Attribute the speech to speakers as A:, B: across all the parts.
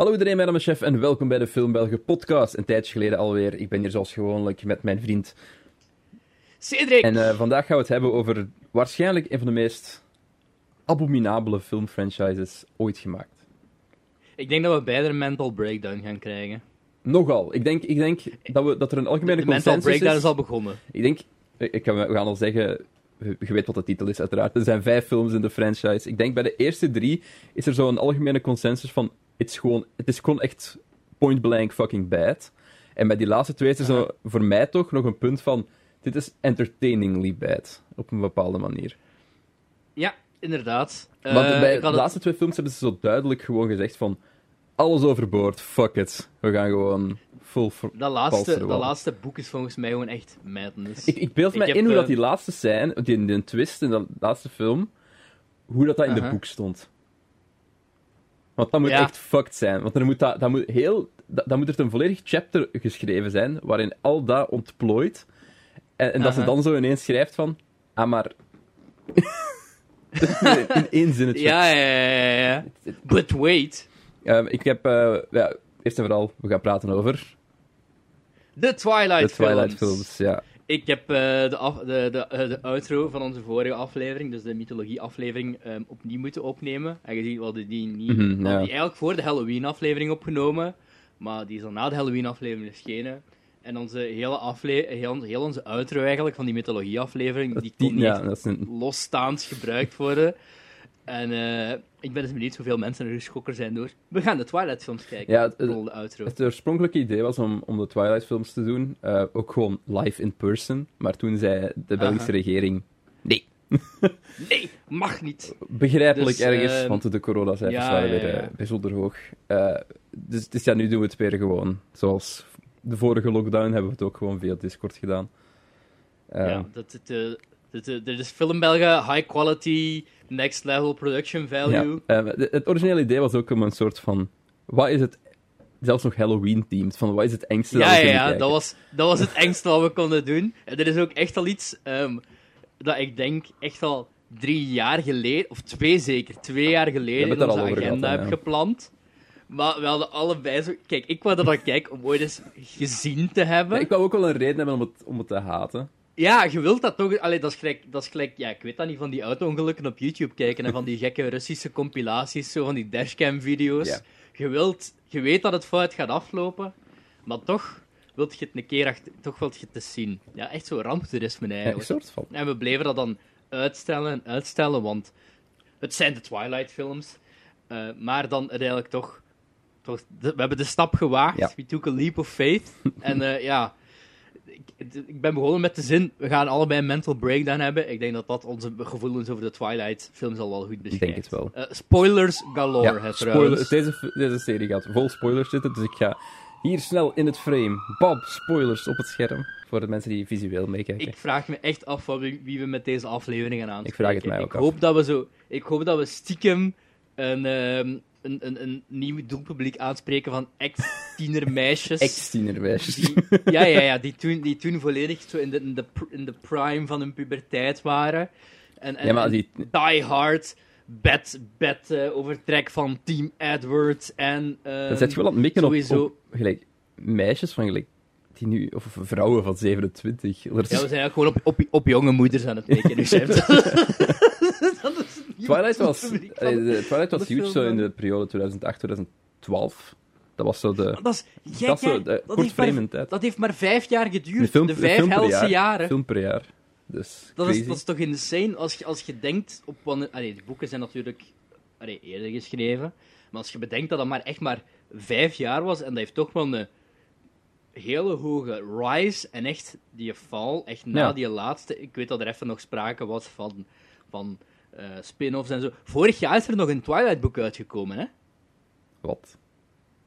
A: Hallo iedereen, mijn naam is Chef en welkom bij de Film België podcast. Een tijdje geleden alweer. Ik ben hier zoals gewoonlijk met mijn vriend.
B: Cedric!
A: En eh, vandaag gaan we het hebben over waarschijnlijk een van de meest abominabele filmfranchises ooit gemaakt.
B: Ik denk dat we beide een mental breakdown gaan krijgen.
A: Nogal. Ik denk, ik denk dat, we, dat er een algemene
B: De mental
A: consensus
B: breakdown
A: is.
B: is al begonnen.
A: Ik denk, ik kan, we gaan al zeggen, je weet wat de titel is uiteraard. Er zijn vijf films in de franchise. Ik denk bij de eerste drie is er zo'n algemene consensus van, is gewoon, het is gewoon echt point blank fucking bad. En bij die laatste twee is er zo, voor mij toch nog een punt van, dit is entertainingly bad. Op een bepaalde manier.
B: Ja, inderdaad.
A: Want
B: Eh,
A: bij de
B: het-
A: laatste twee films hebben ze zo duidelijk gewoon gezegd van, alles overboord, fuck it. We gaan gewoon full...
B: dat, laatste, dat laatste boek is volgens mij gewoon echt madness.
A: Ik, ik beeld
B: Ik
A: me
B: heb,
A: in hoe dat
B: eh,
A: die laatste scène, die, die twist in de laatste film, hoe dat, dat in de boek stond. Want dat moet
B: Ja.
A: echt fucked zijn. Want er moet dat, dat moet heel, dat, dat moet er een volledig chapter geschreven zijn, waarin al dat ontplooit. En, en dat ze dan zo ineens schrijft van, ah maar... in één zinnetje.
B: ja, ja, ja, ja, ja. But wait.
A: Ehm, ik heb, eh, ja, eerst en vooral, we gaan praten over
B: De Twilight,
A: de Twilight films. Ja.
B: Ik heb eh, de, af, de, de, eh, de outro van onze vorige aflevering, dus de mythologie-aflevering, ehm, opnieuw moeten opnemen. En gezien, we hadden die niet...
A: Mhm,
B: we die eigenlijk voor de Halloween-aflevering opgenomen, maar die is dan na de Halloween-aflevering verschenen. En onze hele, heel, heel onze outro eigenlijk, van die mythologie-aflevering, die kon niet
A: ja, een,
B: losstaand gebruikt worden. En eh, ik ben dus benieuwd hoeveel mensen er geschokken zijn door. We gaan de Twilight-films kijken.
A: Ja, het-
B: de outro.
A: Het oorspronkelijke idee was om, om de Twilight-films te doen, eh, ook gewoon live in person. Maar toen zei de Belgische
B: Aha.
A: regering: nee.
B: Nee, mag niet.
A: Begrijpelijk
B: Dus,
A: ergens,
B: ehm,
A: want de coronacijfers
B: ja,
A: waren weer
B: ja.
A: eh, bijzonder hoog. Dus, dus ja, nu doen we het weer gewoon. Zoals de vorige lockdown hebben we het ook gewoon via Discord gedaan.
B: Ja, dat het, eh, dit is Film België, high quality, next level production value.
A: ja. Eh, het originele idee was ook om een soort van: wat is het, zelfs nog Halloween-themed, van wat is het engste
B: Ja,
A: dat we
B: ja, ja, dat, was, dat was het engste wat we konden doen. En dit is ook echt al iets ehm, dat ik denk echt al drie jaar geleden, of twee zeker, twee jaar geleden in
A: er
B: onze agenda
A: gehad,
B: heb
A: ja.
B: gepland. Maar we hadden allebei zo... Kijk, ik wou dat dan kijken om ooit eens gezien te hebben.
A: Ja, ik wou ook wel een reden hebben om het, om het te haten.
B: Ja, je wilt dat toch... Allee, dat is gelijk... Dat is gelijk ja, ik weet dat niet, van die auto-ongelukken op YouTube kijken en van die gekke Russische compilaties, zo van die dashcam-video's.
A: Ja.
B: Je, wilt, je weet dat het fout gaat aflopen, maar toch wilt je het een keer achter, toch wilt je het eens zien. Ja, echt zo ramptoerisme
A: Ja,
B: eigenlijk.
A: soort van.
B: En we bleven dat dan uitstellen en uitstellen, want het zijn de Twilight-films. Eh, maar dan uiteindelijk toch... toch we hebben de stap gewaagd.
A: Ja.
B: We took a leap of faith. en eh, ja... Ik, ik ben begonnen met de zin, we gaan allebei een mental breakdown hebben. Ik denk dat dat onze gevoelens over de Twilight-films al wel goed beschrijft.
A: denk het wel.
B: Eh, spoilers galore,
A: Ja,
B: hè,
A: spoiler, deze, deze serie gaat vol spoilers zitten, dus ik ga hier snel in het frame. Bam, spoilers op het scherm. Voor de mensen die visueel meekijken.
B: Ik vraag me echt af van wie, we met deze aflevering gaan aanspreken.
A: Ik vraag het mij ook
B: ik
A: af.
B: Hoop dat we zo, ik hoop dat we stiekem een, ehm, een, een, een nieuw doelpubliek aanspreken van ex-tienermeisjes.
A: Ex-tienermeisjes.
B: die, ja, ja, ja, die toen, die toen volledig zo in de, in, de, in de prime van hun puberteit waren. En, en,
A: Ja, die-
B: Die Hard, bed, bed eh, overtrek van Team Edward en... ehm,
A: Dan zet je wel aan het mikken op,
B: sowieso-
A: op gelijk, meisjes van gelijk, die nu, of vrouwen van 27. Er is-
B: Ja, we zijn eigenlijk gewoon op, op, op jonge moeders aan het mikken nu.
A: Twilight was, allee, de, Twilight was
B: de
A: huge zo in de periode 2008-2012. Dat was zo de...
B: Dat is gek,
A: Dat zo de
B: dat,
A: kort
B: heeft maar,
A: frame in tijd.
B: dat heeft maar vijf jaar geduurd.
A: Film-
B: de vijf
A: per
B: helse
A: jaar.
B: jaren.
A: film per jaar. Dus
B: Dat is, dat is toch insane? Als je, als je denkt op. Allee, die boeken zijn natuurlijk allee, eerder geschreven. Maar als je bedenkt dat dat maar echt maar vijf jaar was, en dat heeft toch wel een hele hoge rise, en echt die val, echt na
A: Ja.
B: die laatste... Ik weet dat er even nog sprake was van, van eh, spin-offs en zo. Vorig jaar is er nog een Twilight-boek uitgekomen, hè?
A: Wat?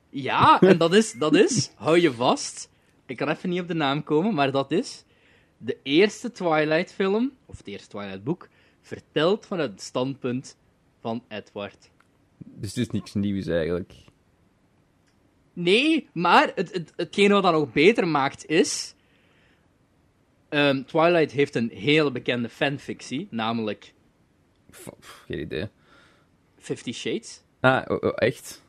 B: Ja, en dat is, dat is, hou je vast, ik kan even niet op de naam komen, maar dat is de eerste Twilight-film, of het eerste Twilight-boek, verteld vanuit het standpunt van Edward.
A: Dus het is niks nieuws eigenlijk.
B: Nee, maar het, het, hetgene wat dat nog beter maakt is... ehm, Twilight heeft een hele bekende fanfictie, namelijk
A: geen idee.
B: Fifty Shades.
A: Ah, oh, oh, echt?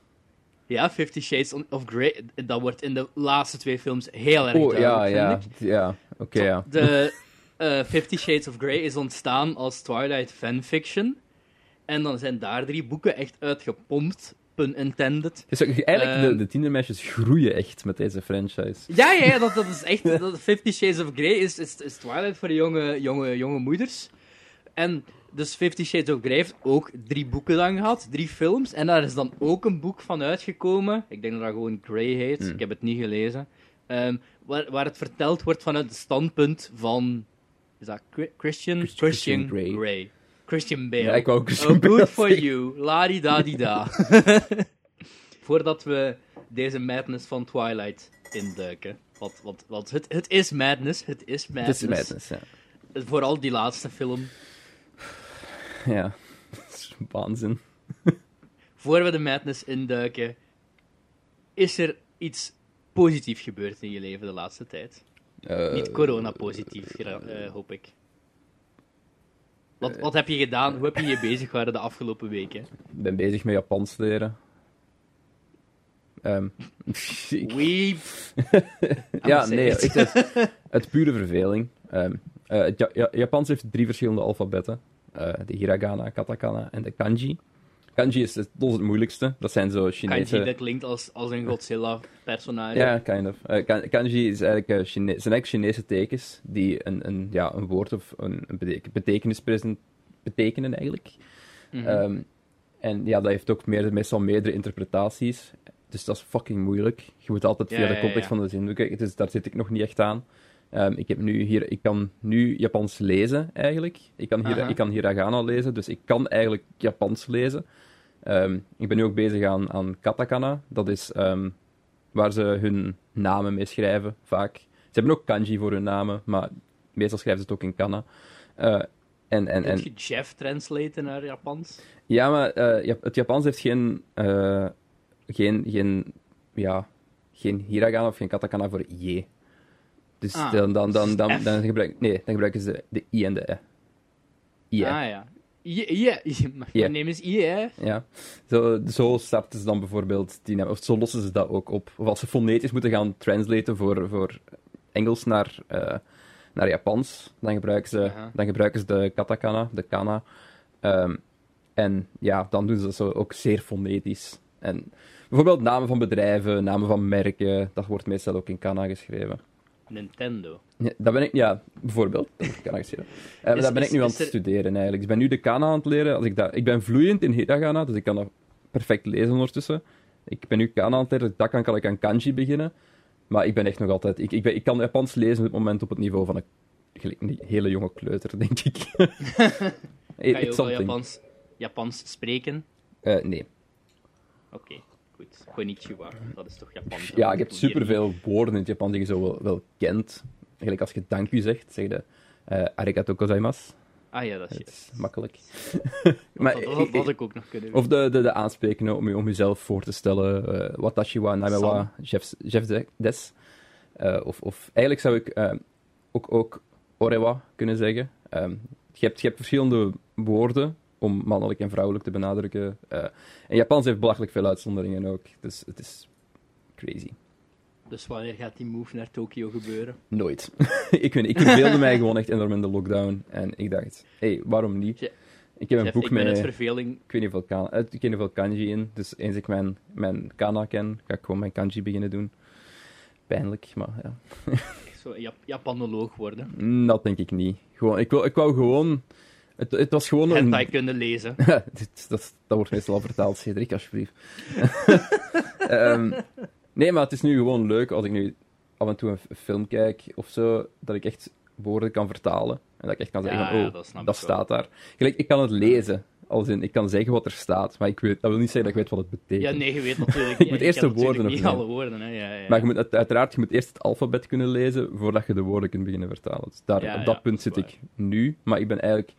B: Ja, Fifty Shades of Grey, dat wordt in de laatste twee films heel erg
A: Oh, ja,
B: duidelijk,
A: ja. Ja, oké, ja.
B: De eh, Fifty Shades of Grey is ontstaan als Twilight fanfiction. En dan zijn daar drie boeken echt uitgepompt, pun intended.
A: Dus eigenlijk, de,
B: Ehm.
A: de tienermeisjes groeien echt met deze franchise.
B: Ja, ja, ja, dat, dat is echt... Dat Fifty Shades of Grey is, is, is Twilight voor de jonge, jonge, jonge moeders. En dus Fifty Shades of Grey heeft ook drie boeken dan gehad, drie films. En daar is dan ook een boek van uitgekomen. Ik denk dat dat gewoon Grey heet.
A: Hmm.
B: Ik heb het niet gelezen. Ehm, waar, waar het verteld wordt vanuit het standpunt van... Is dat Chri- Christian?
A: Christian
B: Christian
A: Grey.
B: Grey. Christian Bale.
A: Ja, ik wou ook Christian
B: Oh,
A: Bale
B: good for you. La-di-da-di-da. Voordat we deze madness van Twilight induiken. Want, want, want het, het is madness. Het is
A: Het
B: madness.
A: is madness, ja.
B: Vooral die laatste film.
A: Ja, dat is waanzin.
B: Voor we de madness induiken, is er iets positiefs gebeurd in je leven de laatste tijd?
A: Eh,
B: Niet corona-positief, gra- eh, hoop ik. Wat, wat heb je gedaan? Hoe heb je je bezig gehouden de afgelopen weken?
A: Ik ben bezig met Japans leren.
B: Weep.
A: ja, nee, het is het pure verveling. Eh, Ja- Ja- Japans heeft drie verschillende alfabetten. Eh, de hiragana, katakana en de kanji. Kanji is het, dat is het moeilijkste. Dat zijn zo Chinese...
B: Kanji, dat klinkt als, als een Godzilla-personage.
A: Ja, kind of. Eh, kan- kanji is eigenlijk, eh, Chine- zijn eigenlijk Chinese tekens die een, een, ja, een woord of een, een bete- betekenis betekenen eigenlijk.
B: Mhm.
A: Ehm, en ja, dat heeft ook meer, meestal meerdere interpretaties. Dus dat is fucking moeilijk. Je moet altijd
B: Ja,
A: via de
B: ja,
A: context
B: ja.
A: van de zin bekijken. Dus daar zit ik nog niet echt aan. Ehm, ik, heb nu hier, ik kan nu Japans lezen, eigenlijk. Ik kan, hier,
B: Aha.
A: ik kan hiragana lezen, dus ik kan eigenlijk Japans lezen. Ehm, ik ben nu ook bezig aan, aan katakana. Dat is ehm, waar ze hun namen mee schrijven, vaak. Ze hebben ook kanji voor hun namen, maar meestal schrijven ze het ook in kana. Eh, en, en, en,
B: Kun je Jeff translaten naar Japans?
A: ja, maar eh, het Japans heeft geen, eh, geen, geen, ja, geen hiragana of geen katakana voor je. Dus
B: Ah,
A: dan, dan, dan,
B: dus
A: dan, gebruik, nee, dan gebruiken ze de i en de e. I,
B: Ah ja. Ja, Ja. name is I, hè?
A: Ja. Zo, zo starten ze dan bijvoorbeeld die naam, of zo lossen ze dat ook op. Of als ze fonetisch moeten gaan translaten voor, voor Engels naar, eh, naar Japans, dan gebruiken, ze, dan gebruiken ze de katakana, de kana. Ehm, en ja, dan doen ze dat zo ook zeer fonetisch. En bijvoorbeeld namen van bedrijven, namen van merken, dat wordt meestal ook in kana geschreven.
B: Nintendo.
A: Ja, dat ben ik, ja, bijvoorbeeld. Dat wordt kana geschreven. Eh,
B: Is-
A: dat ben
B: is-
A: ik nu aan het
B: er-
A: studeren eigenlijk. Dus ik ben nu de kana aan het leren. Als ik, dat, ik ben vloeiend in hiragana, dus ik kan dat perfect lezen ondertussen. Ik ben nu kana aan het leren, dat kan, kan ik aan kanji beginnen. Maar ik ben echt nog altijd... Ik, ik, ben, ik kan Japans lezen op het moment op het niveau van een, hele jonge kleuter, denk ik.
B: Kan je ook. Japans, Japans spreken?
A: Eh, nee.
B: Oké, goed. Konnichiwa, dat is toch Japans?
A: Ja, ik heb superveel woorden in het Japan die je zo wel, wel kent. Gelijk als je dank u zegt, zeg je eh, arigato gozaimasu.
B: Ah ja, dat
A: Dat
B: is
A: is makkelijk.
B: maar, dat, dat had ik ook nog kunnen
A: Of de, de, de aansprekingen om, je, om jezelf voor te stellen. eh watashi wa de- des. Eh, of, of eigenlijk zou ik ook, ook orewa kunnen zeggen. Ehm, je, hebt, je hebt verschillende woorden om mannelijk en vrouwelijk te benadrukken. Eh, en Japans heeft belachelijk veel uitzonderingen ook. Dus het is crazy.
B: Dus wanneer gaat die move naar Tokio gebeuren?
A: Nooit. ik weet niet, ik verveelde mij gewoon echt enorm in de lockdown. En ik dacht, hé, hey, waarom niet?
B: Ja.
A: Ik heb een boek
B: ik ben
A: met...
B: het verveling...
A: Ik weet niet hoeveel, kan, eh, ik weet niet hoeveel kanji in. Dus eens ik mijn, mijn kana ken, ga ik gewoon mijn kanji beginnen doen. Pijnlijk, maar ja.
B: Zo Jap Japanoloog worden.
A: Mm, Dat denk ik niet. Gewoon, ik, wil, ik wou gewoon... Het, het was gewoon een...
B: Hentai kunnen lezen.
A: Dat, dat wordt meestal al vertaald, Cedric, alsjeblieft. Ehm, nee, maar het is nu gewoon leuk als ik nu af en toe een film kijk of zo, dat ik echt woorden kan vertalen. En dat ik echt kan zeggen,
B: Ja,
A: van,
B: ja,
A: oh,
B: dat
A: dat staat daar. Gelijk, ik kan het lezen. Als in, ik kan zeggen wat er staat, maar ik weet, dat wil niet zeggen dat ik weet wat het betekent.
B: Ja, nee, je weet natuurlijk
A: Ik moet eerst de woorden
B: niet alle woorden, hè. Ja, ja.
A: Maar je moet, uit- uiteraard, je moet eerst het alfabet kunnen lezen voordat je de woorden kunt beginnen vertalen. Dus daar, op dat punt zit ik nu, maar ik ben eigenlijk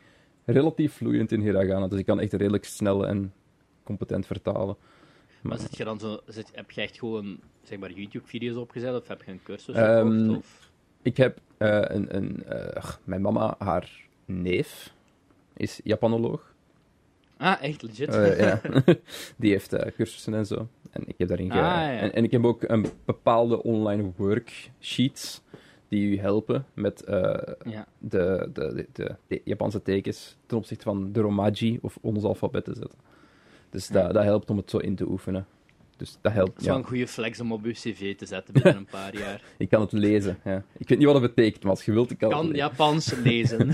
A: relatief vloeiend in hiragana, dus ik kan echt redelijk snel en competent vertalen.
B: Maar zit je dan zo, zit, heb je echt gewoon zeg maar, YouTube-video's opgezet of heb je een cursus
A: Ehm,
B: gekocht? Of...
A: Ik heb eh, een... een eh, mijn mama, haar neef, is Japanoloog.
B: Ah, echt legit.
A: Eh, ja. Die heeft cursussen en zo. En ik heb daarin ge...
B: Ah, ja.
A: en, en ik heb ook een bepaalde online worksheets die u helpen met eh,
B: Ja.
A: de, de, de, de, Japanse tekens ten opzichte van de Romaji of ons alfabet te zetten. Dus
B: Ja.
A: dat, dat helpt om het zo in te oefenen. Dus dat helpt.
B: Dat is wel
A: Ja.
B: een goede flex om op je cv te zetten binnen een paar jaar.
A: Ik kan het lezen. Ja. Ik weet niet wat het betekent, maar als je wilt, ik kan,
B: Kan
A: het.
B: Japans lezen.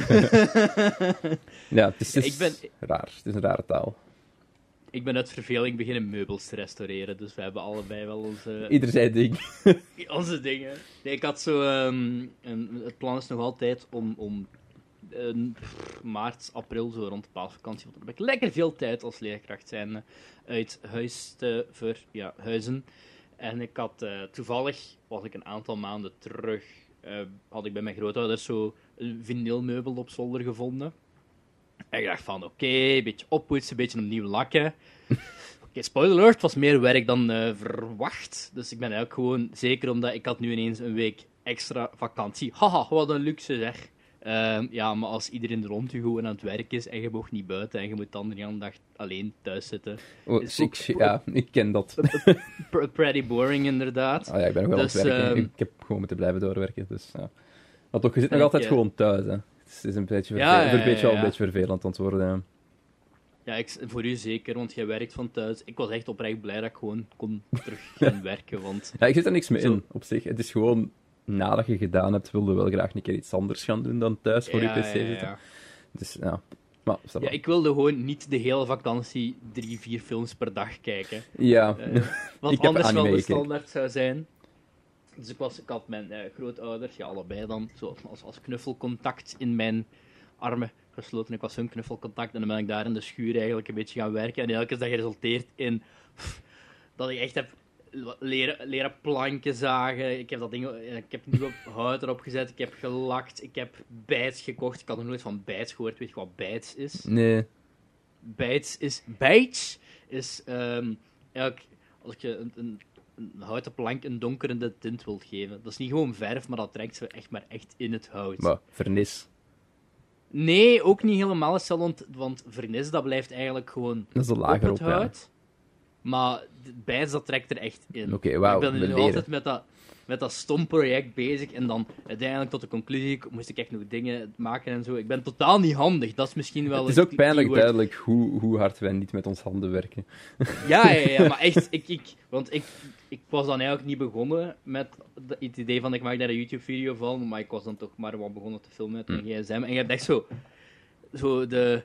A: Ja, het is, het is
B: Ik ben-
A: raar. Het is een rare taal.
B: Ik ben uit verveling beginnen meubels te restaureren, dus we hebben allebei wel onze,
A: Ieder zijn ding.
B: onze dingen. Nee, ik had zo... ehm, een, het plan is nog altijd om, om eh, maart, april, zo rond de paasvakantie, want dan heb ik lekker veel tijd als leerkracht zijn uit huis te verhuizen. En ik had eh, toevallig, was ik een aantal maanden terug, eh, had ik bij mijn grootouders zo een vinylmeubel op zolder gevonden. En ik dacht van, oké, een beetje oppoetsen, een beetje opnieuw lakken. Oké, spoiler alert, het was meer werk dan eh, verwacht. Dus ik ben eigenlijk gewoon, zeker omdat ik had nu ineens een week extra vakantie. Haha, wat een luxe zeg. Ehm, ja, maar als iedereen rond je gewoon aan het werk is en je mag niet buiten en je moet dan de dag alleen thuis zitten.
A: Oh, ik, ja, ik ken dat.
B: Pr- pretty boring inderdaad.
A: Ah ja, ik ben nog wel
B: Dus,
A: aan het werken.
B: ehm,
A: Ik heb gewoon moeten blijven doorwerken. Dus, ja. Maar toch, je zit nog altijd
B: ik, eh,
A: gewoon thuis. Hè. Het is een beetje,
B: Ja,
A: een beetje, een beetje vervelend hè.
B: Ja, ik, voor u zeker, want jij werkt van thuis. Ik was echt oprecht blij dat ik gewoon kon terug gaan werken, want...
A: Ja, ik zit er niks mee
B: Zo.
A: in, op zich. Het is gewoon, nadat je gedaan hebt, wilde wel graag een keer iets anders gaan doen dan thuis voor
B: Ja,
A: je pc
B: ja, ja,
A: zitten.
B: ja.
A: Dus ja, maar.
B: Ja, ik wilde gewoon niet de hele vakantie drie, vier films per dag kijken.
A: Ja, Ik heb
B: anders wel de
A: gekeken.
B: standaard zou zijn. Dus ik, was, ik had mijn eh, grootouders, ja, allebei dan, zo als, als knuffelcontact in mijn armen gesloten. Ik was hun knuffelcontact en dan ben ik daar in de schuur eigenlijk een beetje gaan werken. En eigenlijk is dat geresulteerd in pff, dat ik echt heb leren, leren planken zagen. Ik heb dat ding, eh, ik heb nieuwe hout erop gezet. Ik heb gelakt. Ik heb bijts gekocht. Ik had nog nooit van bijts gehoord. Weet je wat bijts is?
A: nee.
B: Bijts is... Bijts is... ehm eigenlijk, als je een, een, een houten plank een donkerende tint wilt geven. Dat is niet gewoon verf, maar dat trekt ze echt maar echt in het hout.
A: Maar, vernis.
B: Nee, ook niet helemaal want, want vernis dat blijft eigenlijk gewoon
A: Dat is een
B: op het
A: op, ja.
B: hout. Maar de bijts, dat trekt er echt in.
A: Oké, wauw,
B: Ik ben nu
A: leren.
B: altijd met dat, met dat stom project bezig en dan uiteindelijk tot de conclusie moest ik echt nog dingen maken en zo. Ik ben totaal niet handig, dat is misschien wel
A: Het is ook pijnlijk
B: keyword.
A: duidelijk hoe, hoe hard wij niet met ons handen werken.
B: Ja, ja, ja, maar echt, ik, ik, want ik, ik was dan eigenlijk niet begonnen met het idee van ik maak daar een YouTube-video van, maar ik was dan toch maar wat begonnen te filmen met mijn gsm. En je hebt echt zo, zo de,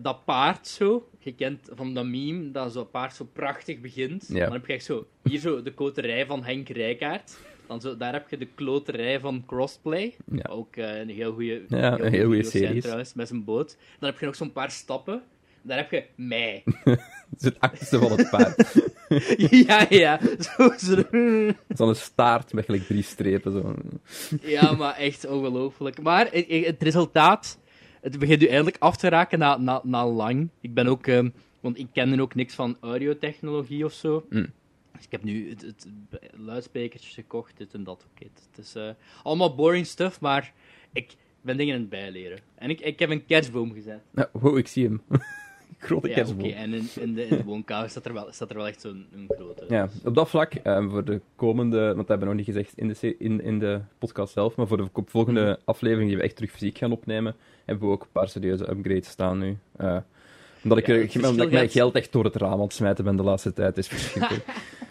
B: dat paard zo, je kent van dat meme, dat zo'n paard zo prachtig begint.
A: Ja.
B: Dan heb je echt zo, hier zo de koterij van Henk Rijkaard. Dan zo, daar heb je de kloterij van Crossplay.
A: Ja.
B: Ook eh, een heel goede
A: Ja, een heel goede serie.
B: trouwens, met zijn boot. Dan heb je nog zo'n paar stappen. Daar heb je mij.
A: Het is het achterste van het paard.
B: ja, ja. Zo, zo.
A: Staart met gelijk drie strepen. Zo.
B: Ja, maar echt ongelooflijk. Maar het, het resultaat, het begint nu eindelijk af te raken na, na, na lang. Ik ben ook, ehm, want ik kende ook niks van audiotechnologie of zo.
A: Mm.
B: Dus ik heb nu het, het, luidsprekertjes gekocht, dit en dat. Oké, het, het is eh, allemaal boring stuff, maar ik ben dingen aan het bijleren. En ik, ik heb een kerstboom gezet.
A: Ja, wow, ik zie hem. Grote
B: Ja,
A: kerstboom.
B: oké. En in, in, de, in de woonkamer staat er wel, staat er wel echt zo'n grote.
A: Ja, op dat vlak, eh, voor de komende, want dat hebben we nog niet gezegd in de, in, in de podcast zelf, maar voor de volgende
B: Mhm.
A: aflevering die we echt terug fysiek gaan opnemen, hebben we ook een paar serieuze upgrades staan nu. Eh, omdat ik,
B: Ja,
A: omdat ik mijn geld echt door het raam aan het smijten ben de laatste tijd, is verschrikkelijk.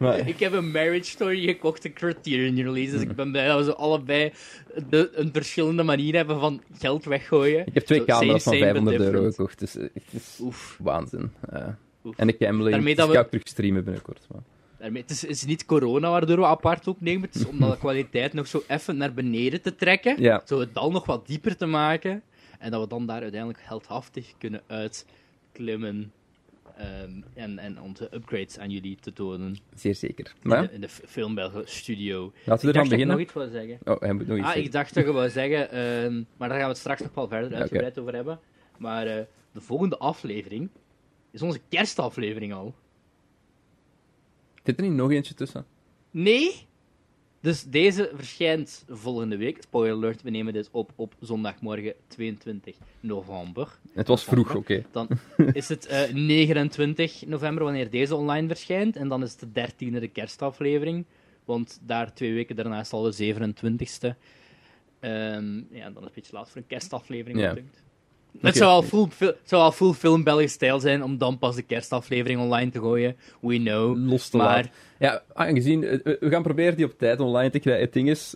A: maar,
B: Ik heb een Marriage Story gekocht, een Criterion release. Dus ik ben blij dat we allebei de, een verschillende manier hebben van geld weggooien.
A: ik heb twee camera's van
B: same, same, but
A: 500 euro gekocht, dus eh, het is
B: Oef.
A: waanzin.
B: Oef.
A: en de gambling,
B: Daarmee
A: dus
B: dat
A: ik ga
B: we-
A: ook terug streamen binnenkort. Maar.
B: Daarmee, het, is, het is niet corona waardoor we apart opnemen. Het is om de kwaliteit nog zo even naar beneden te trekken.
A: Ja.
B: Zo het dal nog wat dieper te maken. En dat we dan daar uiteindelijk heldhaftig kunnen uitklimmen. Ehm, en, en onze upgrades aan jullie te tonen.
A: Zeer zeker.
B: In
A: Maar
B: de, in de Filmbelgen studio.
A: laten we
B: dacht dat ik
A: beginnen.
B: nog iets wil zeggen.
A: Oh, hij moet nog iets
B: Ah,
A: zeggen.
B: ik dacht dat je wou zeggen, ehm, maar daar gaan we het straks nog wel verder uitgebreid over hebben. Maar eh, de volgende aflevering is onze kerstaflevering al.
A: Zit er niet nog eentje tussen?
B: Nee? Dus deze verschijnt volgende week. Spoiler alert, we nemen dit op op zondagmorgen 22 november.
A: Het was vroeg, oké.
B: Dan is het eh, 29 november wanneer deze online verschijnt. En dan is het de 13e de kerstaflevering. Want daar twee weken daarna is al de 27e. Ehm, ja, dan is het een beetje laat voor een kerstaflevering.
A: Ja.
B: Dunkt. Het zou al, full, zou al full film Belgisch stijl zijn om dan pas de kerstaflevering online te gooien. We know.
A: Los te
B: Maar
A: laat. Ja, aangezien... eh, We gaan proberen die op tijd online te krijgen. Het ding is,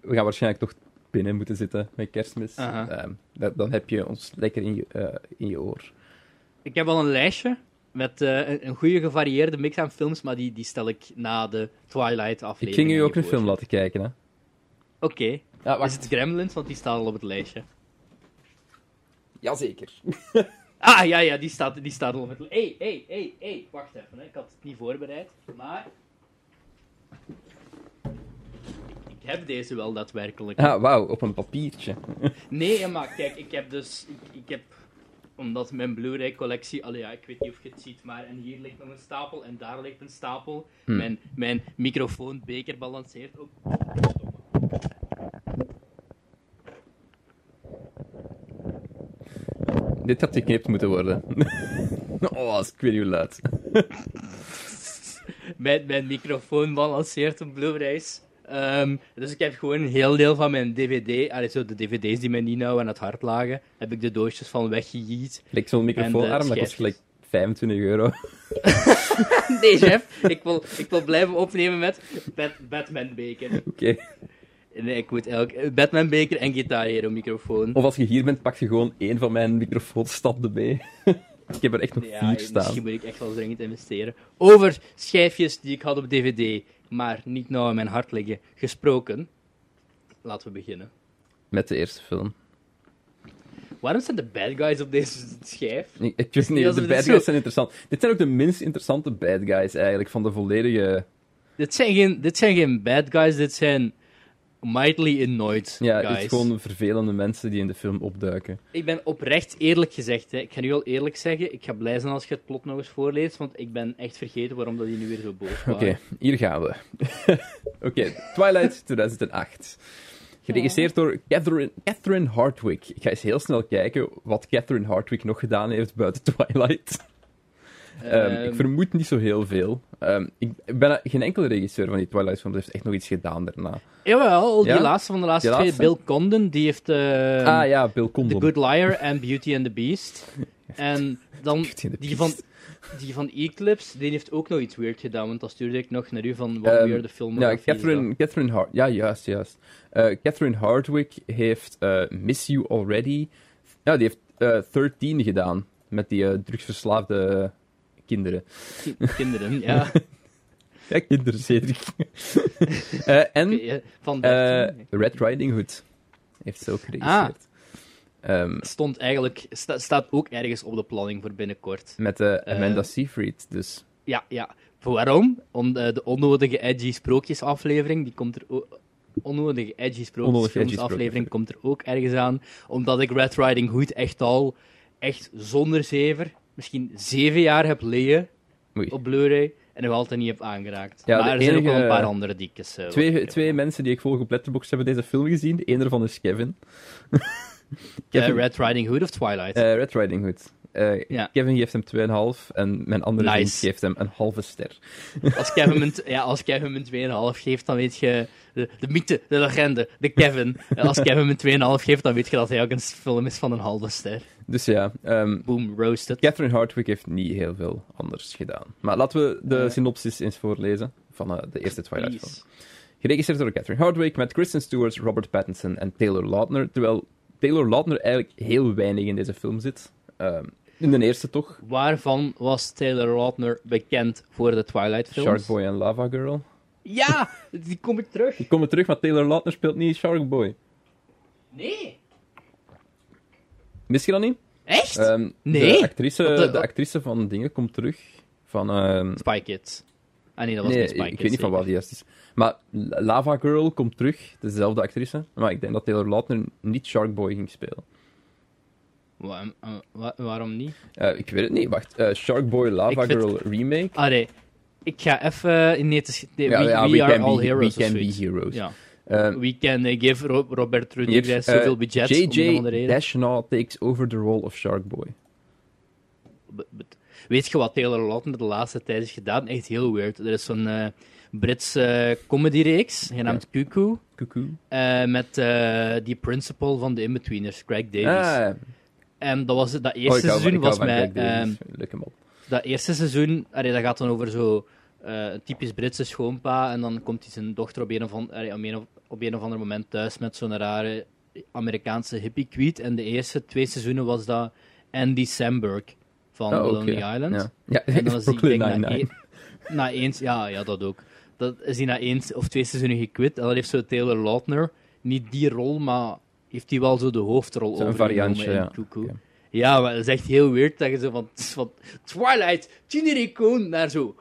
A: we gaan waarschijnlijk toch binnen moeten zitten met kerstmis. Ehm, dat- dan heb je ons lekker in je, eh, in je oor.
B: ik heb al een lijstje met eh, een, een goede gevarieerde mix aan films, maar die, die stel ik na de Twilight-aflevering.
A: Ik ging u ook een film laten kijken, hè.
B: Oké.
A: Ja,
B: Is het Gremlins? Want die staat al op het lijstje.
A: Jazeker.
B: Ah, ja, ja, die staat, die staat al. Hé, hé, hé, hé, wacht even. Hè. Ik had het niet voorbereid, maar... Ik, heb deze wel daadwerkelijk.
A: Ah, wauw, op een papiertje.
B: Nee, maar kijk, ik heb dus... Ik, ik heb... Omdat mijn Blu-ray-collectie... Allee, ja, ik weet niet of je het ziet, maar... En hier ligt nog een stapel, en daar ligt een stapel.
A: Hmm.
B: Mijn, mijn microfoonbeker balanceert ook.
A: Dit had geknipt moeten worden. oh, ik weet niet hoe luid.
B: Mijn, mijn microfoon balanceert op Blu-rays. Ehm, dus ik heb gewoon een heel deel van mijn DVD, allee, zo de DVD's die mij niet nou aan het hart lagen, heb ik de doosjes van weggejiet.
A: Like zo'n microfoonarm, dat kost gelijk 25 euro.
B: Nee, chef, ik wil, ik wil blijven opnemen met Bat- Batman beker.
A: Oké.
B: Nee, ik moet elk Batman beker en Guitar Hero microfoon.
A: Of als je hier bent, pak je gewoon één van mijn microfoons, stap erbij. ik heb er echt nog
B: Ja,
A: vier staan.
B: misschien moet ik echt wel dringend investeren. Over schijfjes die ik had op DVD, maar niet nou in mijn hart liggen, gesproken. Laten we beginnen.
A: Met de eerste film.
B: Waarom zijn de bad guys op deze schijf?
A: Ik, ik weet niet, de bad guys
B: zo-
A: zijn interessant. Dit zijn ook de minst interessante bad guys eigenlijk van de volledige...
B: Dit zijn geen, dit zijn geen bad guys, dit zijn mightily annoyed
A: Ja,
B: guys.
A: het is gewoon vervelende mensen die in de film opduiken.
B: Ik ben oprecht eerlijk gezegd, hè, ik ga nu al eerlijk zeggen, ik ga blij zijn als je het plot nog eens voorleest, want ik ben echt vergeten waarom dat die nu weer zo boos
A: Oké,
B: waren.
A: hier gaan we. Oké, Twilight 2008. Geregisseerd door Catherine, Catherine Hardwick. Ik ga eens heel snel kijken wat Catherine Hardwick nog gedaan heeft buiten Twilight. Ehm,
B: Ehm,
A: ik vermoed niet zo heel veel. Ehm, ik ben geen enkele regisseur van die Twilight films heeft echt nog iets gedaan daarna.
B: Jawel, die
A: Ja?
B: laatste van de laatste
A: Die
B: twee,
A: laatste?
B: Bill Condon, die heeft
A: ah ja, Bill
B: The
A: Condon.
B: Good Liar en Beauty and the Beast. En dan
A: the
B: die van, die van Eclipse, die heeft ook nog iets weird gedaan, want dat stuurde ik nog naar u van wat
A: Ehm,
B: weer de film
A: Ja, Catherine, Catherine Hard... Ja, juist, juist. Eh, Catherine Hardwick heeft eh, Miss You Already... Ja, die heeft eh 13 gedaan. Met die drugsverslaafde kinderen.
B: Kinderen, ja.
A: Ja, kinderen, Cedric. Eh, en
B: van
A: eh,
B: 13.
A: Red Riding Hood heeft ze ook geregisseerd. Ehm,
B: stond eigenlijk, sta- staat ook ergens op de planning voor binnenkort.
A: met eh, Amanda Seyfried, dus...
B: Ja, ja. Waarom? Om de, de onnodige edgy sprookjesaflevering, die komt er ook... Onnodige edgy sprookjesfilms
A: edgy
B: aflevering komt er ook ergens aan. Omdat ik Red Riding Hood echt al, echt zonder zever, misschien zeven jaar heb liggen
A: Oei.
B: op Blu-ray en nog altijd niet heb aangeraakt.
A: Ja,
B: maar er zijn ook wel een paar andere dikkes. eh,
A: Twee, twee mensen die ik volg op Letterboxd hebben deze film gezien. Eén daarvan is Kevin.
B: Eh,
A: Kevin
B: Red Riding Hood of Twilight?
A: eh, Red Riding Hood. Eh,
B: Ja.
A: Kevin geeft hem 2,5 en mijn andere
B: Nice.
A: vriend geeft hem een halve ster.
B: Als Kevin hem, ja, als Kevin hem een 2,5 geeft, dan weet je de, de mythe, de legende, de Kevin. En als Kevin hem een 2,5 geeft, dan weet je dat hij ook een film is van een halve ster.
A: Dus ja, ehm,
B: Boom, roasted.
A: Catherine Hardwick heeft niet heel veel anders gedaan. Maar laten we de
B: Eh.
A: synopsis eens voorlezen van eh, de eerste Twilight film. Geregisseerd door Catherine Hardwick met Kristen Stewart, Robert Pattinson en Taylor Lautner. Terwijl Taylor Lautner eigenlijk heel weinig in deze film zit. Ehm, in de eerste toch?
B: Waarvan was Taylor Lautner bekend voor de Twilight films?
A: Sharkboy en Lava Girl.
B: Ja, die kom ik terug.
A: Die komen terug, maar Taylor Lautner speelt niet Sharkboy.
B: Nee.
A: Mis je dat niet?
B: Echt?
A: Ehm,
B: Nee.
A: De actrice, de, actrice van dingen komt terug. Van, ehm,
B: Spy Kids. Ah nee, dat was
A: nee,
B: niet Spy
A: ik
B: Kids.
A: weet niet van wat die juist is. Maar Lava Girl komt terug, dezelfde actrice. Maar ik denk dat Taylor Lautner niet Sharkboy ging spelen.
B: Wa- eh, wa- waarom niet?
A: Eh, ik weet het niet, wacht. Eh, Sharkboy Lava
B: Ik vind-
A: Girl remake.
B: Ah nee. Ik ga even... Nee, het is, nee,
A: Ja,
B: we,
A: ja,
B: we
A: we
B: are all
A: be-
B: heroes.
A: we can be heroes.
B: Ja. We can eh, give Ro- Robert Rodriguez zoveel budget.
A: JJ. Dashnaw takes over the role of Sharkboy.
B: Weet je wat Taylor Lautner de laatste tijd heeft gedaan? Echt heel weird. Er is zo'n Britse comedyreeks, genaamd Cuckoo,
A: Cuckoo.
B: eh, met eh, die principal van de Inbetweeners, Craig Davies.
A: Ah,
B: En dat, was, dat eerste
A: hou
B: seizoen was mij... Dat eerste seizoen, allee, dat gaat dan over zo eh, een typisch Britse schoonpa. En dan komt hij zijn dochter op een, of allee, op een, of, op een of ander moment thuis met zo'n rare Amerikaanse hippie kweet. En de eerste twee seizoenen was dat Andy Samberg van
A: Oh.
B: Lonely Island.
A: Ja, ja
B: En dan is die, denk, na, eens, ja, ja, dat ook. Dat is hij na één of twee seizoenen gequit. En dan heeft zo Taylor Lautner niet die rol, maar heeft hij wel zo de hoofdrol
A: Zo'n
B: overgenomen
A: variantje, ja.
B: Maar het is echt heel weird dat je zo van, van Twilight, Tiener naar zo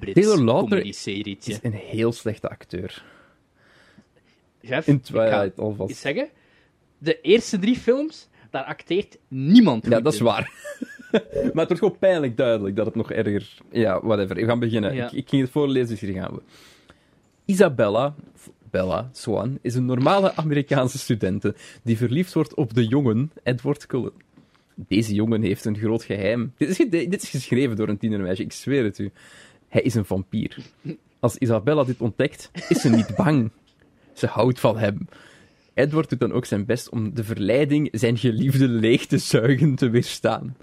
B: Brits
A: Taylor Lautner
B: comedy-serietje.
A: is een heel slechte acteur. In
B: ik
A: Twilight alvast.
B: zeggen. De eerste drie films, daar acteert niemand
A: Ja, dat is
B: in.
A: waar. maar het wordt gewoon pijnlijk duidelijk dat het nog erger... Ja, whatever. We gaan beginnen.
B: Ja.
A: Ik, ik ging het voorlezen, dus hier gaan we. Isabella, Bella Swan, is een normale Amerikaanse studente die verliefd wordt op de jongen Edward Cullen. Deze jongen heeft een groot geheim. Dit is, dit is geschreven door een tienermeisje, ik zweer het u. Hij is een vampier. Als Isabella dit ontdekt, is ze niet bang. Ze houdt van hem. Edward doet dan ook zijn best om de verleiding zijn geliefde leeg te zuigen te weerstaan.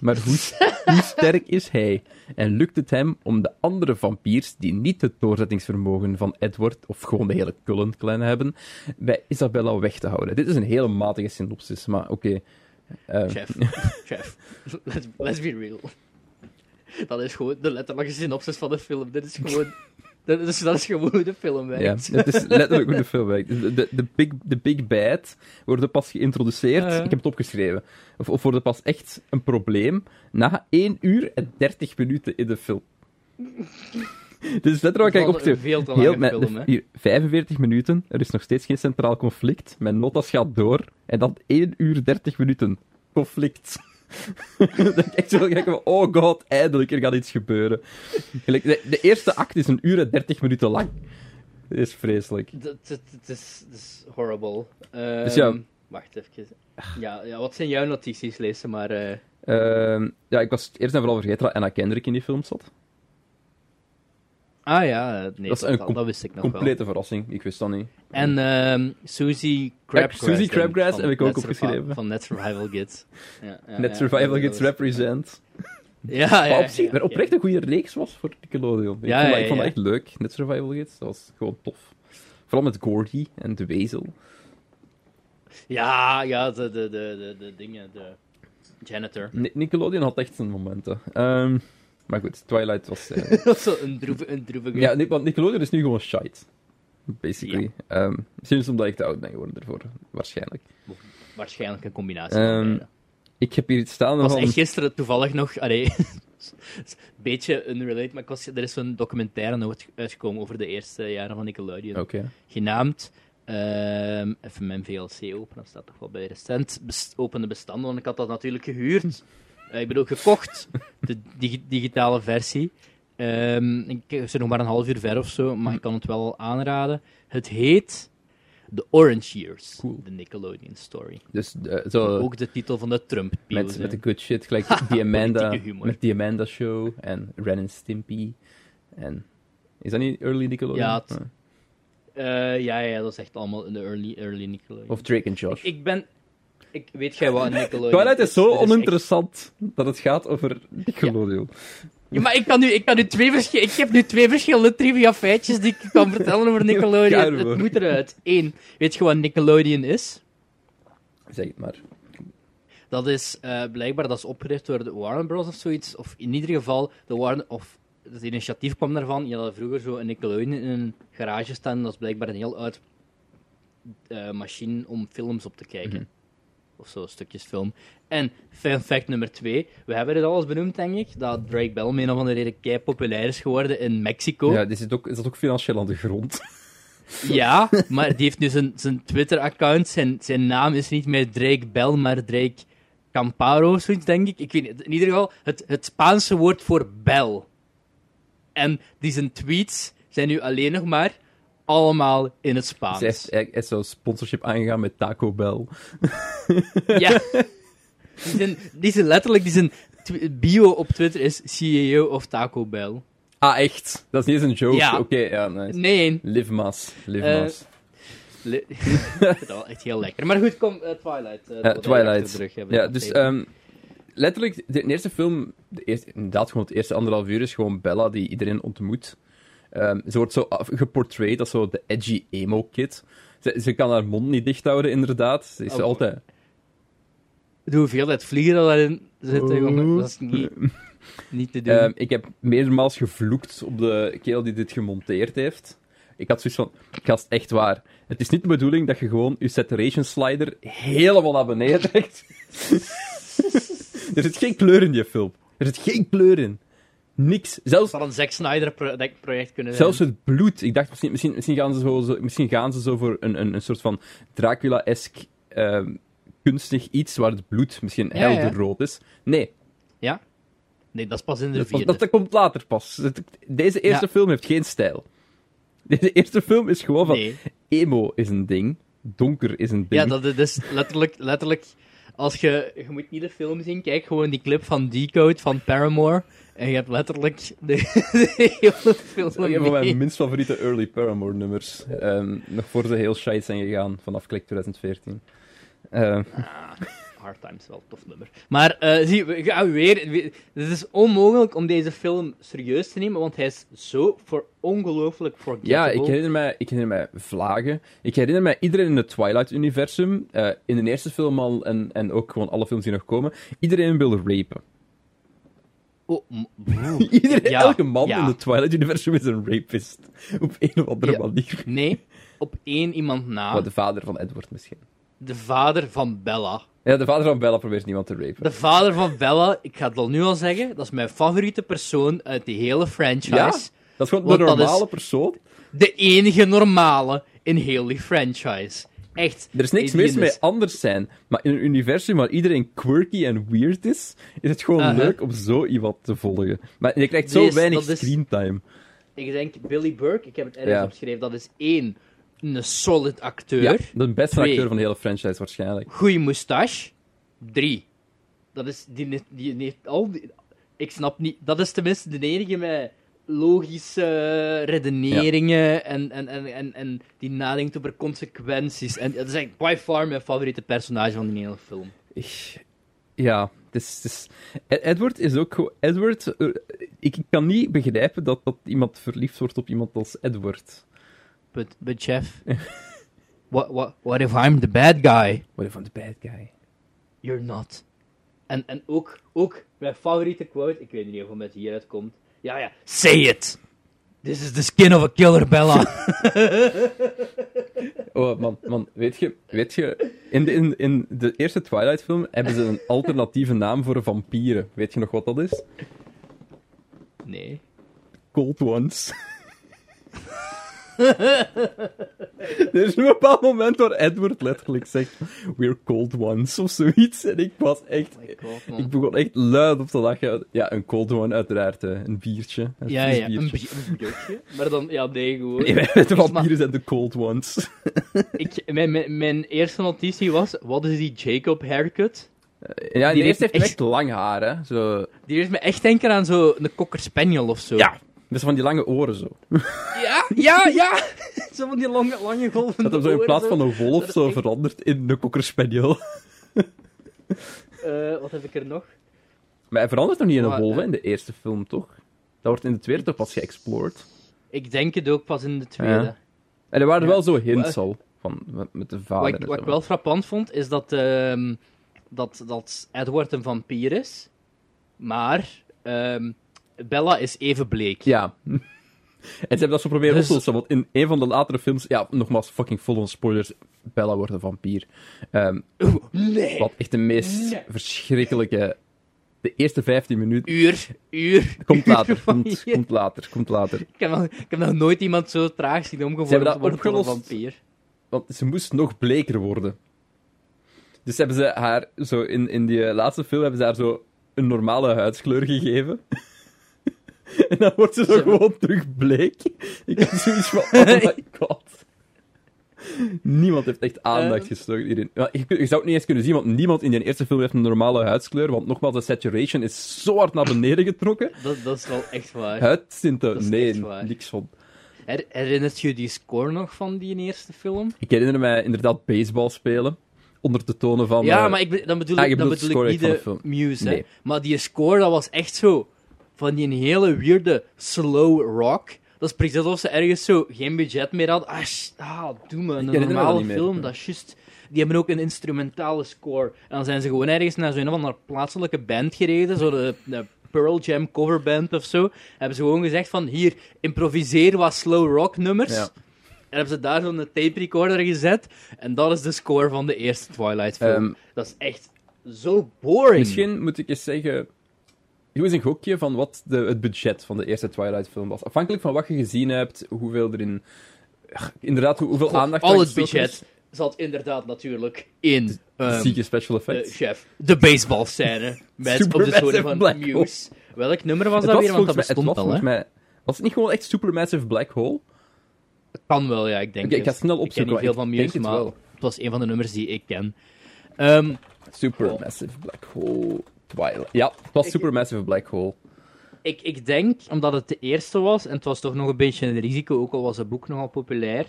A: Maar hoe, hoe sterk is hij? En lukt het hem om de andere vampiers, die niet het doorzettingsvermogen van Edward, of gewoon de hele Cullen-clan hebben, bij Isabella weg te houden? Dit is een hele matige synopsis, maar oké. Eh,
B: Chef, chef, let's, let's be real. Dat is gewoon de letterlijke synopsis van de film. Dit is gewoon... Dat is, dat is gewoon hoe de film
A: Ja,
B: werkt.
A: het is letterlijk hoe de film werkt. De, de, de big, de big Bad worden pas geïntroduceerd.
B: Ja, ja.
A: Ik heb het opgeschreven. Of, of worden pas echt een probleem na 1 uur en 30 minuten in de film. Dit is letterlijk wat ik
B: Van
A: opgeschreven.
B: een veel te
A: Heel met,
B: film, hè.
A: hier, 45 minuten, er is nog steeds geen centraal conflict. Mijn notas gaat door. En dan 1 uur 30 minuten conflict. dat ik echt zo kijk van, oh god, eindelijk, er gaat iets gebeuren. De, de eerste act is een uur en 30 minuten lang. Dit is vreselijk.
B: Het is, is horrible. Ehm,
A: Dus ja.
B: Wacht even. Ja, ja, wat zijn jouw notities? Lees ze maar. eh.
A: Ehm, ja, ik was eerst en vooral vergeten dat Anna Kendrick in die film zat.
B: Ah ja, nee,
A: Dat is een
B: dat,
A: com-
B: dat wist ik nog wel.
A: Complete verrassing, ik wist dat niet.
B: En ehm Susie Crabgrass.
A: Susie Crabgrass heb ik ook opgeschreven.
B: Van Net Survival Kids. Ja, ja,
A: Net Survival
B: dat-
A: Represent.
B: Ja, ja,
A: op zich, oprecht een goede reeks was voor Nickelodeon. Ik
B: Ja,
A: vond, ik vond dat echt leuk, Net Survival Gets. Dat was gewoon tof. Vooral met Gordy en de wezel.
B: Ja, ja, de, de, de, de, dingen, de janitor.
A: Ni- Nickelodeon had echt zijn momenten. Ehm, maar goed, Twilight was... eh,
B: Zo een droeve, een droevige...
A: ja, Ni- want Nickelodeon is nu gewoon shite. Basically. Ehm, misschien is het omdat ik te oud ben geworden ervoor. Waarschijnlijk.
B: Waarschijnlijk een combinatie
A: Ehm,
B: van beide.
A: Ik heb hier iets staan
B: Ik was
A: van...
B: echt gisteren toevallig nog... Allee, een beetje unrelated, maar ik was, er is zo'n documentaire uit- uitgekomen over de eerste jaren van Nickelodeon. Genaamd... ehm, even mijn VLC open, dat staat toch wel bij recent best, opende bestanden, want ik had dat natuurlijk gehuurd. Eh, ik bedoel, gekocht, de digi- digitale versie. Ehm, ik er nog maar een half uur ver of zo, maar ik kan het wel aanraden. Het heet The Orange Years,
A: Cool.
B: de Nickelodeon story.
A: Dus eh, zo...
B: Ook de titel van de trump
A: Met, met de good shit, gelijk die Amanda, met die Amanda Show en Ren and Stimpy. En, is dat niet early Nickelodeon?
B: Ja,
A: Ah.
B: Eh, ja, ja, dat is echt allemaal in de early, early Nickelodeon.
A: Of Drake en Josh.
B: ik, ik ben... Ik, weet jij wat een Nickelodeon
A: Twilight is zo
B: Dit echt-
A: oninteressant dat het gaat over Nickelodeon.
B: Ja, maar ik kan nu, ik kan nu twee verschillende... Ik heb nu twee verschillende trivia feitjes die ik kan vertellen over Nickelodeon. Het moet eruit. Eén, weet je wat Nickelodeon is?
A: Zeg het maar.
B: Dat is eh, blijkbaar dat is opgericht door de Warner Bros. of zoiets. Of in ieder geval, de Warner... Of het initiatief kwam daarvan. Je had vroeger zo een Nickelodeon in een garage staan. Dat is blijkbaar een heel oud eh, machine om films op te kijken.
A: Mhm.
B: Of zo, stukjes film. En fun fact nummer twee. We hebben het al eens benoemd, denk ik. Dat Drake Bell met een of andere reden kei populair is geworden in Mexico.
A: Ja, die zit ook, is dat ook financieel aan de grond?
B: Ja, maar die heeft nu zijn, zijn Twitter-account. Zijn, zijn naam is niet meer Drake Bell, maar Drake Camparo, zoiets denk ik. Ik weet niet. In ieder geval, het, het Spaanse woord voor bel. En die zijn tweets zijn nu alleen nog maar allemaal in het Spaans.
A: Ze heeft eigenlijk zo'n sponsorship aangegaan met Taco Bell.
B: Ja. Die zijn, die zijn letterlijk, die zijn bio op Twitter is CEO of Taco Bell.
A: Ah, echt? Dat is niet eens een joke?
B: Ja.
A: Oké, ja, nice.
B: Nee,
A: Live mas. Live
B: Eh,
A: mas.
B: li- dat wel echt heel lekker. Maar goed, kom, eh, Twilight. eh, dat achter
A: Twilight.
B: de rug hebben.
A: Ja, dus ehm, letterlijk, de eerste film, de eerste, inderdaad gewoon het eerste anderhalf uur is gewoon Bella die iedereen ontmoet. Ehm, ze wordt zo geportrayed als zo de edgy emo-kid. Ze, ze kan haar mond niet dicht houden, inderdaad. Ze is
B: Oh.
A: altijd...
B: De hoeveelheid vliegen dat daarin zitten,
A: Oh.
B: jongen, dat is niet, niet te doen.
A: Ehm, ik heb meermaals gevloekt op de kerel die dit gemonteerd heeft. Ik had zoiets van, gast, echt waar. Het is niet de bedoeling dat je gewoon je saturation slider helemaal naar beneden trekt. er zit geen kleur in die film. Er zit geen kleur in. Niks. Zelfs,
B: zou een Zack Snyder project kunnen zijn.
A: zelfs het bloed. Ik dacht, misschien, misschien, misschien, gaan, ze zo, misschien gaan ze zo voor een, een, een soort van Dracula-esque ehm, kunstig iets waar het bloed misschien
B: Ja, ja.
A: helder rood is. Nee,
B: Ja? Nee, dat is pas in de
A: Dat,
B: vierde.
A: dat, dat komt later pas. Deze eerste
B: Ja.
A: film heeft geen stijl. Deze eerste film is gewoon van...
B: Nee.
A: Emo is een ding. Donker is een ding.
B: Ja, dat dat is letterlijk, letterlijk... Als je... Je moet niet de film zien, kijk gewoon die clip van Decode van Paramore. En je hebt letterlijk de, de hele film
A: een van mijn minst favoriete early Paramore nummers. Ehm, nog voor ze heel shite zijn gegaan, vanaf klik 2014. Ehm,
B: Hard Times, wel een tof nummer. Maar eh, zie, we gaan weer... we- Het is onmogelijk om deze film serieus te nemen, want hij is zo voor ongelooflijk forgettable.
A: ja, ik herinner, mij, ik herinner mij vlagen. Ik herinner mij iedereen in het Twilight-universum, eh, in de eerste film al en, en ook gewoon alle films die nog komen, iedereen wil rapen.
B: Oh.
A: Iedereen,
B: Ja,
A: elke man
B: ja.
A: in het Twilight-universum is een rapist. Op een of andere
B: Ja.
A: manier.
B: Nee, op één iemand na.
A: Maar de vader van Edward misschien.
B: De vader van Bella.
A: Ja, de vader van Bella probeert niemand te rapen.
B: De vader van Bella, ik ga het al nu al zeggen, dat is mijn favoriete persoon uit die hele franchise.
A: Ja? Dat is gewoon de normale persoon.
B: De enige normale in heel die franchise. Echt.
A: Er is niks mis
B: is-
A: mee anders zijn. Maar in een universum waar iedereen quirky en weird is, is het gewoon
B: Uh-huh.
A: leuk om zo iemand te volgen. Maar je krijgt zo
B: Deze-
A: weinig
B: is-
A: screentime.
B: Ik denk Billy Burke, ik heb het ergens
A: Ja.
B: opgeschreven, dat is één, een solid acteur.
A: Ja, de beste
B: Twee.
A: acteur van de hele franchise waarschijnlijk.
B: Goeie moustache. Drie. Dat is, die, die, die heeft al die, Ik snap niet, dat is tenminste de enige met logische redeneringen en, en, en, en, en die nadenkt over consequenties. En dat is echt by far mijn favoriete personage van die hele film.
A: Ik- Ja, is... Ed- Edward is ook gewoon... Edward... eh, ik kan niet begrijpen dat, dat iemand verliefd wordt op iemand als Edward.
B: But, but Jeff, what, what, what if I'm the bad guy?
A: What if I'm the bad guy?
B: You're not. En, en ook, ook mijn favoriete quote, ik weet niet of het hieruit komt. Ja, ja. Say it! This is the skin of a killer, Bella.
A: Oh, man, man, weet je... Weet je in, de, in, in de eerste Twilight-film hebben ze een alternatieve naam voor vampieren. Weet je nog wat dat is?
B: nee.
A: Cold Ones. er is een bepaald moment waar Edward letterlijk zegt: We're cold ones of zoiets. En ik was echt.
B: Oh.
A: Ik begon echt luid op te lachen. Ja, een cold one, uiteraard. hè. Een biertje. Een
B: Ja, een,
A: biertje.
B: bi- een biertje. Maar dan, ja, nee, gewoon.
A: Nee, wij
B: Maar-
A: vampieren zijn de cold ones.
B: Ik, mijn, mijn, mijn eerste notitie was, wat is die Jacob haircut?
A: ja, die,
B: heeft
A: heeft
B: echt-
A: echt lang haar, hè? Zo...
B: Die heeft me echt denken aan zo'n cocker spaniel of zo.
A: Ja, met van die lange oren zo.
B: ja, ja, ja. zo van die lange, lange golven.
A: Dat hem zo in plaats van een wolf zo
B: echt-
A: verandert in een cocker spaniel.
B: Eh, wat heb ik er nog?
A: Maar hij verandert nog niet in een wolf hè,
B: eh,
A: in de eerste film, toch? Dat wordt in de tweede toch pas geëxplored.
B: Ik denk het ook pas in de tweede.
A: Ja. En er waren
B: Ja.
A: wel zo hints
B: Wat-
A: al, van, met, met de
B: Wat
A: vader
B: ik,
A: en
B: wat ik wel frappant vond, is dat, ehm, dat, dat Edward een vampier is. Maar ehm, Bella is even bleek.
A: Ja. en ze hebben dat zo proberen
B: Dus-
A: op te lossen, want in een van de latere films... Ja, nogmaals, fucking full on spoilers. Bella wordt een vampier. Ehm,
B: Oeh, nee.
A: wat echt de meest
B: Nee.
A: verschrikkelijke... De eerste 15 minuten...
B: Uur, uur.
A: Komt later,
B: uur
A: komt, komt later, komt later.
B: Ik, heb nog, ik heb nog nooit iemand zo traag zien omgevormd worden tot een vampier.
A: Want ze moest nog bleker worden. Dus hebben ze haar, zo in, in die laatste film, hebben ze haar zo een normale huidskleur gegeven. En dan wordt ze zo gewoon terug bleek. Ik heb zoiets van, oh my god. Niemand heeft echt aandacht
B: Eh.
A: gestoken hierin. Je, je zou het niet eens kunnen zien, want niemand in die eerste film heeft een normale huidskleur. Want nogmaals, de saturation is zo hard naar beneden getrokken.
B: Dat, dat is wel echt waar.
A: Huidtinten, nee, niks van.
B: Her- herinnert je die score nog van die eerste film?
A: Ik herinner mij inderdaad baseball spelen. Onder de tonen van...
B: ja,
A: eh,
B: maar ik, dan bedoel
A: ah,
B: ik, dan bedoel ik niet de
A: de film.
B: muse.
A: Nee.
B: Maar die score, dat was echt zo... Van die hele weirde slow rock. Dat is precies alsof ze ergens zo geen budget meer hadden. Ah, ah doe me, een
A: me
B: normale
A: meer.
B: film, dat is juist... Die hebben ook een instrumentale score. En dan zijn ze gewoon ergens naar zo'n van een plaatselijke band gereden, zo de, de Pearl Jam coverband of zo. Hebben ze gewoon gezegd van, hier, improviseer wat slow rock nummers.
A: Ja.
B: En hebben ze daar zo'n tape recorder gezet. En dat is de score van de eerste Twilight film.
A: Ehm,
B: dat is echt zo boring.
A: Misschien moet ik eens zeggen... Doe eens een gokje van wat de, het budget van de eerste Twilight-film was. Afhankelijk van wat je gezien hebt, hoeveel erin... Inderdaad, hoe- hoeveel
B: God,
A: aandacht...
B: al het budget zat inderdaad natuurlijk in... ehm,
A: Zieke special effects.
B: chef, de baseballscène. Met op de van
A: black hole.
B: Muse. Welk nummer was
A: het
B: dat
A: was
B: weer? Want dat
A: volgens mij, het
B: bestond
A: was
B: al,
A: mij... Was het niet gewoon echt Supermassive Black Hole?
B: Kan wel, ja, ik denk
A: ik
B: het.
A: ga snel
B: Ik ken
A: opzoeken,
B: niet veel van Muse,
A: het
B: maar het was een van de nummers die ik ken. Ehm,
A: Supermassive Black Hole Twilight. Ja, het was
B: Ik-
A: Supermassive Black Hole.
B: ik, ik denk, omdat het de eerste was, en het was toch nog een beetje een risico, ook al was het boek nogal populair,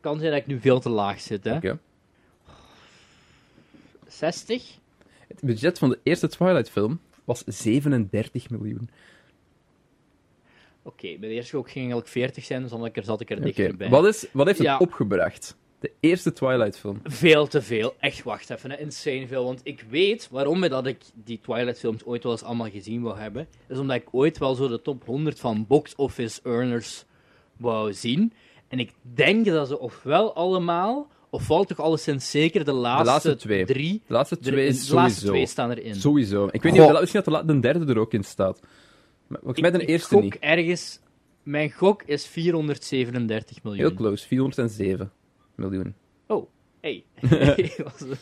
B: kan zijn dat ik nu veel te laag zit, hè.
A: Oké.
B: 60?
A: Het budget van de eerste Twilight-film was 37 miljoen.
B: Oké, bij de eerste ook ging eigenlijk 40 zijn, dus dan er- zat ik er
A: Oké,
B: dichterbij.
A: wat, is, wat heeft het
B: Ja.
A: opgebracht? De eerste Twilight-film.
B: Veel te veel. Echt, wacht even. Hè. Insane veel. Want ik weet waarom dat ik die Twilight-films ooit wel eens allemaal gezien wou hebben. is omdat ik ooit wel zo de top 100 van box office earners wou zien. En ik denk dat ze ofwel allemaal, ofwel toch alleszins zeker de laatste,
A: laatste twee.
B: drie.
A: De laatste
B: er-
A: twee
B: de
A: sowieso.
B: laatste twee staan erin.
A: Sowieso. Ik weet niet,
B: Goh.
A: of de, misschien dat de, de derde er ook in staat. Maar volgens mij de
B: ik
A: eerste
B: gok
A: niet.
B: ergens... Mijn gok is 437 miljoen.
A: Heel close, 407 miljoen.
B: Oh, hey.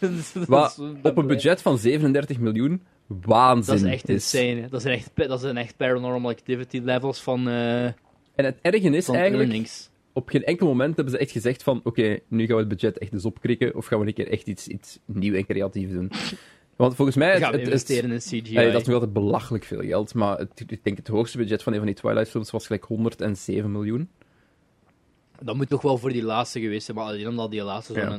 B: Is-
A: Wat
B: is-
A: op een budget van 37 miljoen waanzin
B: Dat is echt insane. hè. Dat zijn echt, dat zijn echt paranormal activity levels van, eh
A: En het erge is eigenlijk,
B: earnings.
A: op geen enkel moment hebben ze echt gezegd van oké, nu gaan we het budget echt eens opkrikken, of gaan we een keer echt iets, iets nieuw en creatief doen. Want volgens mij...
B: We
A: Het,
B: gaan
A: het-
B: investeren in CGI.
A: Allee, dat is nog altijd belachelijk veel geld, maar het, ik denk het hoogste budget van een van die Twilight-films was gelijk 107 miljoen.
B: Dat moet toch wel voor die laatste geweest zijn, maar alleen omdat die laatste zo'n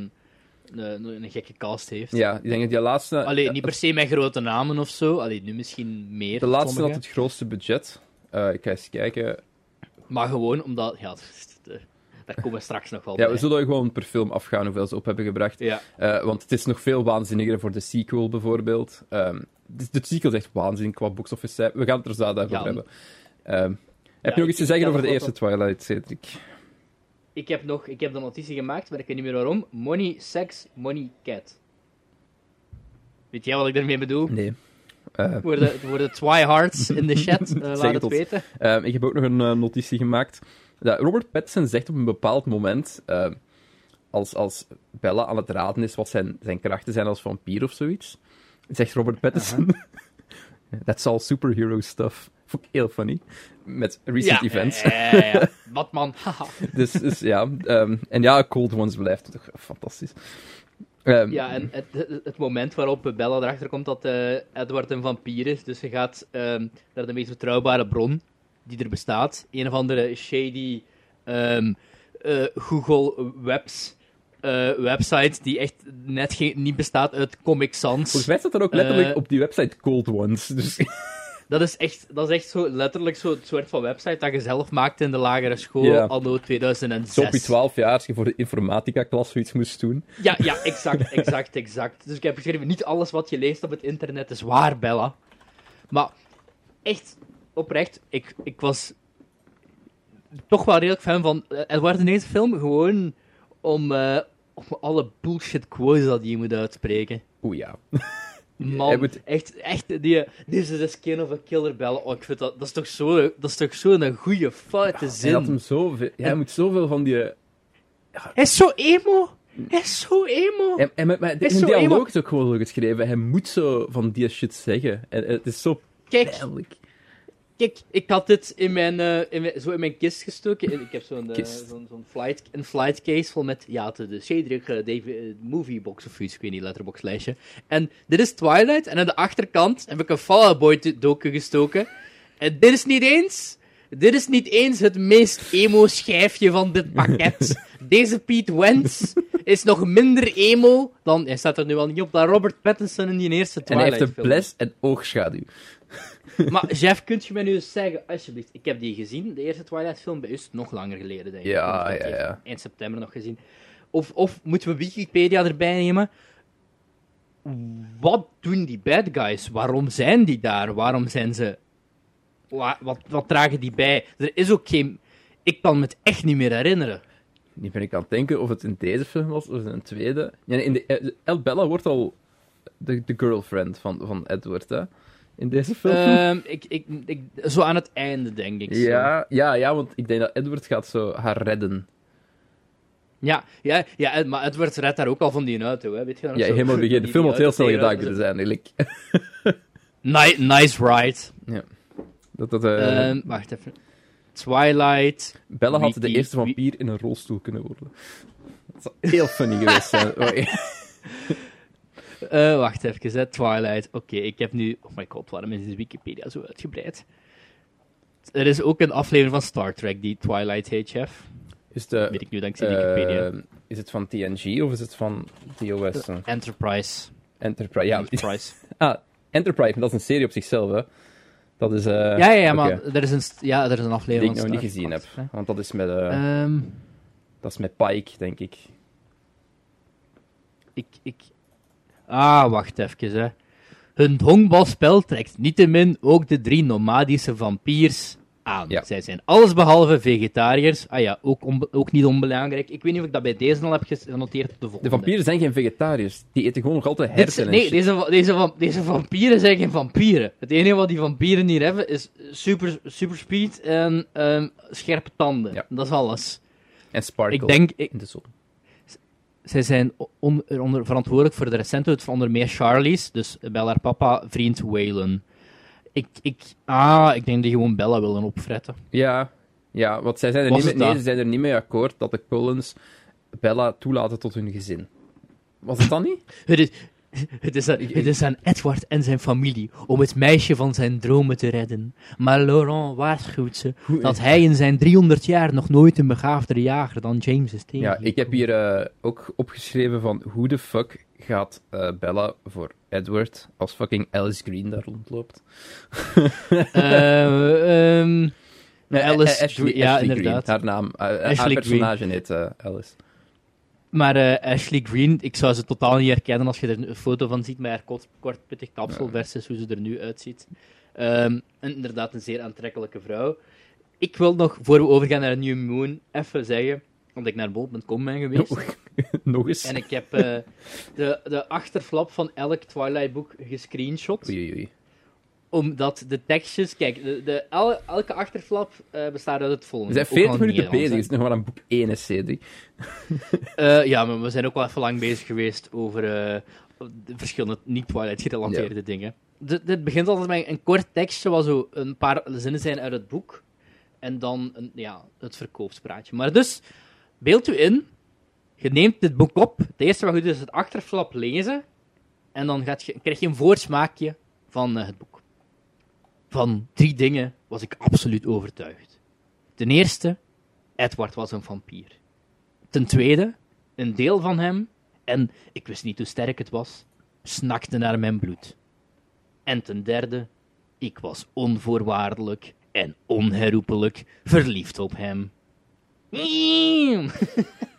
B: een, een, een gekke cast heeft.
A: Ja, ik denk dat die laatste...
B: Allee, niet per se met grote namen of zo. Allee, nu misschien meer.
A: de laatste had het grootste budget. Eh, ik ga eens kijken.
B: Maar gewoon omdat... Ja, daar komen we straks nog wel
A: Ja,
B: bij.
A: we zullen gewoon per film afgaan hoeveel ze op hebben gebracht.
B: Ja.
A: Eh, want het is nog veel waanzinniger voor de sequel, bijvoorbeeld. Ehm, de, de sequel is echt waanzin qua box office. cijfer. We gaan het er zo over
B: Ja.
A: hebben. Ehm, heb je nog iets te zeggen over de eerste Twilight, Cedric?
B: Ik heb nog ik heb de notitie gemaakt, maar ik weet niet meer waarom. Money, sex, money, cat. Weet jij wat ik daarmee bedoel?
A: Nee. Eh,
B: Voor de, voor de Twihards in de chat, eh, laat
A: het
B: weten.
A: Ehm, ik heb ook nog een eh, notitie gemaakt. Dat Robert Pattinson zegt op een bepaald moment, ehm, als, als Bella aan het raden is wat zijn, zijn krachten zijn als vampier of zoiets, zegt Robert Pattinson, that's all superhero stuff. Vond ik heel funny. Met recent
B: ja,
A: events.
B: Ja, ja, ja. Batman,
A: dus, dus ja, ehm, en ja, Cold Ones blijft toch fantastisch. Ehm,
B: Ja, en het, het, het moment waarop Bella erachter komt dat eh, Edward een vampier is, dus ze gaat ehm, naar de meest betrouwbare bron die er bestaat. Een of andere shady eh, Google Webs eh, website die echt net geen, niet bestaat uit Comic Sans.
A: Volgens mij staat er ook letterlijk op die website Cold Ones. Dus
B: Dat is echt, dat is echt zo, letterlijk zo'n soort van website dat je zelf maakte in de lagere school,
A: Ja.
B: anno 2006.
A: zo op je 12 jaar, als je voor de informatica-klas zoiets moest doen.
B: Ja, ja, exact, exact, exact. Dus ik heb geschreven, niet alles wat je leest op het internet is waar, Bella. Maar echt, oprecht, ik, ik was toch wel redelijk fan van eh, Edward in deze film, gewoon om, eh, om alle bullshit quotes dat je moet uitspreken.
A: Oeh ja.
B: Man,
A: Hij moet-
B: echt, echt, die, this is skin of a killer, Bella. Oh, ik vind dat, dat is toch zo, dat is toch zo'n goede, foute
A: Hij
B: zin.
A: had hem zoveel... Ja, hij moet zoveel van die...
B: Hij is zo emo. Hij is zo emo.
A: En, en met, met,
B: Is zo
A: dialoog
B: emo-
A: is ook gewoon zo geschreven. Hij moet zo van die shit zeggen. En, en het is zo
B: Kijk,
A: pijnlijk.
B: Kijk, ik had dit in mijn, eh, in mijn- zo in mijn kist gestoken. Ik heb zo'n eh,
A: Kist.
B: zo'n flight, een flight case vol met ja, de, de Cedric David, eh, moviebox of iets, ik weet niet, letterbox lijstje. En dit is Twilight, en aan de achterkant heb ik een Fall Boy doken gestoken. En dit is niet eens, dit is niet eens het meest emo schijfje van dit pakket. Deze Pete Wentz is nog minder emo dan, hij staat er nu al niet op, dan Robert Pattinson in die eerste
A: En hij
B: Twilight
A: heeft een bles en oogschaduw.
B: Maar Jeff, kunt je mij nu eens zeggen, alsjeblieft, ik heb die gezien, de eerste Twilight-film, bij u is nog langer geleden, denk ik.
A: Ja, ja, ja.
B: Eind september nog gezien. Of, of moeten we Wikipedia erbij nemen? Wat doen die bad guys? Waarom zijn die daar? Waarom zijn ze... Wa- Wat, wat dragen die bij? Er is ook geen... Ik kan me het echt niet meer herinneren.
A: Nu ben ik aan het denken of het in deze film was of in een tweede. Ja, in de, eh, El Bella wordt al de, de girlfriend van, van Edward, hè? In deze film.
B: Ehm, ik, ik, ik, zo aan het einde, denk ik. zo.
A: ja, ja, ja, want ik denk dat Edward gaat zo haar redden.
B: Ja, ja, ja, maar Edward redt daar ook al van die auto, hè? weet je
A: Ja, helemaal begin. De film had heel snel gedaan kunnen zijn, eigenlijk.
B: Ni- nice ride.
A: ja. Dat, dat, eh,
B: Ehm, wacht even. Twilight.
A: Bella had de eerste vampier in een rolstoel kunnen worden. Dat zou heel funny geweest zijn.
B: eh, wacht even, hè. Twilight. Oké, ik heb nu... Oh my god, waarom is Wikipedia zo uitgebreid? Er is ook een aflevering van Star Trek die Twilight heet, chef.
A: Is, de,
B: Weet ik nu dankzij Wikipedia.
A: eh, is het van TNG of is het van TOS? eh?
B: Enterprise.
A: Enterprise. Ja,
B: Enterprise.
A: ah, Enterprise, maar dat is een serie op zichzelf, hè. Dat is...
B: ja, ja, ja, maar er is een, ja, er is een
A: Die
B: aflevering
A: ik nog niet gezien heb.
B: Trek.
A: Want dat is met, eh,
B: Ehm,
A: dat is met Pike, denk ik.
B: ik, ik... Ah, wacht even, hè. Hun honkbalspel trekt niettemin ook de drie nomadische vampiers aan.
A: Ja.
B: Zij zijn allesbehalve vegetariërs. Ah ja, ook, ook niet onbelangrijk. Ik weet niet of ik dat bij deze al heb genoteerd de volgende.
A: De vampieren zijn geen vegetariërs. Die eten gewoon nog altijd hersenen. en
B: nee, deze, deze, deze vampieren zijn geen vampieren. Het enige wat die vampieren hier hebben is super, super speed en ehm, scherpe tanden.
A: Ja.
B: Dat is alles.
A: En Sparkle
B: Ik denk, ik-
A: in de zon.
B: Zij zijn on- onder, verantwoordelijk voor de recente dood van onder meer Charlie's, dus Bella haar papa, vriend Waylon. Ik, ik, ah, ik denk dat die gewoon Bella willen opfretten.
A: Ja, ja want zij zijn er,
B: Was
A: niet mee, nee, ze zijn er niet mee akkoord dat de Cullens Bella toelaten tot hun gezin. Was het dan niet?
B: Het is, het, is aan, het is aan Edward en zijn familie om het meisje van zijn dromen te redden. Maar Laurent waarschuwt ze dat hij in zijn 300 jaar nog nooit een begaafder jager dan James is tegen.
A: Ja, ik heb hier eh, ook opgeschreven van hoe de fuck gaat eh, Bella voor Edward als fucking Alice Green daar rondloopt.
B: Ehm,
A: Nee,
B: Alice
A: Ashley,
B: ja,
A: Ashley
B: inderdaad.
A: Green, haar naam. haar personage heet Alice.
B: Maar eh, Ashley Green, ik zou ze totaal niet herkennen als je er een foto van ziet met haar kort, kort pittig kapsel
A: Ja.
B: versus hoe ze er nu uitziet. Ehm, en inderdaad een zeer aantrekkelijke vrouw. Ik wil nog, voor we overgaan naar New Moon, even zeggen, want ik naar bol.com ben geweest.
A: Nog eens.
B: En ik heb eh, de, de achterflap van elk Twilight-boek gescreenshot.
A: Oei, oei.
B: Omdat de tekstjes... Kijk, de, de, el- elke achterflap eh, bestaat uit het
A: We
B: volgende.
A: zijn
B: Ook al
A: 40
B: in
A: minuten bezig. Het is nog maar een boek 1 is CD.
B: Eh, ja, maar we zijn ook wel even lang bezig geweest over eh, de verschillende niet-Twilight-gerelateerde dingen. D- dit begint altijd met een kort tekstje, wat zo een paar zinnen zijn uit het boek. En dan een, ja, het verkoopspraatje. Maar dus, beeld u in, je neemt dit boek op. Het eerste wat je doet is het achterflap lezen. En dan gaat je, krijg je een voorsmaakje van het boek. Van drie dingen was ik absoluut overtuigd. Ten eerste, Edward was een vampier. Ten tweede, een deel van hem, en ik wist niet hoe sterk het was, snakte naar mijn bloed. En ten derde, ik was onvoorwaardelijk en onherroepelijk verliefd op hem.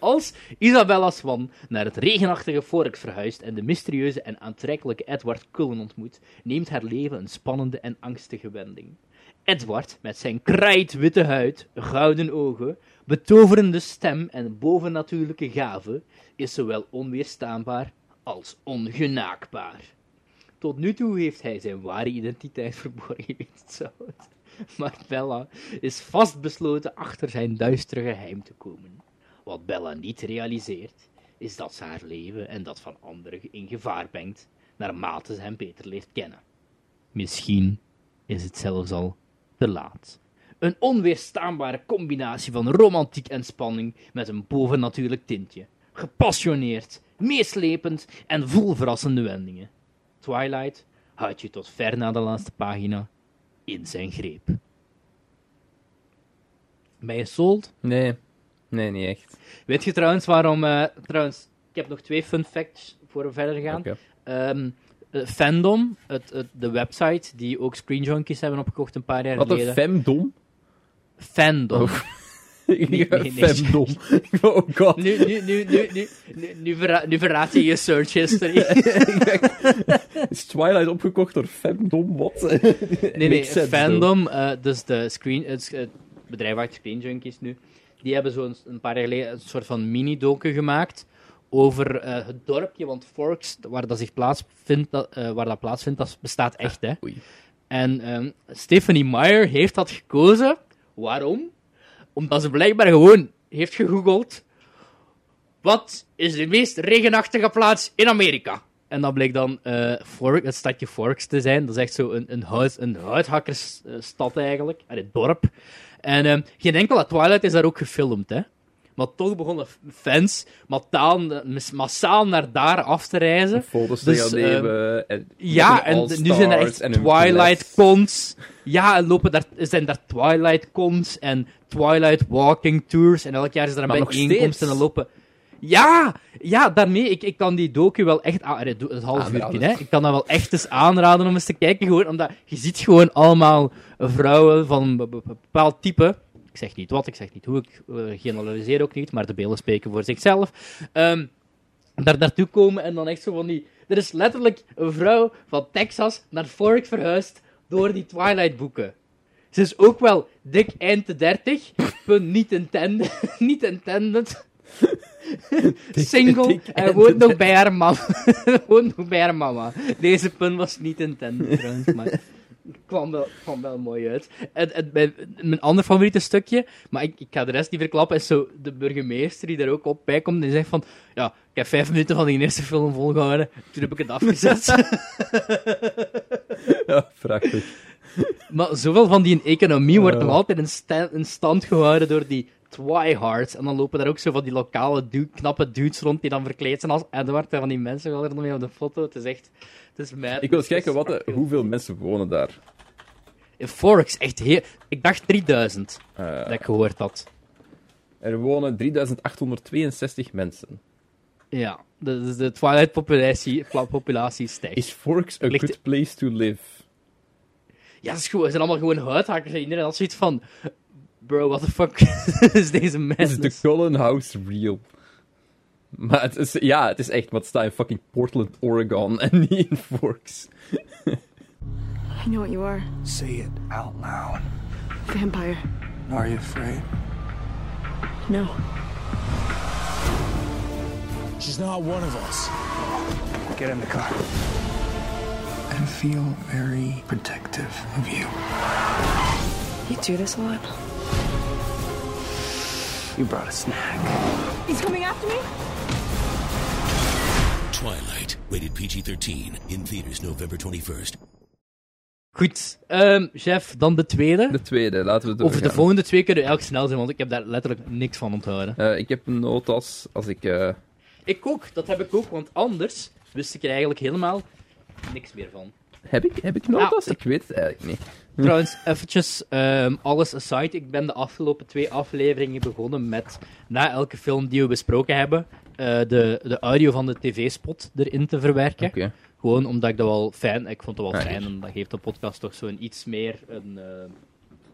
B: Als Isabella Swan naar het regenachtige Forks verhuist en de mysterieuze en aantrekkelijke Edward Cullen ontmoet, neemt haar leven een spannende en angstige wending. Edward, met zijn krijtwitte huid, gouden ogen, betoverende stem en bovennatuurlijke gaven, is zowel onweerstaanbaar als ongenaakbaar. Tot nu toe heeft hij zijn ware identiteit verborgen te houden. Maar Bella is vastbesloten achter zijn duistere geheim te komen. Wat Bella niet realiseert, is dat ze haar leven en dat van anderen in gevaar brengt, naarmate ze hem beter leert kennen. Misschien is het zelfs al te laat. Een onweerstaanbare combinatie van romantiek en spanning met een bovennatuurlijk tintje. Gepassioneerd, meeslepend en vol verrassende wendingen. Twilight houdt je tot ver na de laatste pagina in zijn greep. Ben je sold?
A: Nee. Nee, niet echt.
B: Weet je trouwens waarom... eh, trouwens, ik heb nog twee fun facts voor we verder gaan.
A: Oké.
B: Ehm, eh, Fandom, het, het- de website die ook Screen Junkies hebben opgekocht een paar jaar
A: Wat een
B: geleden.
A: femdom.
B: Fandom.
A: Oh.
B: nee, nee.
A: femdom. Oh god.
B: Nu, nu, nu, nu, nu, nu, verra- nu verraad je je search history.
A: Is Twilight opgekocht door femdom? Wat?
B: nee, nee, Fandom, eh, dus de screen, het, het bedrijf achter Screen Junkies nu, die hebben zo'n een paar jaar geleden een soort van mini-docu gemaakt over eh, het dorpje, want Forks, waar dat zich plaatsvindt, dat, eh, waar dat plaatsvindt, dat bestaat echt, hè.
A: Oei.
B: En ehm, Stephanie Meyer heeft dat gekozen. Waarom? Omdat ze blijkbaar gewoon heeft gegoogeld. Wat is de meest regenachtige plaats in Amerika? En dat bleek dan Fork, het stadje Forks te zijn. Dat is echt zo een, een, huis, een houthakkersstad eigenlijk. En het dorp. En ehm, geen enkele Twilight is daar ook gefilmd, hè. Maar toch begonnen fans massaal, naar daar af te reizen.
A: Foto's
B: Dus,
A: te gaan nemen. en
B: Ja, en nu zijn er echt
A: en hun
B: Twilight
A: bless.
B: cons. Ja, en lopen daar, zijn daar Twilight cons en Twilight walking tours. En elk jaar is er een bijeenkomst en dan lopen. Ja, ja, daarmee. Ik, ik kan die docu wel echt. doe- Het half uurtje, hè. Ik kan dat wel echt eens aanraden om eens te kijken. Gewoon omdat je ziet gewoon allemaal vrouwen van een be- be- bepaald type. Ik zeg niet wat, ik zeg niet hoe, ik eh, generaliseer ook niet, maar de beelden spreken voor zichzelf. Ehm, daar naartoe komen en dan echt zo van die... Er is letterlijk een vrouw van Texas naar Fork verhuisd door die Twilight-boeken. Ze is ook wel dik eind de 30, punt niet intended. niet intended. Single en woont nog bij haar mama. woont nog bij haar mama. Deze punt was niet intended trouwens, maar het kwam wel, kwam wel mooi uit. En, en mijn, mijn ander favoriete stukje, maar ik, ik ga de rest niet verklappen, is zo de burgemeester die daar ook op bij komt en die zegt van, ja, ik heb vijf minuten van die eerste film volgehouden, toen heb ik het afgezet.
A: Ja, prachtig.
B: maar zoveel van die economie wordt nog altijd in, in stand gehouden door die Twihards. En dan lopen daar ook zo van die lokale knappe dudes rond die dan verkleed zijn als Edward en van die mensen wel er nog mee op de foto. Het is echt... Het is mad.
A: Ik wil eens kijken wat de- hoeveel mensen wonen daar.
B: In Forks, echt heel... Ik dacht 3000,
A: Eh,
B: dat ik gehoord had.
A: er wonen 3862 mensen.
B: Ja, de, Twilight-populatie populatie stijgt.
A: Is Forks a
B: Ligt-
A: good place to live?
B: Ja, dat is goed. Het zijn allemaal gewoon huidhakkers. En iedereen had zoiets van... Bro, what the fuck is deze
A: Is de
B: madness?
A: Cullen House real? Maar het is, ja, het is echt wat staat in fucking Portland, Oregon en niet in Forks.
C: I know what you are.
D: Say it out loud.
C: Vampire.
D: Are you afraid?
C: No.
E: She's not one of us.
D: Get in the car. I feel very protective of you.
C: You do this a lot.
D: You brought a snack.
C: He's coming after me?
F: Twilight, rated PG 13, in theaters November 21st.
B: Goed, ehm chef, dan de tweede.
A: De tweede, laten we
B: Over de volgende twee kunnen we elk snel zijn, want ik heb daar letterlijk niks van onthouden.
A: Eh, ik heb een notas als ik... eh,
B: Ik ook, dat heb ik ook, want anders wist ik er eigenlijk helemaal niks meer van.
A: Heb, ik, heb ik notas?
B: Ja.
A: Ik weet het eigenlijk niet.
B: Trouwens, eventjes, ehm, alles aside, ik ben de afgelopen twee afleveringen begonnen met, na elke film die we besproken hebben, eh, de, de audio van de tv-spot erin te verwerken. Gewoon omdat ik dat wel fijn, ik vond het wel
A: Ah,
B: fijn, en dat geeft de podcast toch zo'n iets meer een, eh,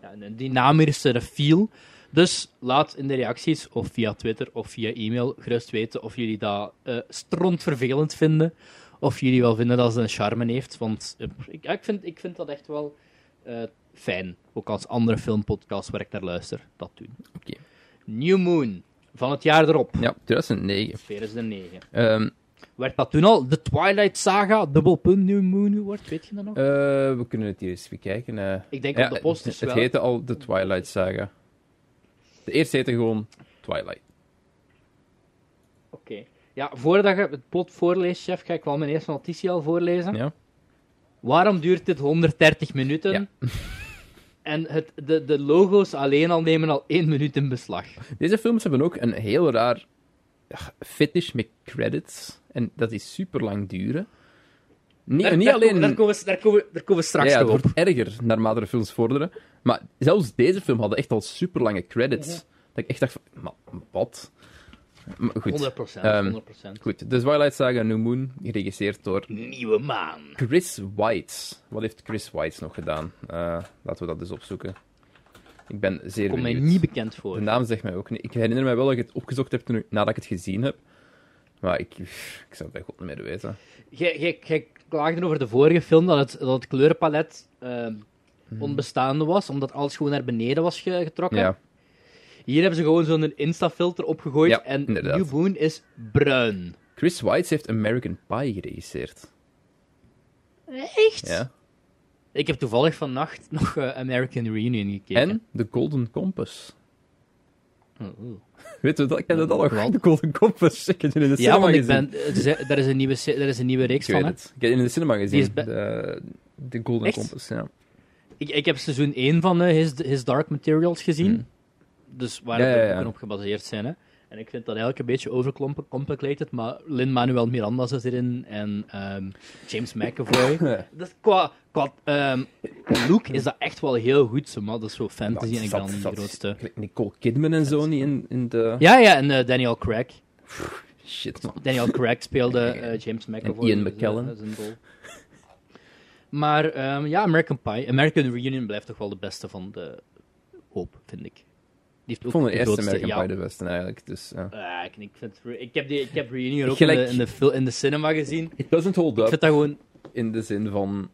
B: ja, een dynamischere feel. Dus laat in de reacties, of via Twitter of via e-mail, gerust weten of jullie dat eh stront vervelend vinden. Of jullie wel vinden dat ze een charme heeft. Want eh, ik, ik, vind, ik vind dat echt wel eh, fijn. Ook als andere filmpodcasts waar ik naar luister, dat doen.
A: Oké.
B: New Moon, van het jaar erop,
A: Ja, 2009.
B: 2009.
A: Ehm,
B: Werd dat toen al de Twilight Saga, dubbelpunt New Moon wordt? Weet je dat nog?
A: eh, we kunnen het hier eens bekijken. eh.
B: Ik denk
A: Ja,
B: op de posters
A: het
B: wel.
A: heette al de Twilight Saga. De eerste heette gewoon Twilight.
B: Oké. Ja, voordat je het plot voorleest, chef, ga ik wel mijn eerste notitie al voorlezen.
A: Ja?
B: Waarom duurt dit 130 minuten?
A: Ja.
B: En het, de, de logo's alleen al nemen al 1 minuut in beslag.
A: Deze films hebben ook een heel raar fetish met credits. En dat is super lang duren. Niet,
B: Daar,
A: niet
B: daar
A: alleen...
B: komen, daar, komen we, daar, komen we, daar komen we straks
A: ja, ja, het
B: op.
A: wordt erger naarmate de films vorderen. Maar zelfs deze film hadden echt al super lange credits.
B: Mhm.
A: Dat ik echt dacht van, maar wat? Goed.
B: 100%.
A: Ehm,
B: 100%.
A: Goed, de Twilight Saga New Moon, geregisseerd door
B: Nieuwe maan.
A: Chris Weitz. Wat heeft Chris Weitz nog gedaan? Eh, laten we dat eens opzoeken. Ik ben zeer
B: Komt mij niet bekend voor.
A: De naam zegt mij ook niet. Ik herinner me wel dat ik het opgezocht heb toen, nadat ik het gezien heb. Maar ik, ik zou het bij god niet meer weten.
B: Jij- klaagde over de vorige film dat het, dat het kleurenpalet ehm, onbestaande was, omdat alles gewoon naar beneden was ge- getrokken.
A: Ja,
B: Hier hebben ze gewoon zo'n Insta-filter opgegooid
A: Ja,
B: en
A: inderdaad.
B: New Moon is bruin.
A: Chris Weitz heeft American Pie geregisseerd.
B: Echt?
A: Ja.
B: Ik heb toevallig vannacht nog eh, American Reunion gekeken.
A: En The Golden Compass.
B: Oh, oh.
A: Weet je dat? Ik ken dat al? The Golden Compass. Ik heb het in de cinema
B: Ja,
A: gezien.
B: ben, het is- er, is een nieuwe, er is een nieuwe reeks
A: Ik
B: van.
A: Het. Ik heb het in de cinema gezien. de, de Golden
B: Echt?
A: Compass, ja.
B: Ik, ik heb seizoen 1 van eh, His, His Dark Materials gezien. Dus waar.
A: Ja,
B: de boeken op gebaseerd zijn. Hè. En ik vind dat eigenlijk een beetje overcomplicated, maar Lin-Manuel Miranda zit erin en ehm, James McAvoy. dat is qua qua ehm, look is dat echt wel heel goed, maar dat is zo fantasy en ik niet de grootste.
A: Nicole Kidman en zo niet in, in de...
B: Ja, ja, en eh, Daniel Craig.
A: Shit, man.
B: Daniel Craig speelde eh, James McAvoy.
A: Ian
B: in zijn-
A: McKellen.
B: Maar ehm, ja, American Pie. American Reunion blijft toch wel de beste van de hoop, vind ik. Heeft
A: Ik vond de eerste American
B: ja,
A: Pie de beste eigenlijk. Dus, ja.
B: Ah, ik, ik, vind, het- ik, heb die, ik heb Reunion ook
A: Gelijk-
B: in, de, in, de, in de cinema gezien.
A: It doesn't hold
B: Ik
A: up
B: vind dat gewoon...
A: in de zin van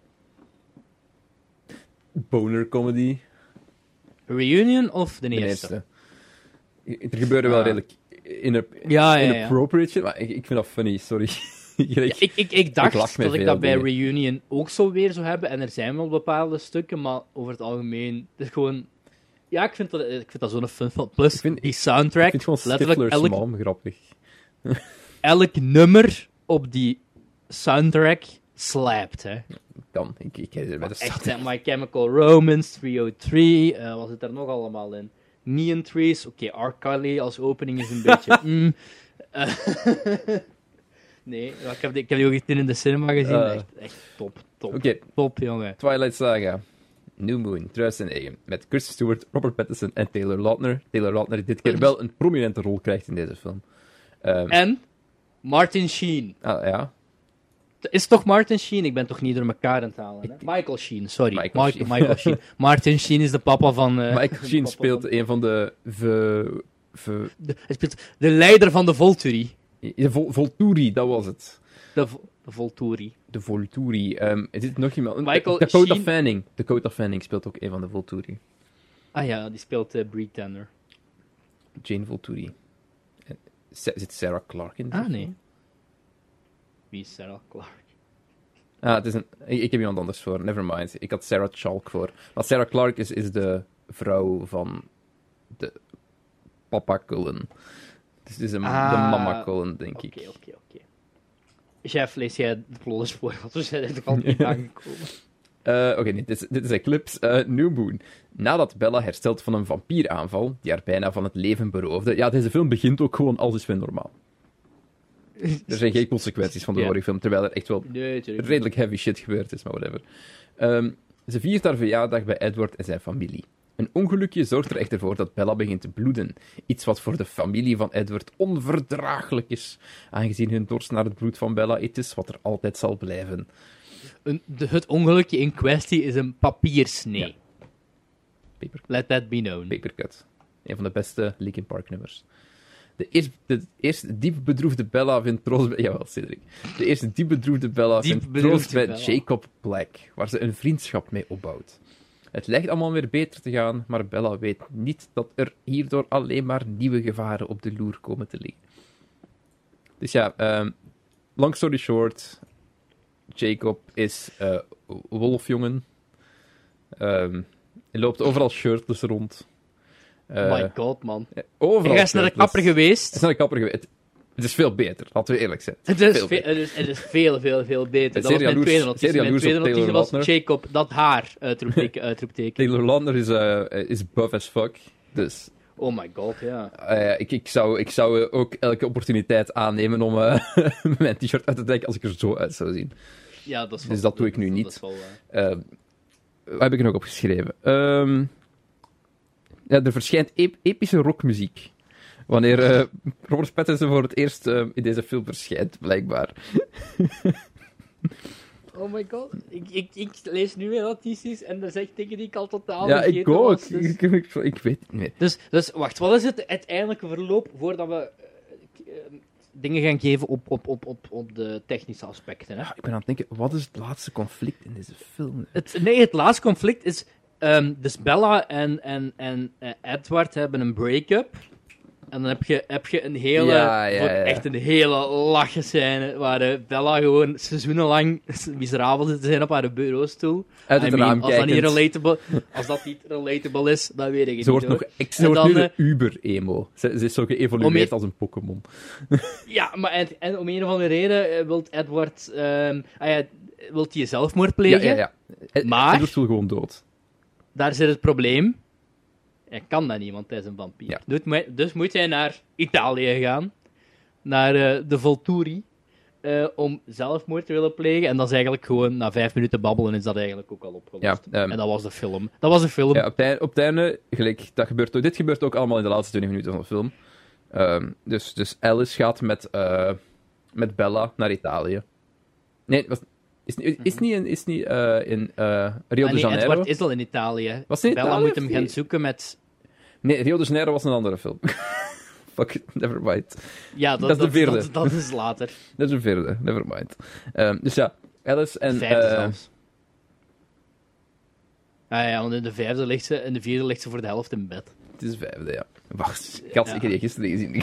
A: boner comedy.
B: Reunion of de
A: De
B: eerste?
A: eerste. Er gebeurde wel
B: Ah.
A: redelijk in
B: Ja, ja, ja.
A: inappropriate shit, maar ik, ik vind dat funny, sorry. Gelijk-
B: Ja, ik, ik, ik dacht dat ik dat bij
A: dingen.
B: Reunion ook zo weer zou hebben. En er zijn wel bepaalde stukken, maar over het algemeen... Het is gewoon... Ja, ik vind dat, ik vind dat zo'n fun film. Plus,
A: Ik vind-
B: die soundtrack,
A: ik vind gewoon
B: letterlijk elk,
A: mom grappig.
B: elk nummer op die soundtrack slapt, hè.
A: Dan, ik, ik herinner me de
B: Echt, hè. My Chemical Romance, 303, eh wat zit er nog allemaal in? Neon Trees, oké, R. Kelly als opening is een beetje... mm. Eh, nee, ik, heb die, ik heb die ook echt in de cinema gezien.
A: Eh.
B: echt, echt top, top,
A: Oké,
B: top, jongen.
A: Twilight Saga. New Moon, 2009. Met Kristen Stewart, Robert Pattinson en Taylor Lautner. Taylor Lautner die dit keer wel een prominente rol krijgt in deze film. Ehm,
B: En Martin Sheen.
A: ah, ja,
B: Is toch Martin Sheen? Ik ben toch niet door elkaar aan het halen. Hè? Michael Sheen, sorry.
A: Michael
B: Michael,
A: Sheen.
B: Michael Sheen. Martin Sheen is de papa van... eh,
A: Michael Sheen speelt
B: van-
A: een van de... Ve, ve,
B: de, hij speelt de leider van de Volturi.
A: de Vol- Volturi, dat was het.
B: De Volturi.
A: De Volturi. Ehm is dit nog iemand?
B: Michael
A: Dakota
B: Sheen-
A: Fanning. Dakota Fanning speelt ook een van de Volturi.
B: Ah ja, die speelt eh Brie Tanner.
A: Jane Volturi. Zit Sarah Clark in?
B: Ah,
A: film?
B: nee. Wie is Sarah Clark?
A: Ah, het is een... Ik, heb iemand anders voor. Never mind. Ik had Sarah Chalk voor. Maar Sarah Clark is, is de vrouw van de papa Cullen. Dus het is een, de
B: Ah,
A: mama Cullen, denk
B: Oké,
A: ik.
B: oké, oké. Chef, lees jij de plotterspoor, want we zijn er al niet aangekomen.
A: Eh, Oké, nee, dit, is- dit is Eclipse. Eh New Moon. Nadat Bella herstelt van een vampieraanval, die haar bijna van het leven beroofde... Ja, deze film begint ook gewoon alles is weer normaal. Er zijn geen consequenties van de horrorfilm, terwijl er echt wel
B: Nee,
A: redelijk heavy shit gebeurd is, maar whatever. Ehm, ze viert haar verjaardag bij Edward en zijn familie. Een ongelukje zorgt er echter voor dat Bella begint te bloeden. Iets wat voor de familie van Edward onverdraaglijk is, aangezien hun dorst naar het bloed van Bella iets is wat er altijd zal blijven.
B: Een, de, het ongelukje in kwestie is een papiersnee.
A: Ja. Paper,
B: Let that be known.
A: Papercut. Een van de beste Linkin Park nummers. De eerst, de eerste diep bedroefde Bella vindt troost bij... Jawel, Cedric. De eerste diep bedroefde Bella
B: Diep
A: vindt troost bij
B: Bella.
A: Jacob Black, waar ze een vriendschap mee opbouwt. Het lijkt allemaal weer beter te gaan, maar Bella weet niet dat er hierdoor alleen maar nieuwe gevaren op de loer komen te liggen. Dus ja, ehm, long story short, Jacob is eh, wolfjongen. Ehm, hij loopt overal shirtless rond. Eh,
B: Oh my god, man.
A: overal
B: Hij is naar de kapper
A: Hij
B: geweest.
A: is naar de kapper geweest. Het is veel beter, laten we eerlijk zijn.
B: Het is,
A: Veel
B: veel, het, is, het is veel, veel, veel beter. Dat was mijn tweede notitie. Mijn tweede notitie was. Jacob, dat haar, uitroepteken, uitroepteken.
A: Taylor Lautner is, eh, is buff as fuck. Dus
B: Oh my god, ja.
A: eh, ik, ik, zou, ik zou eh, ook elke opportuniteit aannemen om mijn t-shirt uit te trekken als ik er zo uit zou zien.
B: ja dat is
A: Dus dat doe ik nu niet.
B: Wel,
A: wat heb ik er nog opgeschreven? Ehm ja, er verschijnt ep- epische rockmuziek. Wanneer eh, Robert Pattinson voor het eerst eh, in deze film verschijnt, blijkbaar.
B: Oh my god. Ik, ik, ik lees nu weer notities en er zegt dingen die ik al totaal
A: ja,
B: vergeten
A: ik ook.
B: was, dus-
A: Ik, ik, ik weet het niet meer.
B: Dus, dus wacht, wat is het uiteindelijke verloop voordat we eh, dingen gaan geven op, op, op, op, op de technische aspecten? Hè?
A: Ik ben aan het denken, wat is het laatste conflict in deze film?
B: Het, nee, het laatste conflict is. ehm, dus Bella en, en, en Edward hebben een break-up. En dan heb je, heb je een hele.
A: Ja, ja,
B: wordt
A: ja.
B: Echt een hele lachen scène. Waar eh, Bella gewoon seizoenenlang miserabel zit te zijn op haar bureaustoel.
A: Uit
B: I
A: het
B: mean,
A: raam
B: als dat, niet relatable, als dat niet relatable is, dan weet ik het
A: Ze
B: niet.
A: wordt,
B: hoor.
A: nog, ik, ze
B: En
A: wordt
B: dan,
A: nu
B: eh,
A: de uber-emo. Ze, ze is zo geëvolueerd
B: je-
A: als een Pokémon.
B: Ja, maar en, en om een of andere reden wil Edward. ah ja, wilt hij zelfmoord plegen.
A: Ja, ja, ja.
B: Maar-
A: Edward wil gewoon dood.
B: Daar zit het probleem. Hij kan dat niet, want hij is een vampier.
A: Ja.
B: Dus, moet- dus moet hij naar Italië gaan. Naar eh, de Volturi. eh, om zelfmoord te willen plegen. En dat is eigenlijk gewoon, na vijf minuten babbelen, is dat eigenlijk ook al opgelost.
A: Ja, ehm,
B: en dat was de film. Dat was de film.
A: Ja, op, het einde, op het einde, gelijk, dat gebeurt, ook- dit gebeurt ook allemaal in de laatste 20 minuten van de film. Ehm, dus, dus Alice gaat met, eh, met Bella naar Italië. Nee, was, is, is, is niet in, is niet, in Rio
B: Ah,
A: de
B: nee,
A: Janeiro.
B: Edward is al in Italië.
A: Was in
B: Bella
A: Italië
B: moet hem gaan zoeken met...
A: Nee, Rio de Janeiro was een andere film. Fuck it, never mind.
B: Ja, dat,
A: Dat is de vierde.
B: Dat, dat is later.
A: Dat is een vierde, never mind. Ehm, dus ja, Alice en...
B: vijfde
A: eh,
B: zelfs. Ah ja, want in de vijfde ligt ze, in de vierde ligt ze voor de helft in bed.
A: het is de vijfde, ja. Wacht, ik had
B: Ja.
A: gisteren gezien.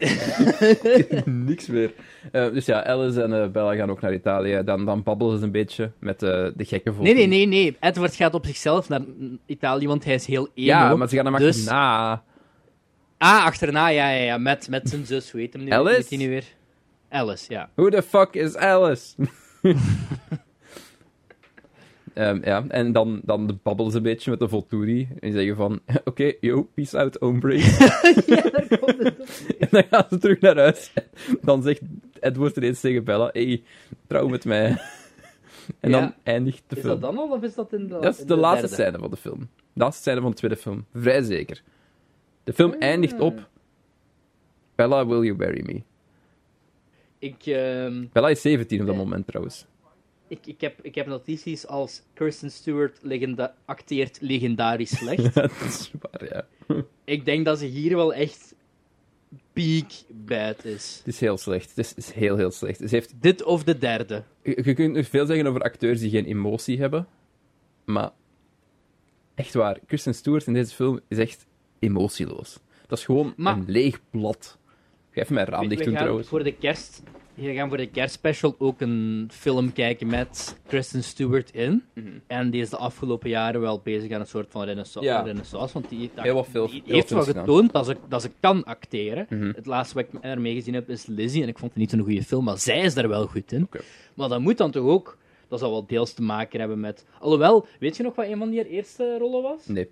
A: Niks meer. Eh, dus ja, Alice en eh, Bella gaan ook naar Italië. Dan, dan babbelen ze een beetje met eh, de gekke volk.
B: Nee, nee, nee, nee. Edward gaat op zichzelf naar Italië, want hij is heel emo.
A: Ja, maar ze gaan hem
B: dus...
A: achterna.
B: Ah, achterna, ja, ja, ja. Met, met zijn zus, weet hem nu,
A: Alice?
B: weet hij nu weer? Alice, ja.
A: Who the fuck is Alice? Ehm, ja, en dan, dan babbelen ze een beetje met de Volturi. En zeggen van, oké, yo, peace out, hombre. en dan gaan ze terug naar huis. Dan zegt Edward ineens tegen Bella, hey, trouw met mij. en dan
B: Ja.
A: eindigt de
B: Is
A: film.
B: dat dan al, of is dat in de
A: Dat is
B: in
A: de laatste
B: derde?
A: scène van de film. De laatste scène van de tweede film. Vrij zeker. De film
B: Ah.
A: eindigt op... Bella, will you marry me?
B: Ik, ehm,
A: Bella is 17 op dat moment, trouwens.
B: Ik, ik, heb, ik heb notities als Kirsten Stewart legenda acteert legendarisch slecht.
A: dat is waar, ja.
B: ik denk dat ze hier wel echt peak bad is.
A: Het is heel slecht. Het is, is heel, heel slecht. Ze heeft,
B: Dit of de derde.
A: je, je kunt nog veel zeggen over acteurs die geen emotie hebben. Maar... Echt waar. Kristen Stewart in deze film is echt emotieloos. Dat is gewoon
B: Maar-
A: een leeg blad. Ga even mijn raam dicht doen, trouwens.
B: Voor de kerst, we gaan voor de kerstspecial ook een film kijken met Kristen Stewart in. En die is de afgelopen jaren wel bezig aan een soort van renaissance.
A: Ja.
B: renaissance want die,
A: Heel wat veel-
B: die
A: heel
B: heeft wel getoond dat ze, dat ze kan acteren.
A: Mhm.
B: Het laatste wat ik ermee gezien heb is Lizzie. En ik vond het niet zo'n goede film, maar zij is daar wel goed in. Maar dat moet dan toch ook... Dat zal wel deels te maken hebben met... Alhoewel, weet je nog wat een van die eerste rollen was?
A: Nee.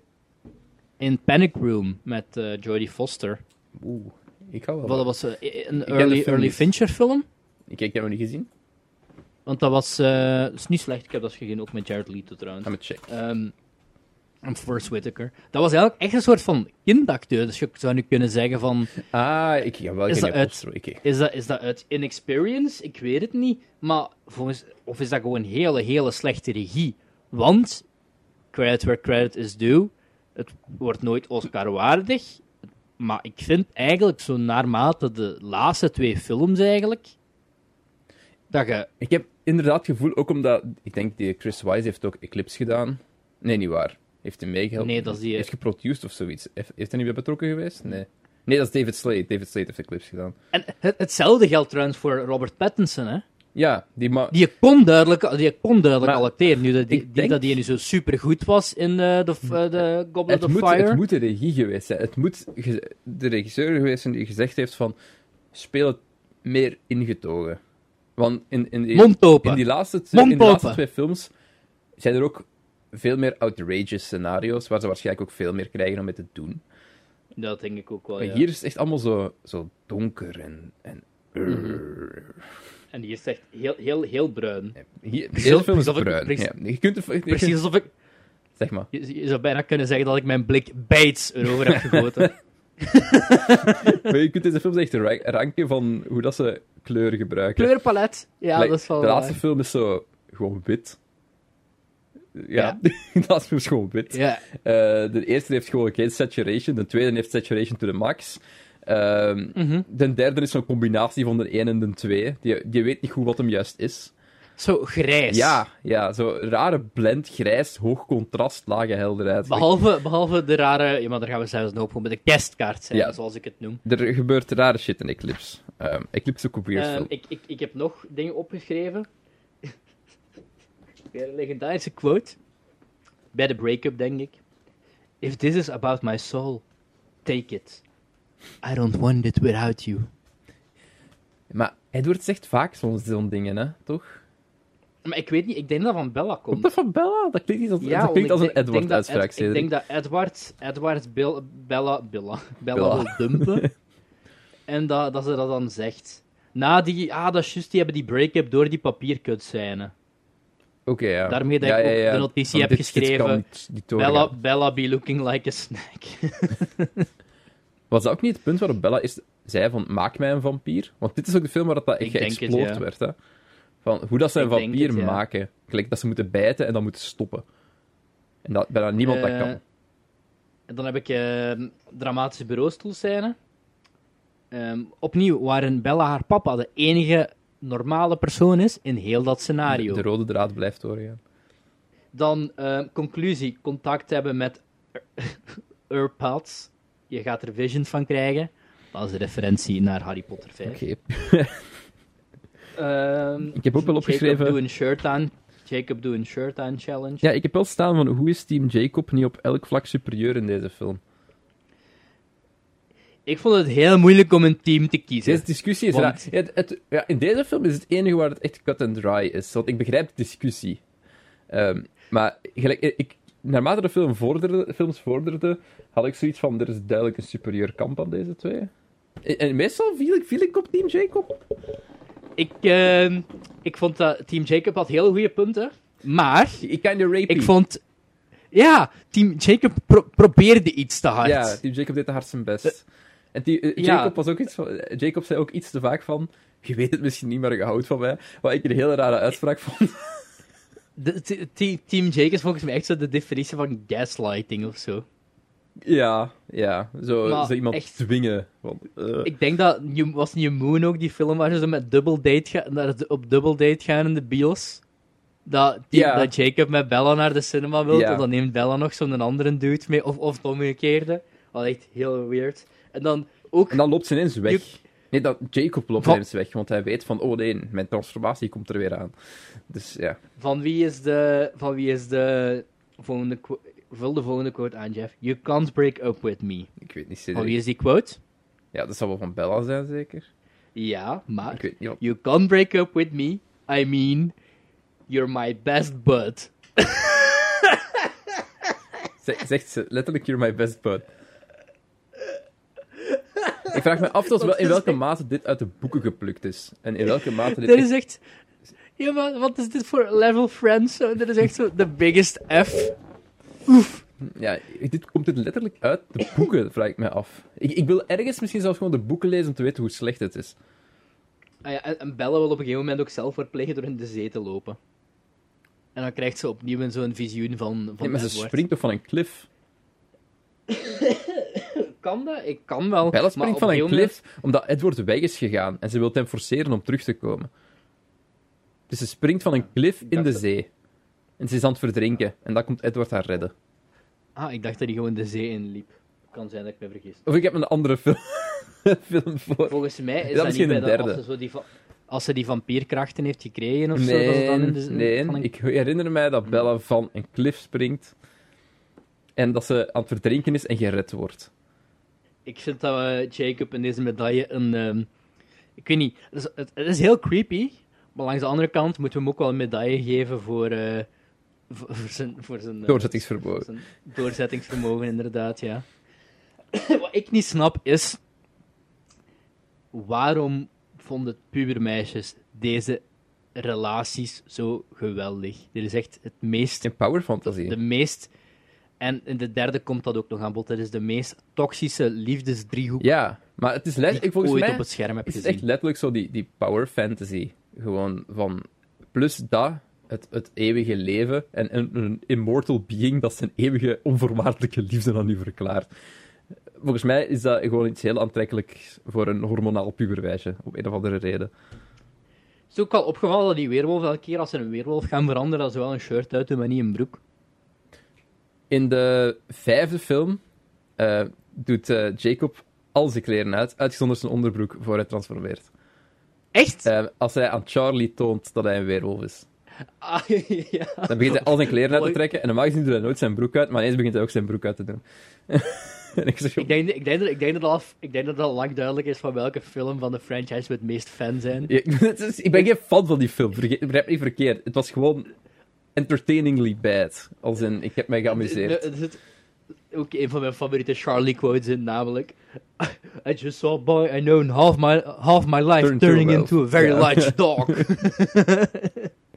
B: In Panic Room met eh Jodie Foster.
A: Oeh. Ik hou wel.
B: Dat was eh, een early, early. Fincher film.
A: Ik, ik heb hem niet gezien.
B: Want dat was... dat is niet slecht, ik heb dat gezien, ook met Jared Leto trouwens.
A: Ga me checken.
B: Ehm en Forrest Whitaker. Dat was eigenlijk echt een soort van kindacteur. Dus je zou nu kunnen zeggen van...
A: Ah, ik heb wel
B: Is dat uit- Is dat, is dat uit inexperience? Ik weet het niet. Maar volgens... Of is dat gewoon hele, hele slechte regie? Want, credit where credit is due, het wordt nooit Oscar-waardig. Maar ik vind eigenlijk zo naarmate de laatste twee films eigenlijk... Dat je...
A: ik heb inderdaad het gevoel, ook omdat... Ik denk, die Chris Wise heeft ook Eclipse gedaan. Nee, niet waar. Heeft hij meegehelpen?
B: Nee, dat is die-
A: Heeft geproduced of zoiets. Heeft, heeft hij niet bij betrokken geweest? Nee. Nee, dat is David Slade. David Slade heeft Eclipse gedaan.
B: En het, hetzelfde geldt trouwens voor Robert Pattinson, hè.
A: Ja, die ma...
B: Die kon duidelijk, die kon duidelijk
A: Maar
B: al acteren. Nu dat die,
A: denk-
B: dat die nu zo super goed was in eh, de, eh, de Goblet
A: Het
B: of
A: moet,
B: Fire.
A: het moet de regie geweest zijn. Het moet ge- de regisseur geweest zijn die gezegd heeft van... spelen meer ingetogen. Want in, in, die-
B: Mond open.
A: in, die laatste, twee-
B: Mond
A: in de laatste
B: open.
A: twee films zijn er ook veel meer outrageous scenario's, waar ze waarschijnlijk ook veel meer krijgen om mee te doen.
B: Dat denk ik ook wel,
A: Maar
B: ja.
A: hier is het echt allemaal zo, zo donker en... en
B: En hier is het echt heel, heel, heel bruin.
A: Hier, is
B: alsof ik-
A: bruin.
B: precies-
A: Ja, je kunt er, je
B: Precies
A: kunt-
B: alsof ik...
A: Zeg maar.
B: Je, je zou bijna kunnen zeggen dat ik mijn blik Bates erover heb gegoten.
A: Maar je kunt deze films echt ra- ranken van hoe dat ze kleuren gebruiken.
B: Kleurpalet. Ja,
A: Like,
B: dat is wel
A: de laatste
B: waar.
A: film is zo gewoon wit. Ja,
B: Ja.
A: de laatste film is gewoon wit.
B: Ja,
A: Eh, de eerste heeft gewoon geen saturation, de tweede heeft saturation to the max. Ehm,
B: Mhm.
A: De derde is zo'n combinatie van de 1 en de 2. Die, die weet niet goed wat hem juist is.
B: Zo grijs.
A: Ja, ja, zo rare blend, grijs, hoog contrast, lage helderheid.
B: Behalve, behalve de rare... Ja, maar daar gaan we zelfs nog op met de kerstkaart zijn,
A: Ja.
B: zoals ik het noem.
A: Er gebeurt rare shit in Eclipse. Ehm, Eclipse ook film.
B: ik, ik, ik heb nog dingen opgeschreven. Weer een legendarische quote. Bij de break-up, denk ik. If this is about my soul, take it. I don't want it without you.
A: Maar Edward zegt vaak zo'n dingen, hè? Toch?
B: Maar ik weet niet, ik denk dat van Bella
A: Komt
B: komt.
A: dat van Bella? Dat klinkt, niet als, dat
B: want
A: klinkt als
B: ik
A: een
B: ik dat
A: Edward-uitspraak,
B: Ed- Ik
A: Cedric.
B: denk dat Edward, Edward Bella, Bella, Bella
A: Bella.
B: wil dumpen. en dat, dat ze dat dan zegt. Na die, ah, dat is juist, die hebben die break-up door die papierkutscène.
A: Oké, ja.
B: Daarmee dat
A: ja,
B: ik
A: ja,
B: ook
A: ja.
B: de notitie heb
A: dit-
B: geschreven. Bella, Bella be looking like a snack.
A: Was dat ook niet het punt waarop Bella is, zei van, maak mij een vampier? Want dit is ook de film waar dat, dat echt
B: Ik ja.
A: werd, hè. Van hoe dat ze een vampier
B: het, ja.
A: maken. Gelijk dat ze moeten bijten en dan moeten stoppen. En dat bijna niemand dat
B: Eh,
A: kan.
B: En dan heb ik eh dramatische bureaustoelscène. Ehm, opnieuw, waarin Bella haar papa de enige normale persoon is in heel dat scenario.
A: De, de rode draad blijft doorgaan.
B: Dan eh, conclusie, contact hebben met Urpats. Je gaat er vision van krijgen. Dat is een referentie naar Harry Potter 5.
A: Oké.
B: Ehm,
A: Ik heb ook wel opgeschreven-
B: Jacob doe een shirt aan. Jacob doe een shirt aan challenge.
A: Ja, ik heb wel staan van, hoe is Team Jacob niet op elk vlak superieur in deze film?
B: Ik vond het heel moeilijk om een team te kiezen.
A: Deze discussie is
B: Want-
A: raar. Ja, het, het- ja, in deze film is het enige waar het echt cut and dry is. Want ik begrijp de discussie. Ehm, maar gelijk, ik, naarmate de film vorderde, films vorderden, had ik zoiets van, er is duidelijk een superieur kamp aan deze twee. En, en meestal viel ik, viel ik op Team Jacob.
B: Ik, ehm, ik vond dat Team Jacob had heel goede punten. Maar
A: Ik
B: ik vond... Ja, Team Jacob pro- probeerde iets te hard.
A: Ja, Team Jacob deed de hard zijn best. En die, eh,
B: ja.
A: Jacob, was ook iets van, eh, Jacob zei ook iets te vaak van, je weet het misschien niet, maar je houdt van mij. Wat ik een hele rare uitspraak vond.
B: De- te- te- Team Jacob is volgens mij echt zo de definitie van gaslighting of zo.
A: Ja, ja. Zo,
B: Maar
A: zo iemand
B: echt-
A: dwingen. Want, eh,
B: Ik denk dat... Was New Moon ook die film waar ze met double date op double date gaan in de bios? Dat, die, dat Jacob met Bella naar de cinema wil, en dan neemt Bella nog zo'n andere dude mee, of, of het omgekeerde. Wat echt heel weird. En dan ook...
A: En dan loopt ze ineens weg. Nee, dat Jacob loopt
B: Van-
A: ineens weg, want hij weet van, oh nee, mijn transformatie komt er weer aan. Dus ja,
B: Van wie is de, van wie is de volgende Vul de volgende quote aan, Jeff. You can't break up with me.
A: ik weet niet zeker.
B: wie is die quote?
A: Ja, dat zal wel van Bella zijn, zeker.
B: Ja, maar...
A: Ik weet niet.
B: You can't break up with me. I mean, you're my best bud.
A: Zeg- Zegt ze letterlijk, you're my best bud. Ik vraag me af tot wel in welke mate dit uit de boeken geplukt is. En in welke mate dit...
B: Dit is echt... Ja, maar wat is dit voor level friends? Dit is echt zo de biggest F.
A: Ja, dit komt dit letterlijk uit de boeken, vraag ik me af. Ik, ik wil ergens misschien zelfs gewoon de boeken lezen om te weten hoe slecht het is.
B: Ah ja, en, en Bella wil op een gegeven moment ook zelfmoord plegen door in de zee te lopen. En dan krijgt ze opnieuw een zo'n visioen van, van
A: Nee, maar ze springt toch van een cliff?
B: Kan dat? Ik kan wel.
A: Bella springt van een
B: moment-
A: cliff omdat Edward weg is gegaan en ze wil hem forceren om terug te komen. Dus ze springt van een cliff in de zee. En ze is aan het verdrinken. En dan komt Edward haar redden.
B: Ah, ik dacht dat hij gewoon de zee inliep. Kan zijn dat ik me vergis.
A: Of ik heb een andere film, film voor.
B: Volgens mij is
A: Dat
B: dat, bij de-
A: derde.
B: als, ze zo die, als ze die vampierkrachten heeft gekregen of zo.
A: Nee,
B: dan in de,
A: nee.
B: een-
A: ik herinner mij dat Bella van een cliff springt. En dat ze aan het verdrinken is en gered wordt.
B: Ik vind dat eh, Jacob in deze medaille een, ehm, Ik weet niet, het is, het, het is heel creepy, maar langs de andere kant moeten we hem ook wel een medaille geven voor, eh, voor, voor zijn, voor zijn, eh,
A: Doorzettingsvermogen.
B: zijn doorzettingsvermogen, inderdaad, ja. Wat ik niet snap is, waarom vonden pubermeisjes deze relaties zo geweldig? Dit is echt het meest
A: In Power Fantasy.
B: de meest. En in de derde komt dat ook nog aan bod. Dat is de meest toxische liefdesdriehoek
A: Ja, maar het is letterlijk,
B: ik
A: volgens
B: ooit
A: mij,
B: op het scherm heb
A: het is
B: gezien.
A: echt letterlijk zo die, die power fantasy. Gewoon van, plus dat, het, het eeuwige leven en een, een immortal being dat zijn eeuwige onvoorwaardelijke liefde aan u verklaart. Volgens mij is dat gewoon iets heel aantrekkelijk voor een hormonaal puberwijsje, op een of andere reden.
B: Het is ook wel opgevallen dat die weerwolf elke keer als ze een weerwolf gaan veranderen, dat ze wel een shirt uit doen, maar niet een broek.
A: In de vijfde film eh, doet eh, Jacob al zijn kleren uit, uitgezonderd zijn onderbroek, voor hij transformeert.
B: Echt?
A: Eh, als hij aan Charlie toont dat hij een weerwolf is.
B: Ah, ja.
A: Dan begint hij al zijn kleren uit te trekken. En normaal gezien doet hij nooit zijn broek uit, maar ineens begint hij ook zijn broek uit te doen. en ik zeg,
B: Ik denk, ik, denk dat, ik, denk dat al, ik denk dat het al lang duidelijk is van welke film van de franchise we het meest fan zijn.
A: Ja, ik ben geen fan van die film, begrijp niet verkeerd. Het was gewoon entertainingly bad. Als in, ik heb mij geamuseerd.
B: Er zit ook een van mijn favoriete Charlie quotes in, namelijk I just saw a boy I known half my, half my life
A: Turn
B: turning
A: a
B: into a very large dog.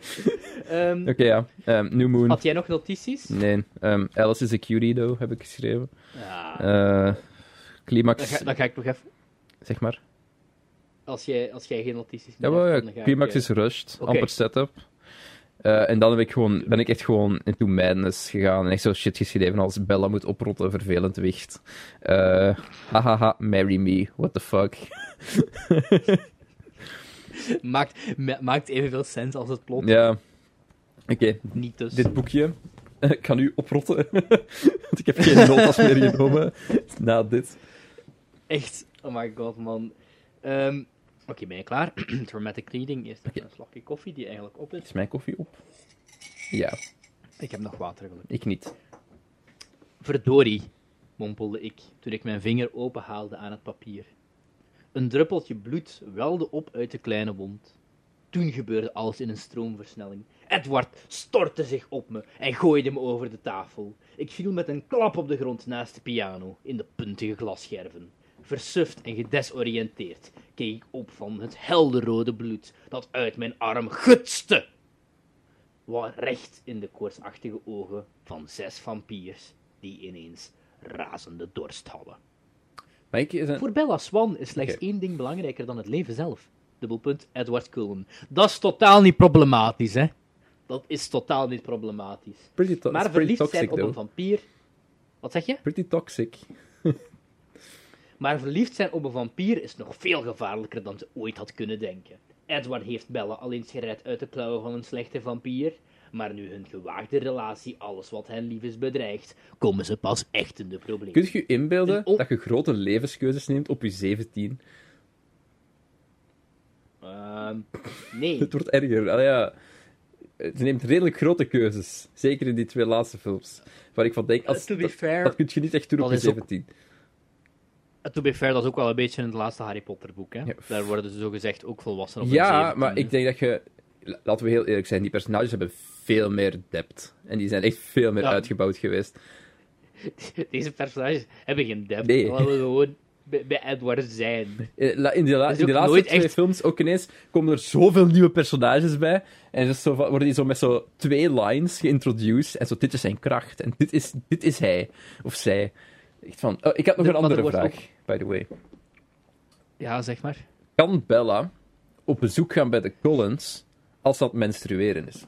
B: Ehm,
A: Oké, ja. Ehm, New Moon.
B: Had jij nog notities?
A: Nee. Ehm, Alice is a cutie, though, heb ik geschreven.
B: Ja, dan,
A: climax,
B: ga, dan ga ik nog even...
A: zeg maar.
B: Als jij, als jij geen notities
A: Ja,
B: meer
A: wel,
B: hebt,
A: ja,
B: dan ga
A: climax
B: eh,
A: is rushed, amper setup. Eh, en dan heb ik gewoon, ben ik echt gewoon into madness gegaan en echt zo shit geschreven als Bella moet oprotten, vervelend wicht. Eh, hahaha, marry me, what the fuck.
B: maakt, ma- maakt evenveel sens als het plot.
A: Ja, oké,
B: Niet dus.
A: dit boekje. Ik kan nu oprotten, want ik heb geen notas meer genomen na dit.
B: Echt, oh my god, man. Ehm, Oké, ben je klaar? Traumatic reading. Eerst even
A: Oké.
B: een slokje koffie die eigenlijk op is.
A: Is mijn koffie op? Ja,
B: Ik heb nog water gelukkig.
A: ik niet.
B: Verdorie, mompelde ik toen ik mijn vinger openhaalde aan het papier. Een druppeltje bloed welde op uit de kleine wond. Toen gebeurde alles in een stroomversnelling. Edward stortte zich op me en gooide me over de tafel. Ik viel met een klap op de grond naast de piano, in de puntige glasscherven. Versuft en gedesoriënteerd keek ik op van het helderrode bloed dat uit mijn arm gutste. Wat recht in de koortsachtige ogen van zes vampiers die ineens razende dorst hadden.
A: Maar ik, is een...
B: Voor Bella Swan is slechts één ding belangrijker dan het leven zelf. Dubbelpunt Edward Cullen. Dat is totaal niet problematisch, hè? Dat is totaal niet problematisch.
A: pretty, to-
B: Maar verliefd zijn
A: toxic,
B: op een vampier. Wat zeg je?
A: Pretty toxic.
B: Maar verliefd zijn op een vampier is nog veel gevaarlijker dan ze ooit had kunnen denken. Edward heeft Bella al eens gered uit de klauwen van een slechte vampier. Maar nu hun gewaagde relatie alles wat hen lief is bedreigt, komen ze pas echt in de problemen.
A: Kun je je inbeelden dat je grote levenskeuzes neemt op je 17?
B: Ehm, nee.
A: Het wordt erger. Allee, ja. Ze neemt redelijk grote keuzes. Zeker in die twee laatste films. Waar ik van denk, als,
B: Uh, to be
A: dat,
B: fair,
A: dat kun je niet echt doen op je
B: dat is ook-
A: 17.
B: To be fair, dat is ook wel een beetje in het laatste Harry Potter boek. Hè?
A: Ja.
B: Daar worden ze zogezegd ook volwassen op
A: Ja,
B: 17e.
A: maar ik denk dat je... Laten we heel eerlijk zijn, die personages hebben veel meer depth. En die zijn echt veel meer
B: Ja.
A: uitgebouwd geweest.
B: Deze personages hebben geen depth.
A: Nee.
B: Laten we gewoon bij, Edward zijn.
A: Eh, In de, in de
B: ook
A: laatste twee
B: echt-
A: films ook ineens komen er zoveel nieuwe personages bij. En dus zo, worden die zo met zo twee lines geïntroduced. En zo, dit is zijn kracht. En dit is, dit is hij. Of zij. Echt van, oh, ik had nog
B: De-
A: een
B: er
A: andere vraag, by the way.
B: Ja, zeg maar.
A: Kan Bella op bezoek gaan bij de Collins als dat menstrueren is?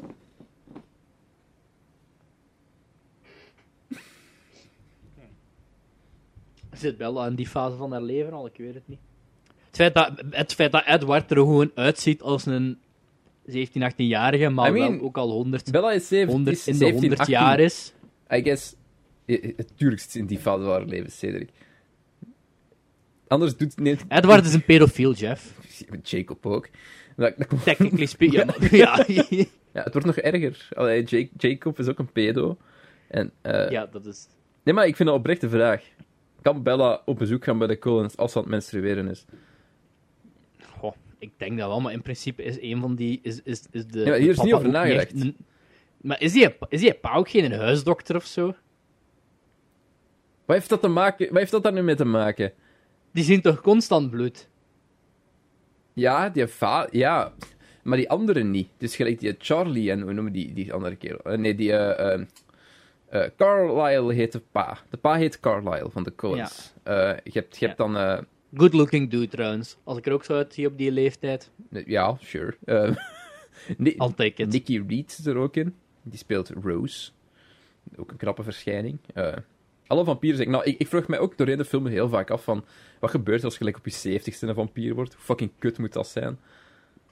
B: Zit Bella in die fase van haar leven al? Ik weet het niet. Het feit dat, het feit dat Edward er gewoon uitziet als een 17, 18-jarige, maar
A: I mean,
B: wel ook al 100,
A: Bella is 17,
B: 100
A: is
B: in de
A: 17,
B: 100
A: 18.
B: jaar is.
A: I guess, eh, eh, zit ze in die fase van haar leven, Cedric. Anders doet neemt
B: Edward is een pedofiel, Jeff.
A: Jacob ook. Dat, dat komt-
B: Technically speaking. Ja, ja.
A: ja, het wordt nog erger. Allee, Jake- Jacob is ook een pedo. En, eh,
B: ja, dat is...
A: Nee, maar ik vind dat oprecht de vraag. Kan Bella op bezoek gaan bij de Collins als ze aan het menstrueren is?
B: Goh, ik denk dat wel, maar in principe is een van die... Is, is, is de,
A: Ja, maar hier is niet over nagedacht.
B: een- maar is die, is die pa ook geen huisdokter of zo?
A: Wat heeft dat, te maken, wat heeft dat daar nu mee te maken?
B: Die zien toch constant bloed?
A: Ja, die va ja, maar die andere niet. Dus gelijk die Charlie en hoe noemen die, die andere kerel? Eh, nee, die ehm, eh, Carlisle heet de pa. De pa heet Carlisle van de Coens. Je hebt, je hebt dan...
B: Good looking dude trouwens. Als ik er ook zo uitzie op die leeftijd.
A: ja, sure. Eh, Ni-
B: I'll take it.
A: Nicky Reed is er ook in. Die speelt Rose. Ook een knappe verschijning. Alle vampieren zeggen... Nou, ik, ik vraag mij ook doorheen de film heel vaak af van... Wat gebeurt er als je gelijk op je 70ste een vampier wordt? Hoe fucking kut moet dat zijn?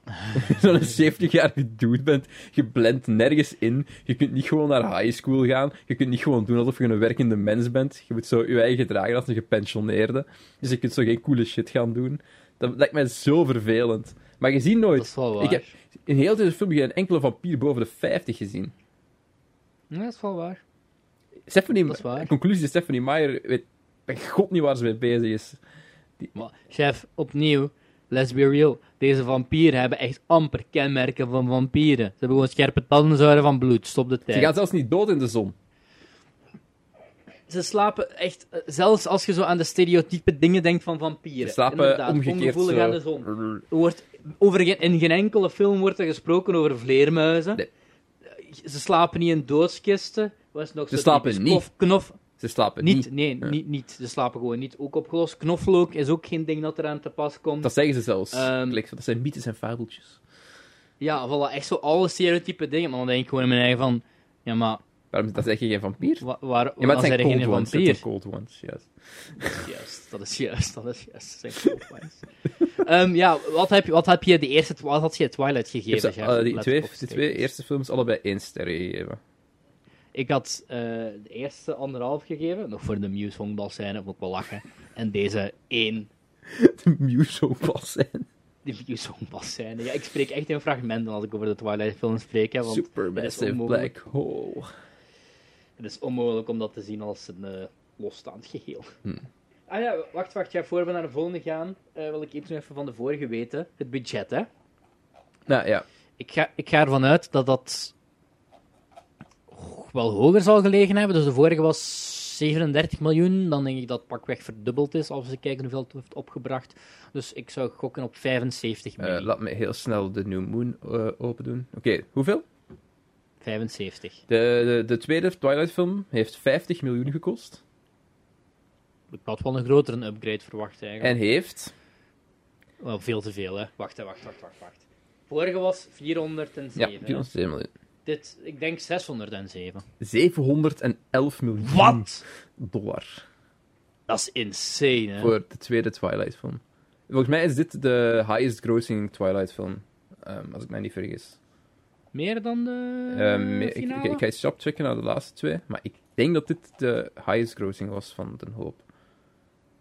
A: Zo'n 70-jarige dude bent. Je blendt nergens in. Je kunt niet gewoon naar high school gaan. Je kunt niet gewoon doen alsof je een werkende mens bent. Je moet zo je eigen gedragen als een gepensioneerde. Dus je kunt zo geen coole shit gaan doen. Dat lijkt mij zo vervelend. Maar je ziet nooit...
B: Dat is wel waar.
A: Ik heb in heel deze film geen enkele vampier boven de 50 gezien.
B: Ja, dat is wel waar.
A: Stephanie,
B: Dat is waar.
A: De conclusie Stephanie Meyer weet bij god niet waar ze mee bezig is.
B: Maar, chef, opnieuw, let's be real. Deze vampieren hebben echt amper kenmerken van vampieren. Ze hebben gewoon scherpe tanden, zouden van bloed. Stop de
A: Ze
B: tijd.
A: gaat zelfs niet dood in de zon.
B: Ze slapen echt, eh, zelfs als je zo aan de stereotype dingen denkt van vampieren.
A: Ze slapen
B: Inderdaad,
A: omgekeerd
B: ongevoelig
A: zo.
B: aan de zon. Er wordt, over geen, in geen enkele film wordt er gesproken over vleermuizen.
A: Nee.
B: Ze slapen niet in doodskisten. Nog
A: Ze slapen niet.
B: Knof, knof,
A: Ze slapen
B: niet,
A: niet.
B: nee,
A: Ja.
B: niet, niet. Ze slapen gewoon niet. Ook opgelost. Knoflook is ook geen ding dat eraan te pas komt.
A: Dat zeggen ze zelfs.
B: Ehm,
A: dat zijn mythes en fabeltjes.
B: Ja, voilà, echt zo alle stereotype dingen. Maar dan denk ik gewoon in mijn eigen van... Ja, maar
A: Waarom dat zeg je geen vampier?
B: wa- waar,
A: Ja, maar het zijn
B: er
A: cold
B: geen
A: ones.
B: Vampier?
A: zijn cold ones, juist.
B: Juist, dat is juist, dat is juist. Dat zijn cold ones. Ehm, ja, wat heb, je, wat heb je de eerste... Wat had je Twilight gegeven?
A: ze, die, twee, die twee eerste films allebei één ster gegeven.
B: Ik had eh, de eerste anderhalf gegeven. Nog voor de Muse honkbal scène, vond ik wel lachen. En deze één.
A: De Muse.
B: Die Muse. Ja, ik spreek echt in fragmenten als ik over de Twilight film spreek. Hè, want
A: Supermassive black hole.
B: Het is onmogelijk om dat te zien als een eh, losstaand geheel.
A: Hmm.
B: Ah ja, wacht, wacht. Ja, voor we naar de volgende gaan, eh, wil ik iets nog even van de vorige weten. Het budget, hè.
A: Nou ja,
B: Ik ga, ik ga ervan uit dat dat wel hoger zal gelegen hebben. Dus de vorige was 37 miljoen. Dan denk ik dat het pakweg verdubbeld is als we kijken hoeveel het heeft opgebracht. Dus ik zou gokken op 75
A: eh,
B: miljoen.
A: laat me heel snel de New Moon eh, open doen. Oké, hoeveel?
B: 75.
A: De, de, de tweede Twilight-film heeft 50 miljoen gekost.
B: Ik had wel een grotere upgrade verwacht eigenlijk.
A: En heeft
B: Wel, veel te veel, hè. Wacht, hè, wacht, wacht, wacht, wacht. Vorige was 407.
A: ja,
B: hè.
A: 407 miljoen.
B: Dit, ik denk 607.
A: 711 miljoen
B: Wat?
A: dollar
B: Dat is insane, hè.
A: voor de tweede Twilight-film. Volgens mij is dit de highest grossing Twilight-film, ehm, als ik mij niet vergis.
B: Meer dan de
A: Ehm, ik, ik, ga eens shop checken naar de laatste twee, maar ik denk dat dit de highest grossing was van Den Hoop.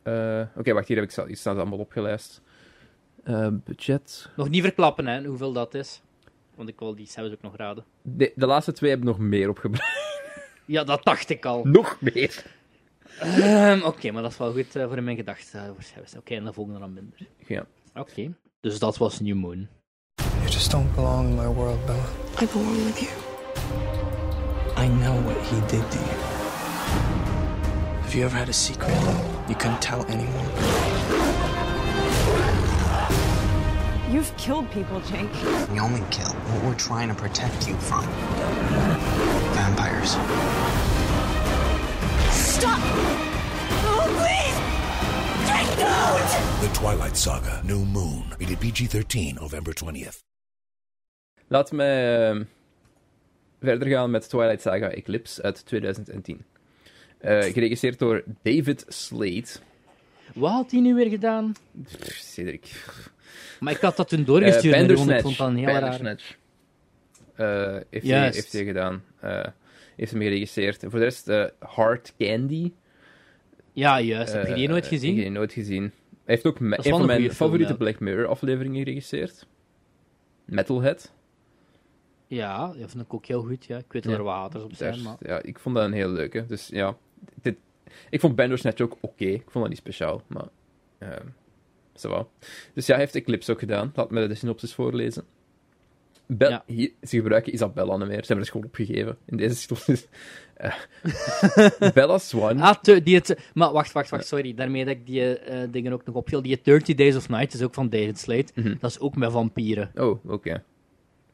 A: Eh, Oké, wacht, hier heb ik hier staan ze allemaal opgelijst. Eh, budget.
B: Nog niet verklappen, hè, hoeveel dat is. Want ik wil die zelfs ook nog raden.
A: De, de laatste twee hebben nog meer opgebracht.
B: Ja, dat dacht ik al.
A: nog meer!
B: Ehm, Oké, maar dat is wel goed eh, voor in mijn gedachten. eh, Oké, en de volgende dan minder.
A: Ja.
B: Oké. Dus dat was New Moon.
D: You just don't belong in my world, Bella.
C: I belong with you.
D: I know what he did to you. Have you ever had a secret you couldn't tell anyone?
C: You've killed people, Jake.
G: We only kill what we're trying to protect you from. Vampires.
C: Stop! Oh, please! Jake, don't!
F: The Twilight Saga, New Moon. Rated PG 13, November 20th.
A: Laten we ehm, verder gaan met Twilight Saga Eclipse uit 2010. Eh, geregisseerd door David Slade.
B: Wat had hij nu weer gedaan?
A: Pff, Cedric.
B: Maar ik had dat toen doorgestuurd. naar Ron. ik vond dat een heel raar.
A: Eh, heeft, hij, heeft hij gedaan. Eh, heeft hem geregisseerd. Voor de rest, eh, Hard Candy.
B: Ja, juist. Heb je die nooit
A: Ik heb
B: gezien?
A: die nooit gezien. Hij heeft ook me- een van mijn
B: film,
A: favoriete. Black Mirror afleveringen geregisseerd. Metalhead.
B: Ja, dat vind ik ook heel goed. Ja. Ik weet dat
A: Ja.
B: er waters op zijn, maar...
A: ja, ik vond dat een heel leuke. Dus ja, dit, ik vond Bandersnatch ook oké. Ik vond dat niet speciaal, maar... va. Dus ja, hij heeft Eclipse ook gedaan. Laat me de synopsis voorlezen.
B: Ja.
A: hier, ze gebruiken Isabella niet meer. Ze hebben er gewoon opgegeven in deze synopsis. Eh, Bella Swan.
B: Ah, te- die het, maar wacht, wacht, wacht, sorry. Daarmee dat ik die eh, dingen ook nog opviel. Die 30 Days of Night is ook van David Slade.
A: Mhm.
B: Dat is ook met vampieren.
A: Oh, oké.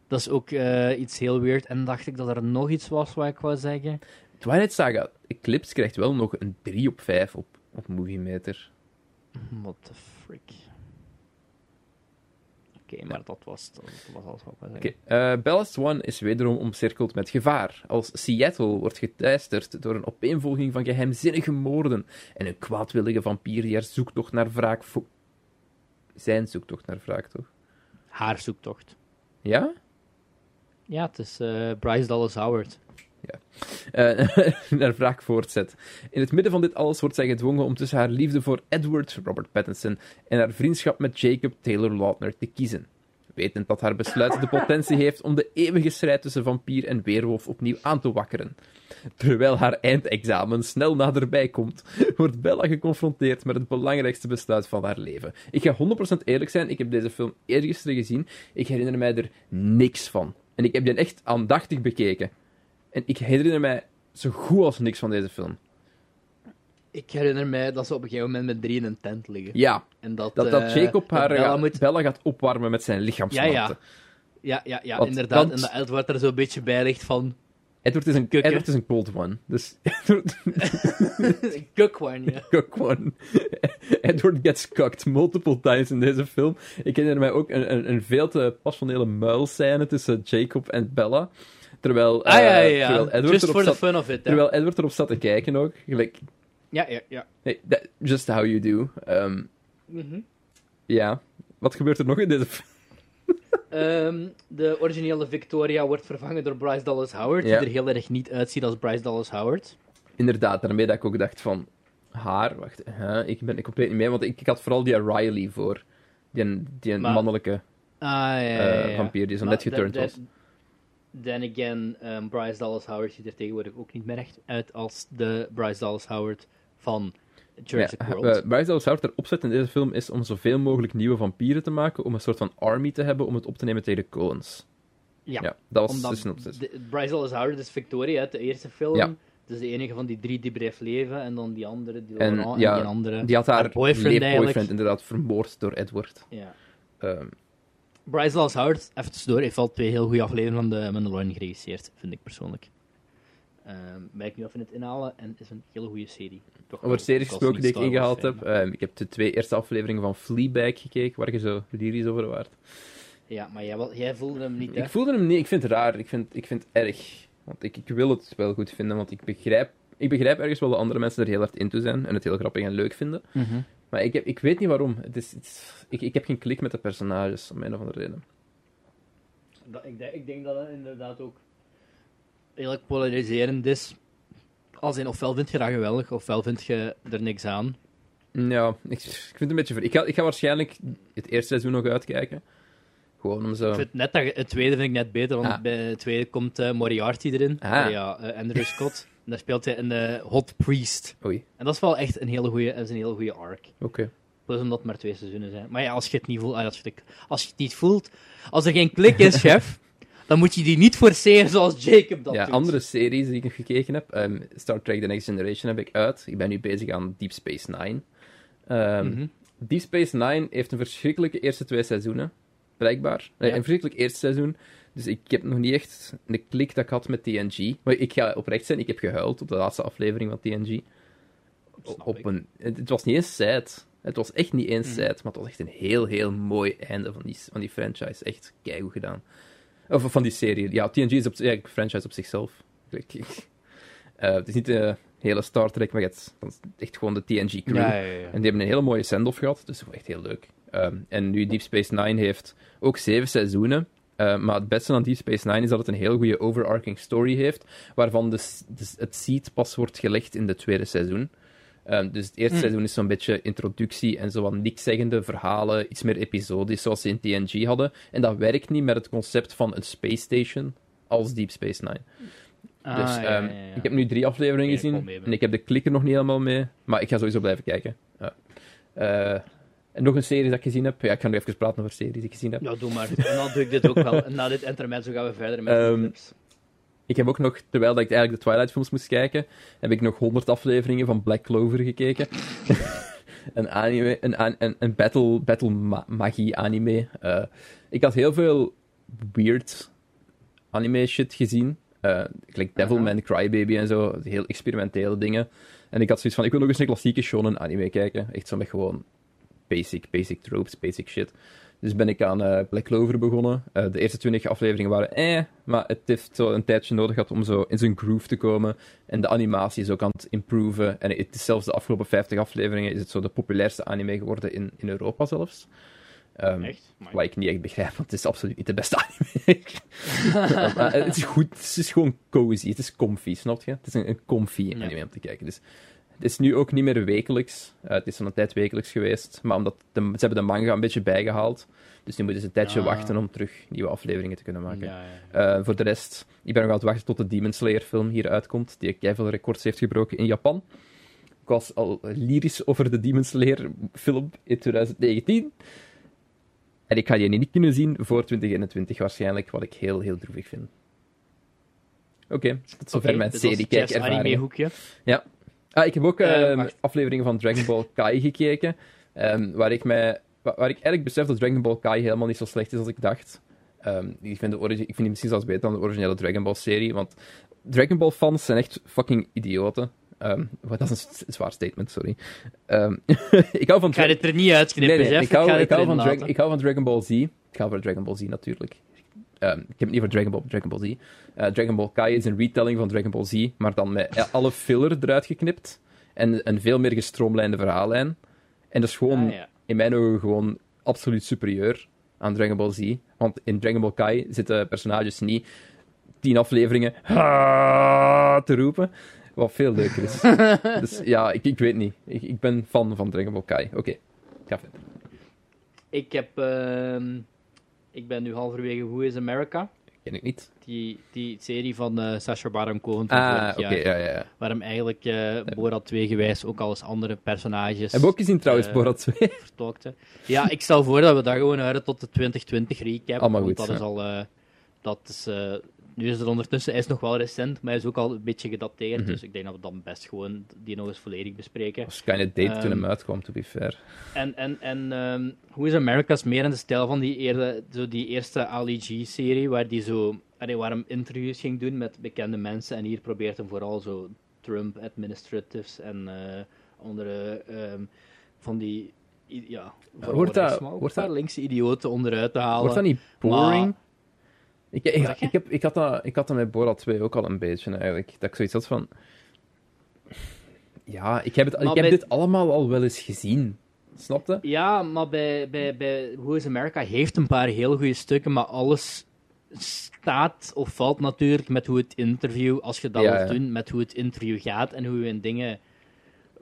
B: Dat is ook eh, iets heel weird. En dacht ik dat er nog iets was wat ik wou zeggen.
A: Twilight Saga Eclipse krijgt wel nog een 3 op 5 op, op Movie Meter.
B: What the Oké, maar dat was, dat was alles wat ik wou
A: Oké,
B: zeggen.
A: eh, Bella Swan is wederom omcirkeld met gevaar. Als Seattle wordt geteisterd door een opeenvolging van geheimzinnige moorden en een kwaadwillige vampier die haar zoektocht naar wraak... Zijn zoektocht naar wraak, toch?
B: Haar zoektocht.
A: Ja?
B: Ja, het is eh, Bryce Dallas Howard.
A: Eh, naar wraak voortzet. In het midden van dit alles wordt zij gedwongen om tussen haar liefde voor Edward, Robert Pattinson, en haar vriendschap met Jacob Taylor Lautner te kiezen. Wetend dat haar besluit de potentie heeft om de eeuwige strijd tussen vampier en weerwolf opnieuw aan te wakkeren. Terwijl haar eindexamen snel naderbij komt, wordt Bella geconfronteerd met het belangrijkste besluit van haar leven. Ik ga 100% eerlijk zijn, ik heb deze film eergisteren gezien. Ik herinner mij er niks van. En ik heb die echt aandachtig bekeken. En ik herinner mij zo goed als niks van deze film.
B: Ik herinner mij dat ze op een gegeven moment met drie in een tent liggen.
A: Ja,
B: En dat,
A: dat, dat
B: eh,
A: Jacob haar
B: Bella
A: gaat,
B: moet...
A: Bella gaat opwarmen met zijn lichaamswarmte.
B: ja. Ja, ja, ja
A: Want-
B: inderdaad. En dat Edward er zo'n beetje bij ligt van...
A: Edward, is een,
B: Kukken.
A: Edward is een cold one. Dus Edward
B: Een kukwan, ja.
A: cook one. Edward gets cucked multiple times in deze film. Ik herinner mij ook een, een, een veel te passionele muilscène tussen Jacob en Bella. Terwijl,
B: Ah, ja, ja,
A: eh,
B: ja.
A: terwijl Edward
B: Just
A: erop
B: for the
A: zat,
B: fun of it, hè.
A: terwijl Edward erop zat te kijken ook. Gelijk,
B: Ja, ja, ja.
A: hey, that- just how you do. Ehm,
B: Mhm.
A: Ja. Wat gebeurt er nog in deze film?
B: Ehm, de originele Victoria wordt vervangen door Bryce Dallas Howard,
A: Ja.
B: die er heel erg niet uitziet als Bryce Dallas Howard.
A: Inderdaad, daarmee dat ik ook dacht van... Haar? Wacht, hè? ik ben ik compleet niet mee, want ik, ik had vooral die Riley voor. Die, die
B: Maar-
A: mannelijke
B: Ah, ja, ja,
A: eh,
B: ja.
A: vampier die zo
B: Maar
A: net geturnd was.
B: Then again, ehm, Bryce Dallas Howard ziet er tegenwoordig ook niet meer echt uit als de Bryce Dallas Howard van Jurassic
A: Ja,
B: World.
A: uh, Bryce Dallas Howard erop zet in deze film is om zoveel mogelijk nieuwe vampieren te maken, om een soort van army te hebben om het op te nemen tegen de Coens.
B: ja,
A: Ja, dat was de synopsis.
B: de- Bryce Dallas Howard is Victoria uit de eerste film.
A: Ja.
B: Is de enige van die drie die bleef leven. En dan die andere, die
A: En,
B: Laurent,
A: ja,
B: en die andere.
A: Die had haar,
B: haar boyfriend eigenlijk.
A: inderdaad vermoord door Edward.
B: Ja.
A: Ehm,
B: Bryce Dallas Howard, even tussendoor, heeft al twee heel goede afleveringen van de Mandalorian geregisseerd, vind ik persoonlijk. Ehm ben ik nu even in het inhalen en is een hele goede serie. Toch
A: over series gesproken die ik ingehaald heb. ehm, ik heb de twee eerste afleveringen van Fleabag gekeken, waar je zo lyrisch over waart.
B: Ja, maar jij, wel- jij voelde hem niet, hè?
A: Ik voelde hem niet, ik vind het raar, ik vind, ik vind het erg. Want ik, ik wil het wel goed vinden, want ik begrijp, ik begrijp ergens wel dat andere mensen er heel hard into zijn en het heel grappig en leuk vinden.
B: Mhm.
A: Maar ik, heb, ik weet niet waarom. Het is, het is- ik, ik heb geen klik met de personages, om een of andere reden.
B: Dat, ik, denk, ik denk dat het inderdaad ook redelijk polariserend is. Als in, ofwel vind je dat geweldig, ofwel vind je er niks aan.
A: Ja, ik, ik vind het een beetje... ver- Ik ga, ik ga waarschijnlijk het eerste seizoen nog uitkijken. Gewoon om zo...
B: Ik vind net dat, het tweede vind ik net beter, want
A: Ah.
B: bij het tweede komt eh, Moriarty erin.
A: Ah.
B: Ja, eh, Andrew Scott. en daar speelt hij een eh, hot priest.
A: Oei,
B: En dat is wel echt een hele goede, is een hele goede arc.
A: oké.
B: Plus omdat het maar twee seizoenen zijn. Maar ja, als je het niet voelt, ah, als je het, als je het niet voelt, als er geen klik is, chef, dan moet je die niet forceren zoals Jacob dat
A: Ja,
B: doet.
A: andere series die ik nog gekeken heb. ehm, Star Trek The Next Generation heb ik uit. Ik ben nu bezig aan Deep Space Nine. Ehm,
B: Mhm.
A: Deep Space Nine heeft een verschrikkelijke eerste twee seizoenen. Blijkbaar. Nee,
B: Ja.
A: Een verschrikkelijk eerste seizoen. Dus ik heb nog niet echt een klik dat ik had met TNG. Maar ik ga oprecht zijn, ik heb gehuild op de laatste aflevering van TNG. Op
B: ik.
A: een, het, was niet eens sad. Het was echt niet eens sad, maar het was echt een heel, heel mooi einde van die, van die franchise. Echt keigoed gedaan. Of van die serie. Ja, TNG is op, ja, een franchise op zichzelf. Ik- ik- eh, het is niet de hele Star Trek, maar het is echt gewoon de TNG crew.
B: Ja, ja, ja.
A: En die hebben een hele mooie send-off gehad, dus echt heel leuk. Ehm, en nu Deep Space Nine heeft ook zeven seizoenen. Eh, maar het beste aan Deep Space Nine is dat het een heel goede overarching story heeft, waarvan de, het seed pas wordt gelegd in het tweede seizoen. Ehm, dus het eerste
B: Hmm.
A: seizoen is zo'n beetje introductie en zo wat nikszeggende verhalen, iets meer episodisch, zoals ze in TNG hadden. En dat werkt niet met het concept van een space station als Deep Space Nine.
B: Ah,
A: dus
B: ja,
A: ehm,
B: ja, ja.
A: ik heb nu drie afleveringen gezien en ik heb de klikker nog niet helemaal mee, maar ik ga sowieso blijven kijken. Ja. Eh, En nog een serie dat ik gezien heb. Ja, ik ga nu even praten over series die ik gezien heb.
B: Ja, doe maar. En dan doe ik dit ook wel. En na dit intermezzo gaan we verder met
A: Ehm,
B: de.
A: Ik heb ook nog, terwijl ik eigenlijk de Twilight-films moest kijken, heb ik nog 100 afleveringen van Black Clover gekeken. een anime, een, een, een battle, battle ma- magie anime. Eh, ik had heel veel weird anime shit gezien. Eh like Devilman Crybaby en zo. Heel experimentele dingen. En ik had zoiets van, ik wil nog eens een klassieke shonen anime kijken. Echt zo met gewoon basic, basic tropes, basic shit. Dus ben ik aan eh, Black Clover begonnen. Eh, de eerste 20 afleveringen waren eh, maar het heeft zo een tijdje nodig gehad om zo in zijn groove te komen. En de animatie is ook aan het improven. En het is zelfs de afgelopen 50 afleveringen is het zo de populairste anime geworden in, in Europa zelfs. Ehm,
B: Echt?
A: Wat ik niet echt begrijp, want het is absoluut niet de beste anime. Maar het is goed, het is gewoon cozy, het is comfy, snap je? Het is een, een comfy anime om te kijken. Dus het is nu ook niet meer wekelijks. Eh, het is van een tijd wekelijks geweest, maar omdat de, ze hebben de manga een beetje bijgehaald. Dus nu moeten ze een tijdje
B: Ah.
A: wachten om terug nieuwe afleveringen te kunnen maken.
B: Ja, ja.
A: Eh, voor de rest, ik ben nog aan het wachten tot de Demon Slayer film hier uitkomt, die veel records heeft gebroken in Japan. Ik was al lyrisch over de Demon Slayer film in 2019. En ik ga die niet kunnen zien voor 2021 waarschijnlijk, wat ik heel, heel droevig vind. Oké, tot zover mijn serie kijkervaring.
B: anime-hoekje.
A: Ja. Ah, ik heb ook
B: Eh,
A: ehm, afleveringen van Dragon Ball Kai gekeken, ehm, waar, ik mij, wa- waar ik eigenlijk besef dat Dragon Ball Kai helemaal niet zo slecht is als ik dacht. Ehm, ik, vind de ik vind die misschien zelfs beter dan de originele Dragon Ball serie, want Dragon Ball fans zijn echt fucking idioten. Wat, dat is een zwaar statement, sorry. Ik hou van
B: Ik ga dit er niet uitknippen,
A: Nee, nee,
B: Jeff.
A: ik, hou, ik, van Dra- ik hou van Dragon Ball Z. Ik ga voor Dragon Ball Z natuurlijk. Ehm, ik heb het niet voor Dragon Ball, Dragon Ball Z. Eh, Dragon Ball Kai is een retelling van Dragon Ball Z, maar dan met eh, alle filler eruit geknipt. En een veel meer gestroomlijnde verhaallijn. En dat is gewoon,
B: Ah, ja.
A: in mijn ogen, gewoon absoluut superieur aan Dragon Ball Z. Want in Dragon Ball Kai zitten personages niet tien afleveringen te roepen. Wat veel leuker is. dus ja, ik, ik weet niet. Ik, ik ben fan van Dragon Ball Kai. Oké, ga verder.
B: Ik heb... ehm, ik ben nu halverwege Who is America?
A: Ken ik niet.
B: Die, die serie van eh Sacha Baron Cohen van
A: Ah,
B: vorig
A: oké,
B: jaar.
A: ja, ja, ja.
B: Waarom eigenlijk eh Borat 2 gewijs ook al eens andere personages
A: Hebben we ook gezien trouwens,
B: Eh,
A: Borat 2?
B: vertolkte. Ja, ik stel voor dat we dat gewoon houden tot de 2020 recap.
A: Allemaal
B: want
A: goed,
B: dat is al... dat is, nu is het ondertussen hij is nog wel recent, maar hij is ook al een beetje gedateerd.
A: Mhm.
B: Dus ik denk dat we dan best gewoon die nog eens volledig bespreken.
A: of date toen
B: Ehm,
A: hem uitkwam, to be fair.
B: En, en, en ehm Who is America is meer in de stijl van die, eerde, zo die eerste Ali G-serie, waar die zo, allee, waar hem interviews ging doen met bekende mensen. En hier probeert hem vooral zo Trump administratives en eh, andere ehm, van die, ja,
A: Wordt dat- wordt dat-
B: linkse idioten onderuit te halen.
A: Wordt dat niet boring?
B: maar-
A: Ik, ik, heb, ik, had dat, ik had dat met Borat 2 ook al een beetje, eigenlijk. Dat ik zoiets had van... Ja, ik heb, het,
B: Maar
A: ik heb dit allemaal al wel eens gezien. Snap je?
B: Ja, maar bij, bij, bij Who is America heeft een paar heel goede stukken, maar alles staat of valt natuurlijk met hoe het interview, als je dat
A: Ja,
B: wilt
A: ja.
B: doen, met hoe het interview gaat en hoe je in dingen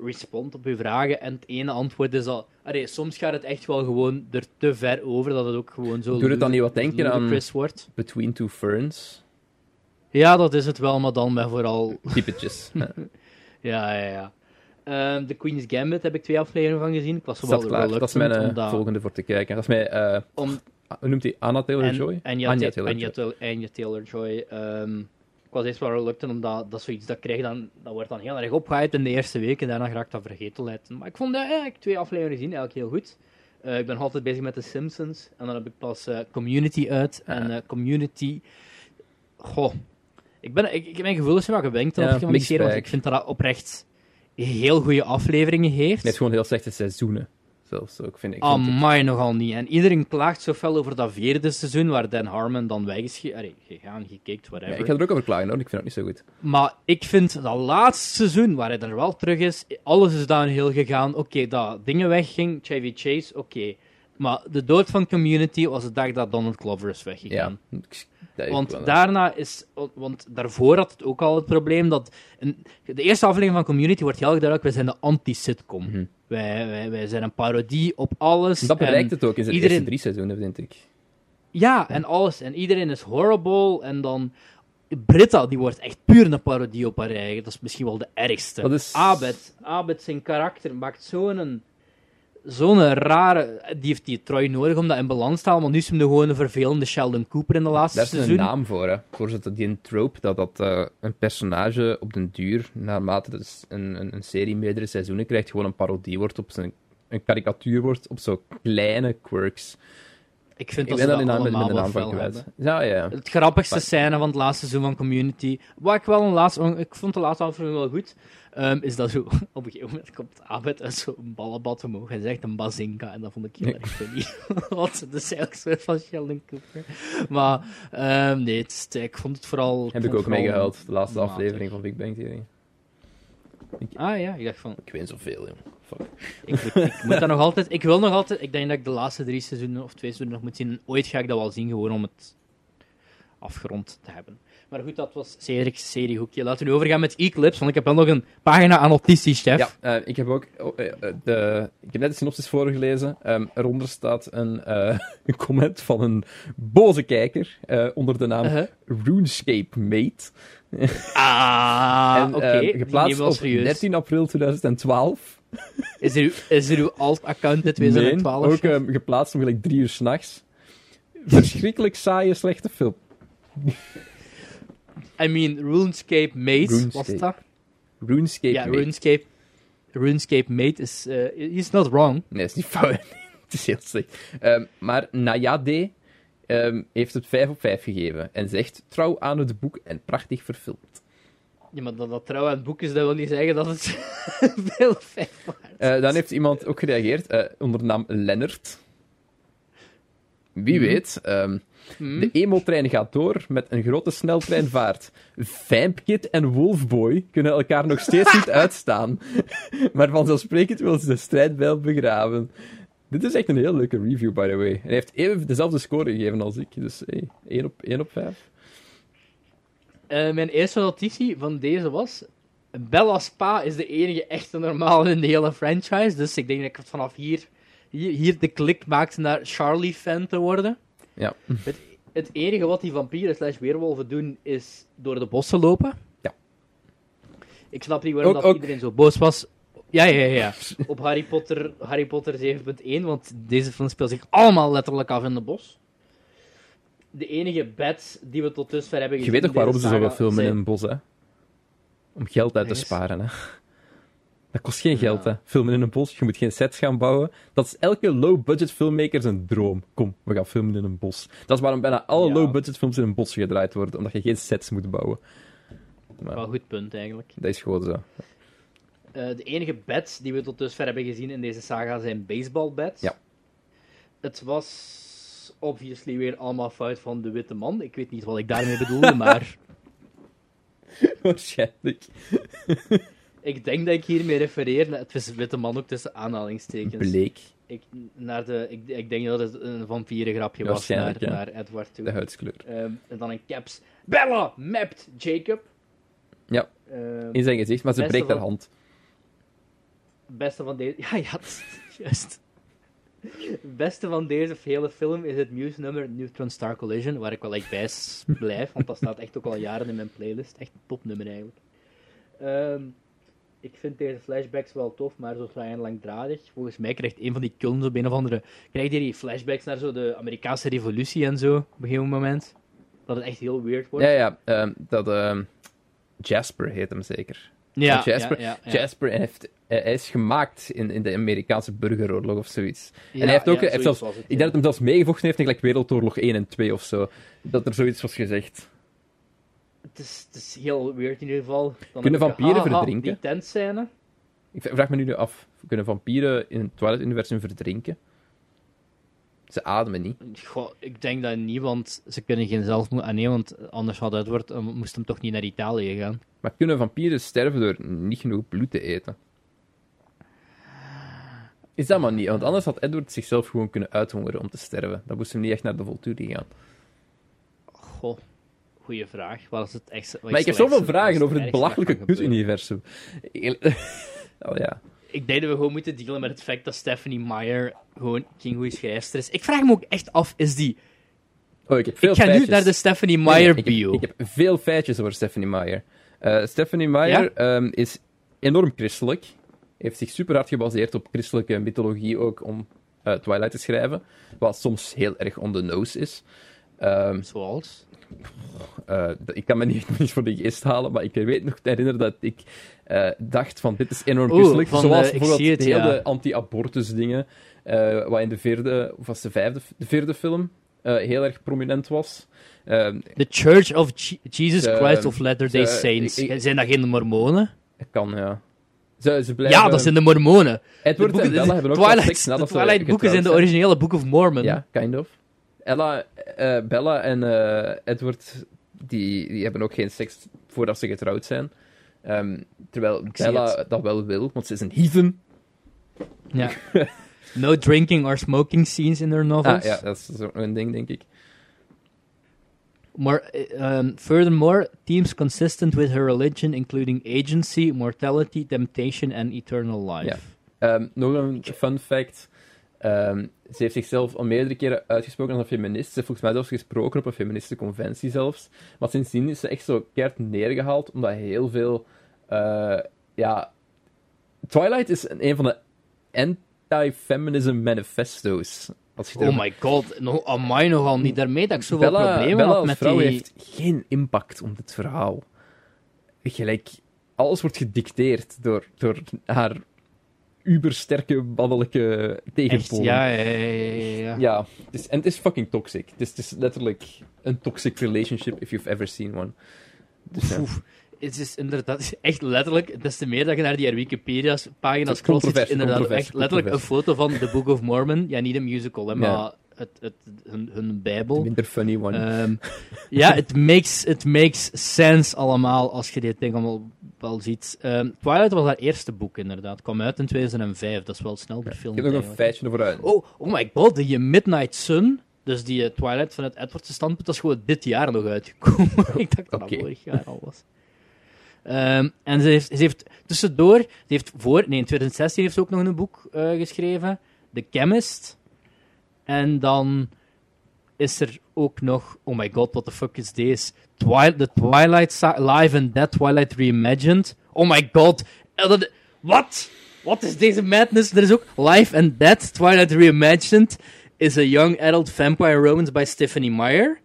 B: respondt op je vragen. En het ene antwoord is al... Allee, soms gaat het echt wel gewoon er te ver over, dat het ook gewoon zo...
A: Doet het dan niet wat denken aan-
B: wordt.
A: Between Two Ferns.
B: Ja, dat is het wel, maar dan met vooral...
A: Typetjes. Ja.
B: Ja, ja. Ehm, The Queen's Gambit heb ik twee afleveringen van gezien. Ik was wel
A: klaar. Dat is mijn eh,
B: om dat-
A: volgende voor te kijken. Dat is mijn... eh,
B: om,
A: hoe noemt hij? Anna Taylor-Joy?
B: En, Anja,
A: Taylor-Joy.
B: Taylor-Joy. ehm, was eerst wel reluctant, omdat dat zoiets dat krijg dan, dat wordt dan heel erg opgehyped in de eerste week en daarna raakt dat vergetelheid. Maar ik vond dat eigenlijk twee afleveringen gezien eigenlijk heel goed. Eh, ik ben altijd bezig met The Simpsons en dan heb ik pas eh, Community uit. En eh, Community, goh, ik ben, ik, ik, mijn gevoel is wel gewenkt
A: Ja,
B: ik vind dat dat oprecht heel goede afleveringen heeft.
A: Nee, het is gewoon heel slechte seizoenen. Zelfs ook, vind ik. vind ik.
B: Amai, nogal niet. En iedereen klaagt zo fel over dat vierde seizoen, waar Dan Harmon dan weg is ge- allee, gegaan, gekeken, whatever.
A: Ja, ik ga er ook over klagen, hoor. Ik vind het niet zo goed.
B: Maar ik vind dat laatste seizoen, waar hij er wel terug is, alles is downhill gegaan. Oké, dat dingen wegging, Chevy Chase, oké. Maar de dood van Community was de dag dat Donald Glover is
A: Ja.
B: weggegaan.
A: Dat is
B: Want daarna is... Want daarvoor had het ook al het probleem dat... Een, de eerste aflevering van Community wordt heel duidelijk, wij zijn de anti-sitcom.
A: Mhm.
B: wij, wij, wij zijn een parodie op alles.
A: Dat bereikt het ook in zijn
B: iedereen-
A: eerste drie seizoenen, vind ik.
B: Ja, en alles. En iedereen is horrible. En dan... Britta, die wordt echt puur een parodie op haar eigen. Dat is misschien wel de ergste.
A: Dat is-
B: Abed. Abed, zijn karakter, maakt zo'n... zo'n rare... Die heeft die Troy nodig om dat in balans te houden, maar nu is hem de gewoon een vervelende Sheldon Cooper in de laatste
A: Daar is
B: seizoen.
A: een naam voor, hè. Voor zo die een trope, dat, dat eh, een personage op den duur, naarmate dus een, een, een serie meerdere seizoenen krijgt, gewoon een parodie wordt op zijn... Een karikatuur wordt op zo kleine quirks.
B: Ik vind
A: Ik
B: dat ze dat
A: met, met
B: allemaal
A: kwijt.
B: hebben.
A: Ja, ja.
B: Het grappigste
A: Maar-
B: scène van het laatste seizoen van Community, wat ik wel een laatste, ik vond de laatste aflevering wel goed, ehm, is dat zo, op een gegeven moment komt Abed uit zo'n ballenbad omhoog en zegt een bazinka, en dat vond ik heel erg funny. Want dat is eigenlijk van Sheldon Cooper. Maar, ehm, nee, het ik vond het vooral...
A: Heb ik ook meegehuild, de laatste
B: matig.
A: aflevering van Big Bang Theory.
B: Ah ja, ik dacht van,
A: Ik weet zoveel, joh. Fuck.
B: ik, moet- ik moet dat nog altijd, ik wil nog altijd, ik denk dat ik de laatste drie seizoenen of twee seizoenen nog moet zien, en ooit ga ik dat wel zien, gewoon om het afgerond te hebben. Maar goed, dat was Cedric's seriehoekje. Laten we nu overgaan met Eclipse, want ik heb wel nog een pagina aan notities, chef.
A: Ja, eh, ik heb ook oh, eh, eh, de, ik heb net de synopsis voorgelezen. Ehm, eronder staat een, een comment van een boze kijker onder de naam
B: Uh-huh.
A: RuneScape Mate.
B: Ah, oké.
A: geplaatst op
B: serieus.
A: 13 april 2012.
B: Is er, uw- is er uw alt-account in 2012?
A: Nee, ook ehm, geplaatst om gelijk drie uur s'nachts. Verschrikkelijk saaie, slechte film.
B: I mean, RuneScape Mate, was
A: RuneScape.
B: het dat?
A: RuneScape
B: Ja,
A: Mate.
B: RuneScape, RuneScape Mate is... eh he's not wrong.
A: Nee, is niet fout. het is heel slecht. Ehm, maar Nayade ehm, heeft het 5 op 5 gegeven. En zegt trouw aan het boek en prachtig verfilmd.
B: Ja, maar dat, dat trouw aan het boek is, dat wil niet zeggen dat het veel vijf waard is.
A: Eh, dan heeft iemand ook gereageerd eh, onder de naam Lennart. Wie weet. Ehm, De emo-trein gaat door met een grote sneltreinvaart. Vampkid en Wolfboy kunnen elkaar nog steeds niet uitstaan. maar vanzelfsprekend willen ze de strijd wel begraven. Dit is echt een heel leuke review, by the way. En hij heeft even dezelfde score gegeven als ik. Dus hey, 1 op, 1 op 5.
B: Eh, mijn eerste notitie van deze was... Bella Spa is de enige echte normale in de hele franchise. Dus ik denk dat ik vanaf hier, hier, hier de klik maakte naar Charlie-fan te worden.
A: Ja.
B: Het, het enige wat die vampieren slash weerwolven doen, is door de bossen lopen.
A: Ja.
B: Ik snap niet waarom
A: Ook-
B: dat
A: ook-
B: iedereen zo boos was. Ja, ja, ja. Op Harry Potter, Harry Potter 7.1, want deze film speelt zich allemaal letterlijk af in de bos. De enige beds die we tot dusver hebben
A: Je
B: gezien...
A: weet toch waarom ze zoveel filmen in een bos, hè? Om geld uit te sparen, hè? Dat kost geen geld, hè? Filmen in een bos, je moet geen sets gaan bouwen. Dat is elke low-budget filmmaker zijn droom. Kom, we gaan filmen in een bos. Dat is waarom bijna alle
B: Ja.
A: low-budget films in een bos gedraaid worden, omdat je geen sets moet bouwen. Maar
B: Wel een goed punt, eigenlijk.
A: dat is gewoon zo.
B: Eh, de enige beds die we tot dusver hebben gezien in deze saga zijn baseballbeds.
A: Ja.
B: Het was obviously weer allemaal fout van de witte man. Ik weet niet wat ik daarmee bedoelde, maar
A: Waarschijnlijk.
B: Ik denk dat ik hiermee refereer naar het is witte man ook tussen aanhalingstekens.
A: Bleek,
B: Ik, naar de, ik, ik denk dat het een vampierengrapje was
A: Waarschijnlijk,
B: naar,
A: ja.
B: naar Edward toe.
A: de huidskleur.
B: Ehm, en dan een caps. Bella mapt Jacob.
A: Ja,
B: Ehm,
A: in zijn gezicht, maar ze breekt haar hand.
B: Beste van deze... Ja, ja, juist. Het beste van deze hele film is het nieuwsnummer Neutron Star Collision, waar ik wel echt bij blijf, want dat staat echt ook al jaren in mijn playlist. Echt een topnummer eigenlijk. Ehm, ik vind deze flashbacks wel tof, maar zo saai en langdradig. Volgens mij krijgt een van die kullen op een of andere... Krijgt hij die flashbacks naar zo de Amerikaanse revolutie en zo, op een gegeven moment? Dat het echt heel weird wordt.
A: Ja, ja, ehm, dat... ehm, Jasper heet hem zeker.
B: ja,
A: Jasper,
B: ja, ja, ja.
A: Jasper heeft, hij is gemaakt in, in de Amerikaanse burgeroorlog of zoiets.
B: Ja,
A: en hij heeft ook, hij heeft zelfs,
B: het,
A: ik denk dat hij zelfs meegevochten heeft in gelijk Wereldoorlog 1 en 2 of zo. Dat er zoiets was gezegd.
B: Het is, het is heel weird in ieder geval. Dan
A: Kunnen vampieren verdrinken?
B: Die tentscène.
A: Ik vraag me nu af, kunnen vampieren in het Twilight-universum verdrinken? Ze ademen niet.
B: Goh, ik denk dat niet, want ze kunnen geen zelfmoord... Ah nee, want anders had Edward, eh, moest hem toch niet naar Italië gaan.
A: Maar kunnen vampieren sterven door niet genoeg bloed te eten? Is dat maar niet, want anders had Edward zichzelf gewoon kunnen uithongeren om te sterven. Dan moest hem niet echt naar de Volturi gaan.
B: Goh, goeie vraag. Wat is het echt, wat
A: Maar ik heb zoveel vragen over
B: er
A: het belachelijke kut-universum. oh ja.
B: Ik denk dat we gewoon moeten dealen met het feit dat Stephanie Meyer gewoon geen goede schrijfster is. Ik vraag me ook echt af, is die...
A: Oh, ik heb veel
B: ik ga nu naar de Stephanie Meyer
A: ik,
B: bio.
A: heb, ik heb veel feitjes over Stephanie Meyer. Eh, Stephanie Meyer
B: Ja?
A: ehm, is enorm christelijk. heeft zich super hard gebaseerd op christelijke mythologie ook om eh, Twilight te schrijven. Wat soms heel erg on the nose is. Ehm,
B: Zoals?
A: eh, ik kan me niet, niet voor de geest halen, maar ik weet nog te herinneren dat ik eh, dacht van dit is enorm
B: van,
A: Zoals
B: eh,
A: bijvoorbeeld
B: het,
A: de hele
B: ja.
A: anti-abortus dingen, wat in de vierde, of was de vijfde, de vierde film heel erg prominent was. Ehm,
B: The Church of Je- Jesus Christ of Latter-day Saints.
A: ik- ik-
B: Zijn dat geen mormonen?
A: het kan, ja. Ze, ze blijven,
B: Ja, dat zijn de mormonen.
A: Edward
B: de boeken,
A: en Bella
B: de,
A: hebben ook
B: Twilight,
A: seks
B: de Twilight boeken zijn de originele Book of Mormon.
A: Ja, kind of. Ella, eh, Bella en eh, Edward, die, die hebben ook geen seks voordat ze getrouwd zijn. Ehm, terwijl Bella dat wel wil, want ze is een heathen.
B: Ja. No drinking or smoking scenes in their novels.
A: Ah, ja, dat is een ding, denk ik.
B: More, uh, um, furthermore, themes consistent with her religion, including agency, mortality, temptation, and eternal life.
A: Ja. Ehm, nog een fun fact. Ehm, ze heeft zichzelf al meerdere keren uitgesproken als een feminist. Ze heeft volgens mij zelfs gesproken op een feministische conventie zelfs. Maar sindsdien is ze echt zo keihard neergehaald, omdat heel veel... eh, ja... Twilight is een een van de anti-feminism manifesto's.
B: Oh
A: er-
B: my god, no, amai nogal niet daarmee dat ik zoveel
A: Bella,
B: problemen
A: Bella
B: had met
A: vrouw
B: die...
A: heeft geen impact op dit verhaal. Gelijk, alles wordt gedicteerd door, door haar ubersterke, mannelijke tegenpolen.
B: ja, ja, ja, ja, ja.
A: Ja, het is, en het is fucking toxic. Het is, het is letterlijk een toxic relationship if you've ever seen one. Dus, ja.
B: Oef, het is inderdaad echt letterlijk, des te meer dat je naar die Wikipedia-pagina
A: Het is
B: scrolt, inderdaad echt letterlijk een foto van The Book of Mormon. Ja, niet een musical, hè, maar. Het, het, hun, hun
A: De
B: bijbel.
A: minder funny one.
B: Ehm, ja, het makes, it makes sense allemaal als je dit ding allemaal wel ziet. Ehm, Twilight was haar eerste boek, inderdaad. kwam uit in 2005, dat is wel snel
A: ik
B: gefilmd.
A: heb nog een feitje over uit.
B: Oh, oh my god, die Midnight Sun, dus die eh, Twilight van het Edwardse standpunt, dat is gewoon dit jaar nog uitgekomen. ik dacht dat dat vorig jaar al was. Ehm, en ze heeft, ze heeft tussendoor, ze heeft voor, nee, in 2016 heeft ze ook nog een boek eh, geschreven, The Chemist. En dan is er ook nog, oh my god, what the fuck is this? Twi the Twilight Live and Dead Twilight Reimagined. Oh my god, eh, wat? Wat is deze madness? Er is ook Live and Dead Twilight Reimagined. Is a young adult vampire romance by Stephanie Meyer.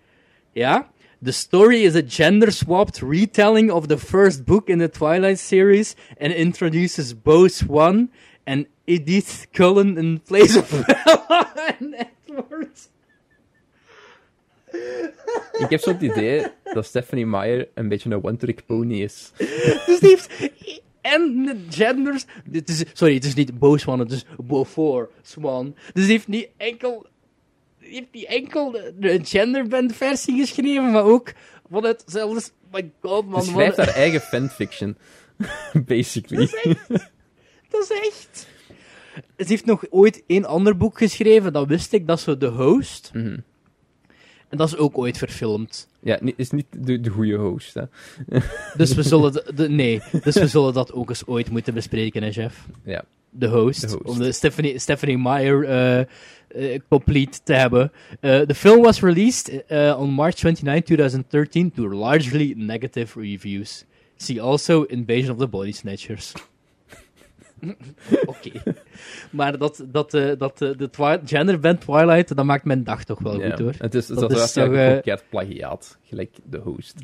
B: Ja. The story is a gender-swapped retelling of the first book in the Twilight series and introduces Bo Swan and Edith Cullen in place of Bella and Edward.
A: Ik heb zo het idee dat Stephanie Meyer een beetje een one-trick pony is.
B: Dus die heeft en de genders. Dit is, sorry, het is niet Bo Swan, het is Beaufort Swan. Dus die heeft niet enkel. Die heeft niet enkel de, de genderband versie geschreven, maar ook van het zelfs. My god, man.
A: Ze schrijft haar eigen fanfiction. Basically.
B: Dat is echt. Ze heeft nog ooit één ander boek geschreven, dat wist ik, dat is zo The Host.
A: Mhm.
B: En dat is ook ooit verfilmd.
A: Ja, is niet de, de goede host. Hè.
B: Dus we zullen, de, de- nee, dus we zullen dat ook eens ooit moeten bespreken, hè, Jeff?
A: Ja.
B: The Host.
A: The Host.
B: Om de Stephanie, Stephanie Meyer eh, eh, complete te hebben. Eh, the film was released eh, on March 29, 2013 to largely negative reviews. See also Invasion of the Body Snatchers. Oké. Maar dat, dat, eh, dat eh, de twi genderband Twilight, dat maakt mijn dag toch wel goed hoor.
A: Het is,
B: Dat
A: dat
B: is toch,
A: keihard plagiaat. Gelijk de host.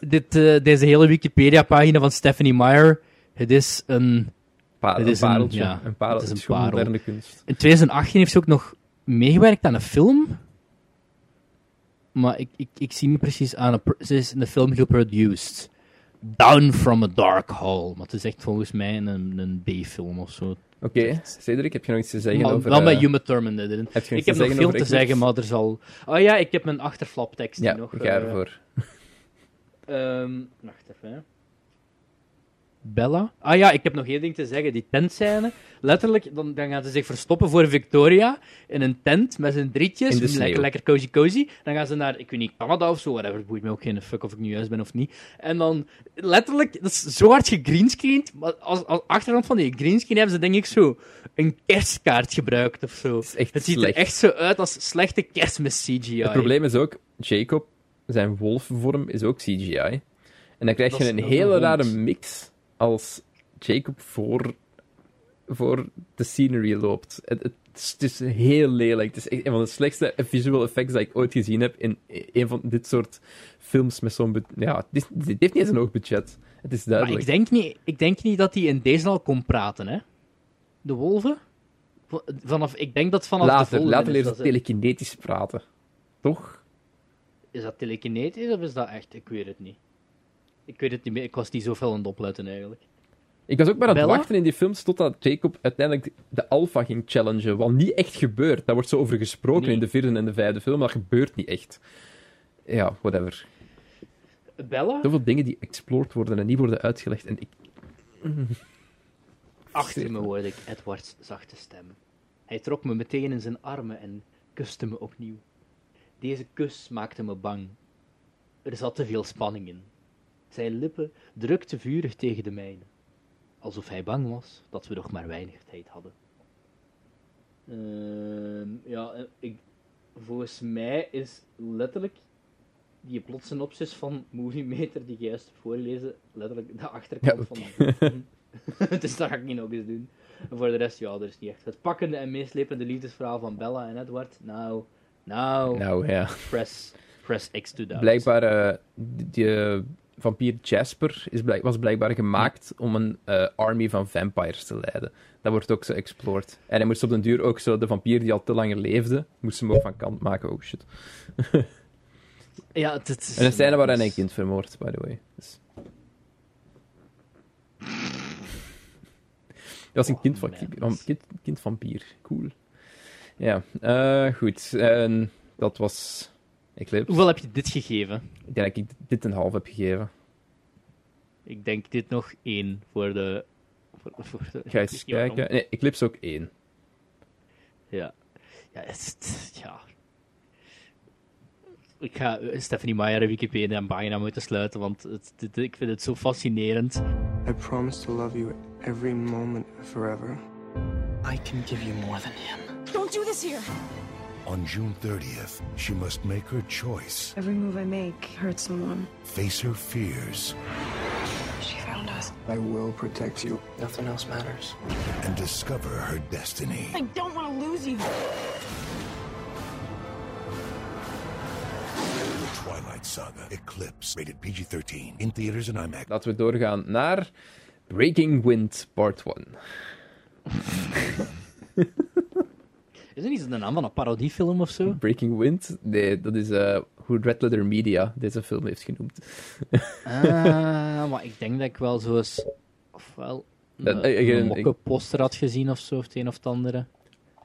B: Dit, deze hele Wikipedia-pagina van Stephanie Meyer, het is een...
A: Pa
B: Het
A: een
B: is een-
A: pareltje.
B: ja,
A: een parel.
B: het is een
A: Het is
B: parel.
A: moderne kunst.
B: In 2018 heeft ze ook nog meegewerkt aan een film. Maar ik, ik, ik zie niet precies aan. een Ze is in de film geproduced. Down from a Dark Hole. Maar het is echt volgens mij een, een B-film of zo.
A: Oké, Cedric, heb je nog iets te zeggen
B: Maar
A: over...
B: wel met
A: eh,
B: Uma Thurman erin.
A: heb je
B: Ik heb nog veel te zeggen, maar er zal... Oh ja, ik heb mijn achterflaptekst
A: Ja,
B: nog.
A: ga
B: eh,
A: ervoor.
B: Ehm, wacht even. hè. Bella? Ah ja, ik heb nog één ding te zeggen. Die tentscène. Letterlijk, dan, dan gaan ze zich verstoppen voor Victoria in een tent met z'n drietjes. Lekker, lekker cozy cozy. Dan gaan ze naar, ik weet niet, Canada of zo, whatever. Het boeit me ook geen fuck of ik nu juist ben of niet. En dan, letterlijk, dat is zo hard gegreenscreend. Maar als, als achtergrond van die greenscreen hebben ze denk ik zo een kerstkaart gebruikt of zo.
A: Het
B: ziet
A: slecht.
B: er echt zo uit als slechte kerstmis CGI.
A: Het probleem is ook, Jacob, zijn wolfvorm is ook CGI. En dan krijg
B: Dat
A: je een hele rare mix als Jacob voor voor de scenery loopt. Het, het, is, het is heel lelijk. Het is echt een van de slechtste visual effects dat ik ooit gezien heb in een van dit soort films met zo'n... Ja, het, is- het heeft niet eens een hoog budget. Het is
B: Maar
A: duidelijk.
B: ik denk, niet, ik denk niet dat hij in deze al kon praten, hè? De wolven? Vanaf, ik denk dat vanaf de
A: later,
B: volgende
A: later ze- telekinetisch praten. Toch?
B: Is dat telekinetisch of is dat echt? Ik weet het niet. Ik weet het niet meer. Ik was niet zoveel aan het opletten eigenlijk.
A: Ik was ook maar aan het
B: Bella?
A: wachten in die films totdat Jacob uiteindelijk de alpha ging challengen. Wat niet echt gebeurt. Daar wordt zo over gesproken
B: Nee.
A: in de vierde en de vijfde film, maar dat gebeurt niet echt. Ja, whatever.
B: Bella?
A: Zoveel dingen die explored worden en niet worden uitgelegd. En ik...
B: Achter me hoorde ik Edwards zachte stem. Hij trok me meteen in zijn armen en kuste me opnieuw. Deze kus maakte me bang. Er zat te veel spanning in. Zijn lippen drukten vurig tegen de mijne. Alsof hij bang was dat we nog maar weinig tijd hadden. Ehm, ja, eh, ik, volgens mij is letterlijk die plotsynopsis van Movie Meter die je juist hebt voorgelezen, letterlijk de achterkant
A: Ja,
B: van het boek. dus dat ga ik niet nog eens doen. En voor de rest, ja, er is niet echt. Het pakkende en meeslepende liefdesverhaal van Bella en Edward. Nou, nou,
A: Nou ja.
B: press, press X to that.
A: Blijkbaar, die, die, eh, vampier Jasper is blijk- was blijkbaar gemaakt om een eh, army van vampires te leiden. Dat wordt ook zo explored. En hij moest op den duur ook zo de vampier die al te langer leefde, moest hem ook van kant maken. Oh shit.
B: Ja, het is...
A: En een scène waarin hij een kind vermoord, by the way. Dus... Dat was een kind, van,
B: man.
A: van, kind, kind vampier. Cool. Ja, eh, goed. Dat was Eclipse.
B: Hoeveel heb je dit gegeven?
A: Ik denk dat ik dit een half heb gegeven.
B: Ik denk dit nog één voor de... Voor, voor de
A: Ga eens kijken. Nee, Eclipse ook één.
B: Ja. Ja, het, ja. Ik ga Stephanie Meyer Wikipedia en pagina moeten sluiten, want het, dit- ik vind het zo fascinerend.
D: I promise to love you every moment forever. I can give you more than him.
C: Don't do this here.
F: On June 30th, she must make her choice,
C: Every move I make hurts someone.
F: face her fears,
C: She found us.
D: I will protect you. Nothing else matters.
F: and discover her destiny.
C: I don't want to lose you.
F: The Twilight Saga Eclipse, rated PG 13, in theaters and IMAX.
A: Laten we doorgaan naar Breaking Wind Part 1.
B: Is er niet de naam van een parodiefilm of zo?
A: Breaking Wind? Nee, dat is eh, hoe Red Letter Media deze film heeft genoemd.
B: Ah, maar ik denk dat ik wel zo eens... Ofwel een,
A: eh,
B: een mokke poster had gezien of zo, of het een of het andere.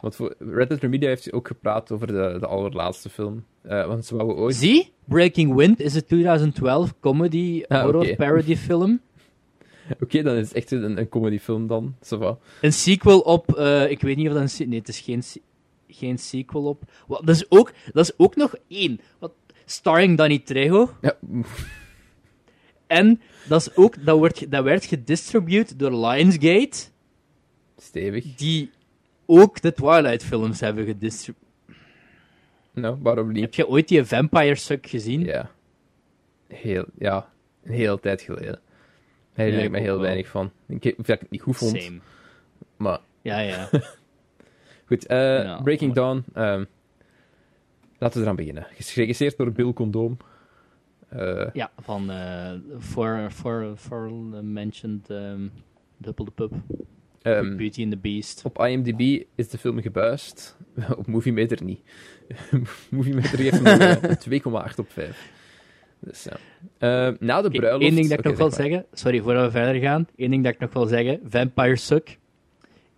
A: Want voor Red Letter Media heeft ook gepraat over de, de allerlaatste film. Eh, want ze wouden ooit...
B: Zie, Breaking Wind is een 2012 comedy
A: Ah,
B: horror
A: oké.
B: parody film.
A: Oké, dan is het echt een, een comedyfilm dan.
B: Een sequel op, eh, ik weet niet of dat een nee, het is geen, geen sequel op. Wat, dat, is ook, dat is ook nog één. Wat, starring Danny Trejo.
A: Ja,
B: En dat, is ook, dat, wordt, dat werd gedistributed door Lionsgate,
A: stevig.
B: die ook de Twilight-films hebben gedistribueerd.
A: Nou, waarom niet?
B: Heb je ooit die Vampire Suck gezien?
A: Ja. Heel, ja, een hele tijd geleden. Daar
B: Ja,
A: ik me heel
B: wel.
A: weinig van. Ik weet ik het niet goed vond,
B: Same.
A: maar
B: Ja, ja.
A: goed. eh,
B: Ja,
A: Breaking Dawn. ehm, laten we eraan beginnen. Geregisseerd door Bill Condom. Eh,
B: ja, van eh for, for, for mentioned um, Double the Pub.
A: ehm,
B: Beauty and the Beast.
A: op IMDb is de film gebuist. op Movie Meter niet. Movie Meter geeft hem een, eh, 2,8 op 5. Dus ja. Na de bruiloft...
B: Eén ding dat ik nog wil
A: maar.
B: zeggen, sorry voordat we verder gaan. Eén ding dat ik nog wil zeggen: Vampire Suck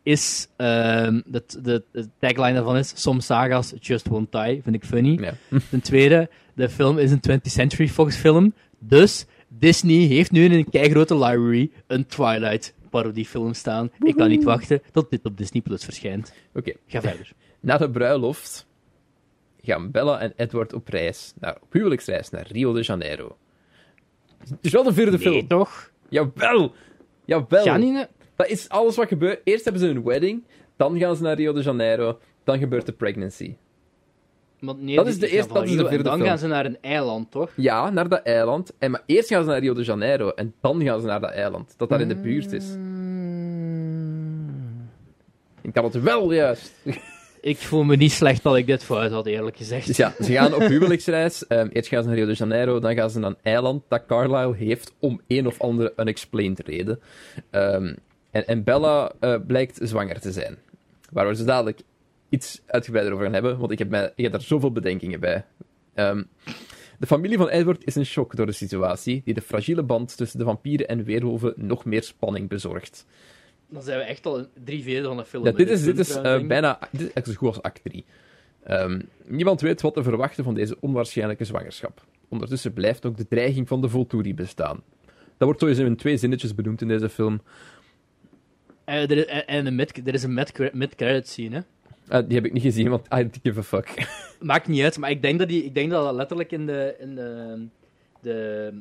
B: is. ehm de, de, de tagline daarvan is: Some sagas just won't die. Vind ik funny.
A: Ja.
B: Ten tweede, de film is een 20th Century Fox film. Dus Disney heeft nu in een keigrote library een Twilight parodiefilm staan. Ik kan niet wachten tot dit op Disney Plus verschijnt.
A: Oké.
B: Ga verder.
A: Na de bruiloft gaan Bella en Edward op reis, naar, op huwelijksreis naar Rio de Janeiro. Het is wel de vierde
B: Nee,
A: film.
B: toch?
A: Jawel! Jawel!
B: Janine?
A: Dat is alles wat gebeurt. Eerst hebben ze een wedding, dan gaan ze naar Rio de Janeiro, dan gebeurt de pregnancy.
B: Maar nee,
A: Dat is de eerste- dat is de
B: en Dan
A: film.
B: gaan ze naar een eiland, toch?
A: Ja, naar dat eiland. En, maar eerst gaan ze naar Rio de Janeiro en dan gaan ze naar dat eiland, dat daar in de buurt is. Ik kan het wel juist.
B: Ik voel me niet slecht dat ik dit fout had, eerlijk gezegd.
A: Ja, ze gaan op huwelijksreis. Ehm, eerst gaan ze naar Rio de Janeiro, dan gaan ze naar een eiland dat Carlisle heeft om een of andere unexplained reden. Ehm, en, en Bella eh, blijkt zwanger te zijn. Waar we ze dadelijk iets uitgebreider over gaan hebben, want ik heb, mij, ik heb daar zoveel bedenkingen bij. Ehm, de familie van Edward is in shock door de situatie, die de fragiele band tussen de vampieren en weerwolven nog meer spanning bezorgt.
B: Dan zijn we echt al in drie vierde van de film.
A: Ja, dit is, dit is eh, bijna dit is echt zo goed als act 3. Ehm, niemand weet wat te verwachten van deze onwaarschijnlijke zwangerschap. Ondertussen blijft ook de dreiging van de Volturi bestaan. Dat wordt sowieso in twee zinnetjes benoemd in deze film.
B: Eh, er, is- en en mid, er is een mid- mid-credit scene, hè.
A: Eh, die heb ik niet gezien, want I don't give a fuck.
B: Maakt niet uit, maar ik denk dat, die, ik denk dat dat letterlijk in de, in de, de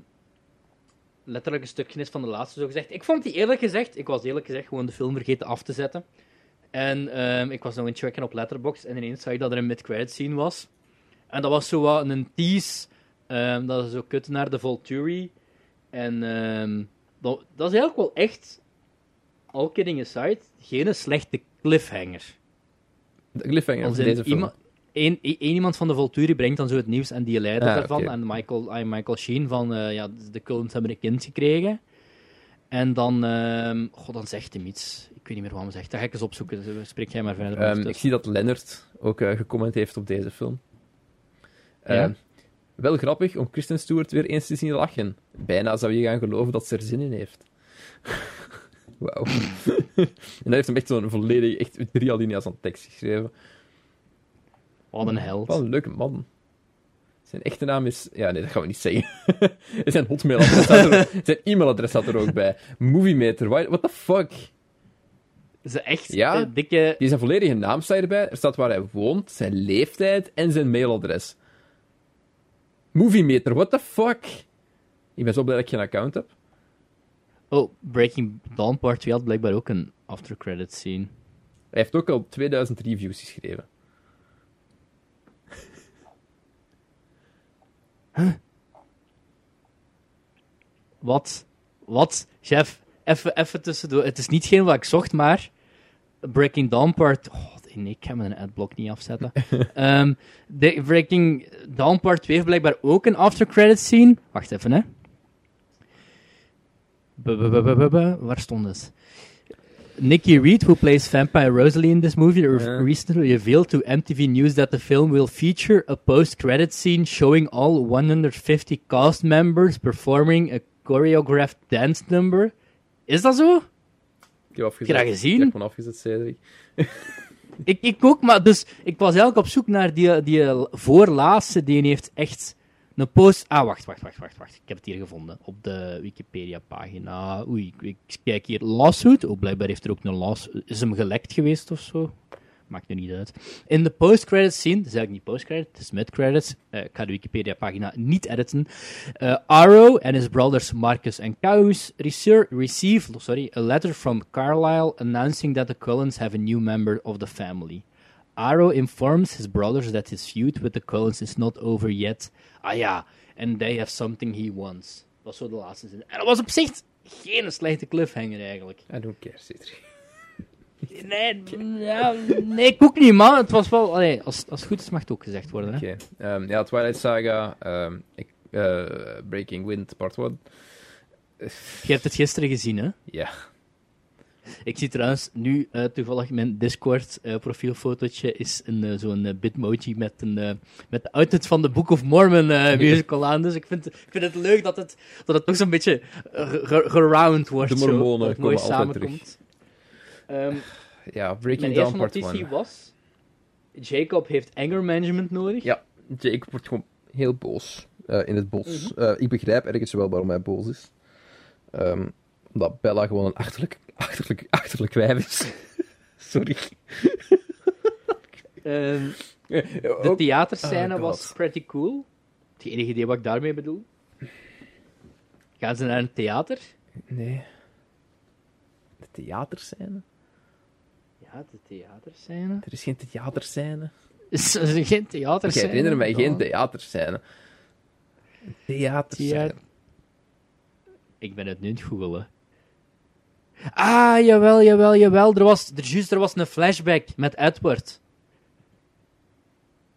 B: letterlijke stukje is van de laatste, zo gezegd. Ik vond die eerlijk gezegd, ik was eerlijk gezegd gewoon de film vergeten af te zetten. En ehm, ik was nog in checken op Letterboxd en ineens zag ik dat er een mid-credit scene was. En dat was zo wat een tease, ehm, dat is zo kut naar de Volturi. En ehm, dat, dat is eigenlijk wel echt, all kidding aside, geen slechte cliffhanger.
A: De cliffhanger
B: Als in
A: deze film.
B: één iemand van de Volturi brengt dan zo het nieuws en die leider
A: Ah,
B: daarvan.
A: oké.
B: En Michael, ah, Michael Sheen van, eh, ja, de Cullens hebben een kind gekregen. En dan, ehm god, dan zegt hij iets. Ik weet niet meer wat hij zegt. Dat ga ik eens opzoeken. Dus Spreek jij maar verder. Ondertussen.
A: ik zie dat Leonard ook eh gecomment heeft op deze film.
B: Ja?
A: Ehm, wel grappig om Kristen Stewart weer eens te zien lachen. Bijna zou je gaan geloven dat ze er zin in heeft. Wauw. en dat heeft hem echt zo'n volledig, echt drie alinea's aan tekst geschreven.
B: Wat een held.
A: Wat een leuke man. Zijn echte naam is... Ja, nee, dat gaan we niet zeggen. zijn hotmailadres er Zijn e-mailadres staat er ook bij. Moviemeter, what the fuck?
B: Ze echt
A: Ja?
B: eh, dikke...
A: Die zijn volledige naam staat erbij. Er staat waar hij woont, zijn leeftijd en zijn mailadres. Moviemeter, what the fuck? Ik ben zo blij dat ik geen account heb.
B: Oh, Breaking Dawn Part 2 had blijkbaar ook een after credit scene.
A: Hij heeft ook al 2000 reviews geschreven.
B: Wat? Wat? Chef, even, even tussendoor. Het is niet geen wat ik zocht, maar... Breaking Dawn Part... Oh, nee, ik ga mijn adblock niet afzetten. Ehm, de Breaking Dawn Part 2 heeft blijkbaar ook een after credit scene. Wacht even, hè. Waar stond het? Nikki Reed, who plays Vampire Rosalie in this movie,
A: Ja.
B: recently revealed to MTV News that the film will feature a post-credit scene showing all 150 cast members performing a choreographed dance number. Is dat zo?
A: Ik heb afgezet.
B: Heb je dat gezien?
A: Ik heb afgezet, Cedric.
B: Ik, ik ook, maar dus ik was eigenlijk op zoek naar die, die voorlaatste. Die heeft echt een post. Ah, wacht, wacht, wacht, wacht, wacht. Ik heb het hier gevonden op de Wikipedia-pagina. Oei, ik, kijk hier. Lawsuit. Oh, blijkbaar heeft er ook een lawsuit. Is hem gelekt geweest of zo? Maakt nu niet uit. In de post-credit scene, dat is eigenlijk niet post-credit, het is mid-credits. Eh, ik ga de Wikipedia-pagina niet editen. Eh, Arrow and his brothers Marcus and Caius rece- receive sorry, a letter from Carlisle announcing that the Cullens have a new member of the family. Arrow informs his brothers that his feud with the Cullens is not over yet. Ah ja, and they have something he wants. Dat was zo de laatste zin. En dat was op zich geen slechte cliffhanger eigenlijk.
A: I don't care, Cedric.
B: Nee, nee, ik ook niet, man. Het was wel... Allee, als, als het goed is, mag het ook gezegd worden. Hè?
A: Oké. Ehm, ja, Twilight Saga, ehm, ik, eh, Breaking Wind, part 1.
B: Je hebt het gisteren gezien, hè?
A: Ja.
B: Ik zie trouwens nu eh, toevallig mijn Discord eh, profielfotootje is een, eh, zo'n bitmoji met, een, met de outfit van de Book of Mormon musical aan. Dus ik vind, ik vind het leuk dat het, dat het toch zo'n beetje ge- geround wordt.
A: De
B: zo,
A: Mormonen
B: dat het mooi samenkomt. Ehm,
A: Ja, Breaking
B: mijn
A: Down
B: eerste
A: part
B: notitie
A: 1.
B: was... Jacob heeft anger management nodig.
A: Ja, Jake wordt gewoon heel boos in het bos.
B: Mhm.
A: Ik begrijp ergens wel waarom hij boos is. Ehm, omdat Bella gewoon een achterlijk, achterlijk, achterlijk wijf is. Sorry.
B: Ehm,
A: Eh,
B: de theaterscène
A: Oh,
B: was pretty cool. Het enige idee wat ik daarmee bedoel. Gaan ze naar een theater?
A: Nee. De theaterscène?
B: Ja, de theaterscène.
A: Er is geen theaterscène.
B: Is er geen
A: Ik
B: theaterscène?
A: herinner mij geen
B: Dan-
A: theaterscène. Theaterscène.
B: Thea- Ik ben het nu aan het googelen. Ah, jawel, jawel, jawel. Er was, er, juist, er was een flashback met Edward.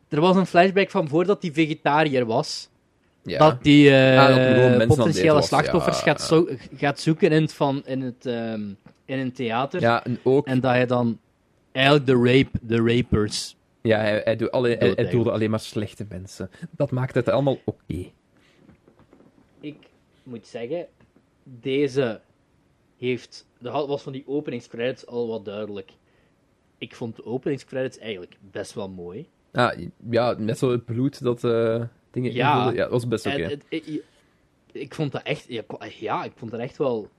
B: Er was een flashback van voordat hij vegetariër was.
A: Ja.
B: Dat eh,
A: Ah, hij aan het
B: potentiële slachtoffers
A: ja.
B: gaat, zo, gaat zoeken in, het van, in, het, ehm, in een theater.
A: ja, en ook...
B: En dat hij dan eigenlijk de, rape, de rapers...
A: Ja, hij, hij, doet alle, hij, hij doelde alleen maar slechte mensen. Dat maakt het allemaal oké.
B: Ik moet zeggen, deze heeft... De was van die openingscredits al wat duidelijk. Ik vond de openingscredits eigenlijk best wel mooi.
A: Ah, ja, met zo het bloed dat eh, dingen
B: Ja.
A: invulde. Ja, dat was best oké.
B: Het- ik, ik vond dat echt... Ja, ik- vond dat echt wel...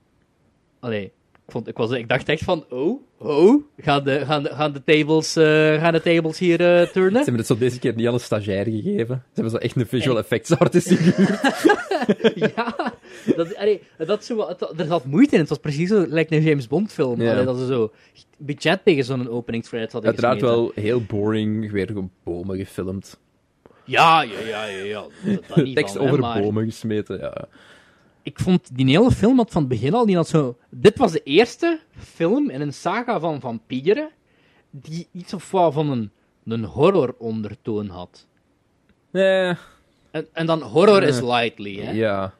B: Allee, vond, ik, was, ik dacht echt van... Oh, oh, gaan de, gaan de, gaan de, tables, eh, gaan de tables hier eh, turnen?
A: Ze hebben het zo deze keer niet aan een stagiair gegeven. Ze hebben zo echt een visual effects artist
B: ja, dat, allee, dat zo, het- er zat moeite in. Het was precies zo, lijkt een James Bond film.
A: Ja.
B: Allee, dat ze zo budget tegen zo'n openingscredit hadden
A: Uiteraard
B: gesmeten.
A: wel heel boring, weer gewoon bomen gefilmd.
B: Ja, ja, ja, ja. ja. Dat, dat niet
A: Tekst
B: van, hè,
A: over
B: maar
A: bomen gesmeten, ja.
B: Ik vond die hele film had van het begin al, die had zo... Dit was de eerste film in een saga van vampieren die iets of wat van een, een horror ondertoon had.
A: Nee,
B: En, en dan horror is
A: Eh,
B: lightly, hè.
A: ja.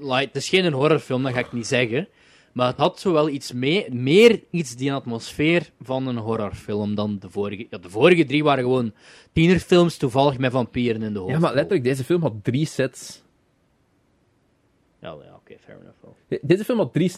B: Light, het is geen horrorfilm, dat ga ik niet zeggen. Maar het had zo wel iets mee, meer iets die atmosfeer van een horrorfilm dan de vorige. Ja, de vorige drie waren gewoon tienerfilms, toevallig met vampieren in de hoofd.
A: Ja, maar letterlijk, deze film had drie sets.
B: Ja, ja oké, fair enough. wel.
A: De- Deze film had drie...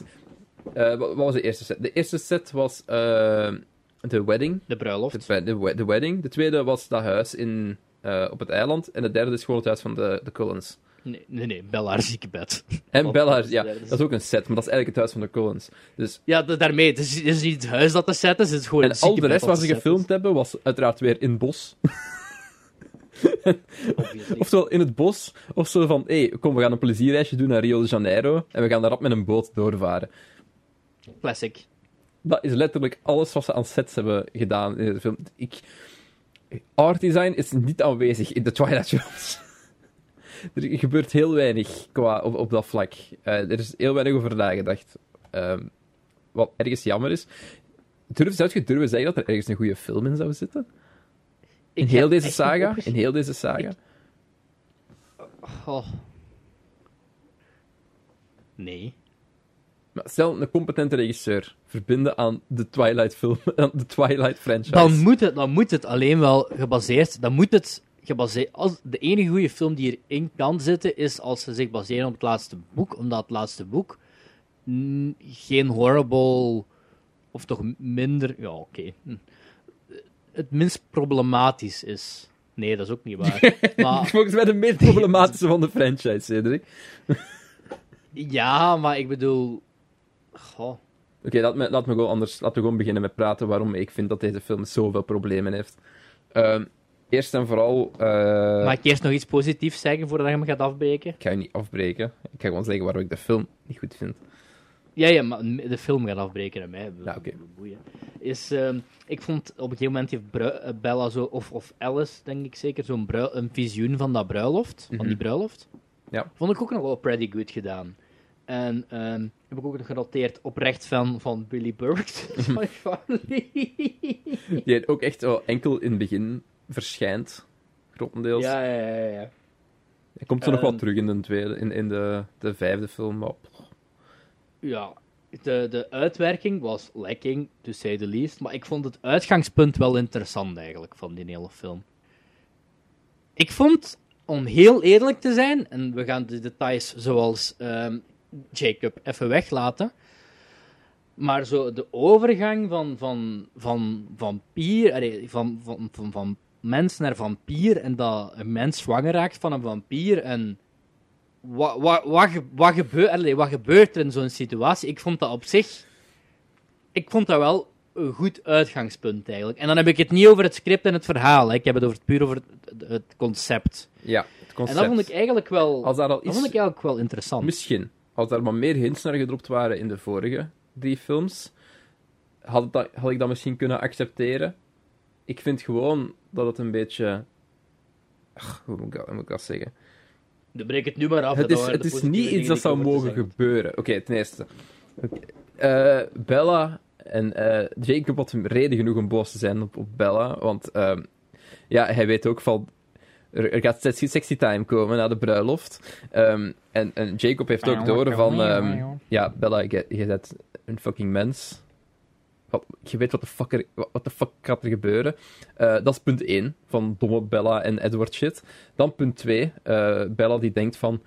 A: eh, wat, was de eerste set? De eerste set was eh de wedding.
B: De bruiloft.
A: De, de, we- de wedding. De tweede was dat huis in, eh, op het eiland. En de derde is gewoon het huis van de, de Cullens.
B: Nee, nee, nee, Bellaar ziekebed.
A: En Bella,
B: de
A: ja, dat is ook een set, maar dat is eigenlijk het huis van de Cullens. Dus,
B: Ja, da- daarmee. Het is, het is niet het huis dat te zetten is, het is gewoon
A: en al de rest wat ze gefilmd hebben, was uiteraard weer in het bos. Oftewel in het bos, of zo van, hé, hey, kom, we gaan een plezierreisje doen naar Rio de Janeiro, en we gaan daar op met een boot doorvaren.
B: Classic.
A: Dat is letterlijk alles wat ze aan sets hebben gedaan in de film. Ik... Art design is niet aanwezig in de Twilight films. er gebeurt heel weinig qua op, op dat vlak. Eh, er is heel weinig over nagedacht. Ehm, wat ergens jammer is. Durf, zou je durven zeggen dat er ergens een goede film in zou zitten? In heel deze saga? In heel deze saga?
B: Oh. Nee.
A: Maar stel, een competente regisseur verbinden aan de Twilight film, aan de Twilight franchise.
B: Dan moet, het, dan moet het alleen wel gebaseerd... Dan moet het gebaseerd... Als, de enige goede film die erin kan zitten, is als ze zich baseren op het laatste boek. Omdat het laatste boek geen horrible... Of toch minder... Ja, oké. Hm. Het minst problematisch is. Nee, dat is ook niet waar. maar,
A: Volgens mij de meest problematische van de franchise, Cedric.
B: ja, maar ik bedoel... Goh.
A: Oké, laat, me, laat me gewoon anders laten we gewoon beginnen met praten waarom ik vind dat deze film zoveel problemen heeft. Ehm, eerst en vooral... eh,
B: Mag ik eerst nog iets positiefs zeggen voordat je me gaat afbreken?
A: Ik ga je niet afbreken. Ik ga gewoon zeggen waarom ik de film niet goed vind.
B: Ja, ja, maar de film gaat afbreken aan mij.
A: Ja, oké.
B: Boeien. Is, ehm, ik vond op een gegeven moment heeft eh, Bella zo, of, of Alice, denk ik zeker, zo'n een visioen van dat bruiloft, van die bruiloft.
A: Mhm. Ja.
B: Vond ik ook nog wel pretty good gedaan. En ehm, heb ik ook nog genoteerd oprecht fan van Billy Burke. Spy Family.
A: Die ook echt wel enkel in het begin verschijnt. Grotendeels.
B: ja, ja, ja, ja.
A: Hij komt zo nog
B: Ehm,
A: wat terug in de, tweede, in, in de, de vijfde film. Maar, pff,
B: Ja, de, de uitwerking was lekking, to say the least. Maar ik vond het uitgangspunt wel interessant eigenlijk van die hele film. Ik vond, om heel eerlijk te zijn, en we gaan de details zoals ehm, Jacob even weglaten. Maar zo de overgang van, van, van vampier, van, van, van, van mens naar vampier, en dat een mens zwanger raakt van een vampier, en wat, wat, wat, wat, gebeur, allee, wat gebeurt er in zo'n situatie? Ik vond dat op zich... Ik vond dat wel een goed uitgangspunt, eigenlijk. En dan heb ik het niet over het script en het verhaal. Hè. Ik heb het over, puur over het, het concept.
A: ja, het
B: En
A: concept.
B: dat vond ik eigenlijk wel...
A: Als daar al
B: dat vond ik eigenlijk wel interessant.
A: Misschien. Als daar maar meer hints naar gedropt waren in de vorige drie films, had, het dat, had ik dat misschien kunnen accepteren. Ik vind gewoon dat het een beetje... Ach, hoe, moet ik dat, hoe moet ik dat zeggen?
B: Dan breek het nu maar af.
A: Het is, het is niet iets dat zou mogen gebeuren. Oké, ten eerste. Eh, Bella en eh, Jacob had reden genoeg om boos te zijn op, op Bella. Want ehm, ja, hij weet ook van. Er, er gaat sexy, sexy time komen na de bruiloft. Ehm, en, en Jacob heeft ook door van. ehm, ja, Bella, je bent een fucking mens. Wat, je weet wat de fuck, er, wat de fuck gaat er gebeuren. Eh, dat is punt 1 van domme Bella en Edward shit. Dan punt 2. Bella die denkt van.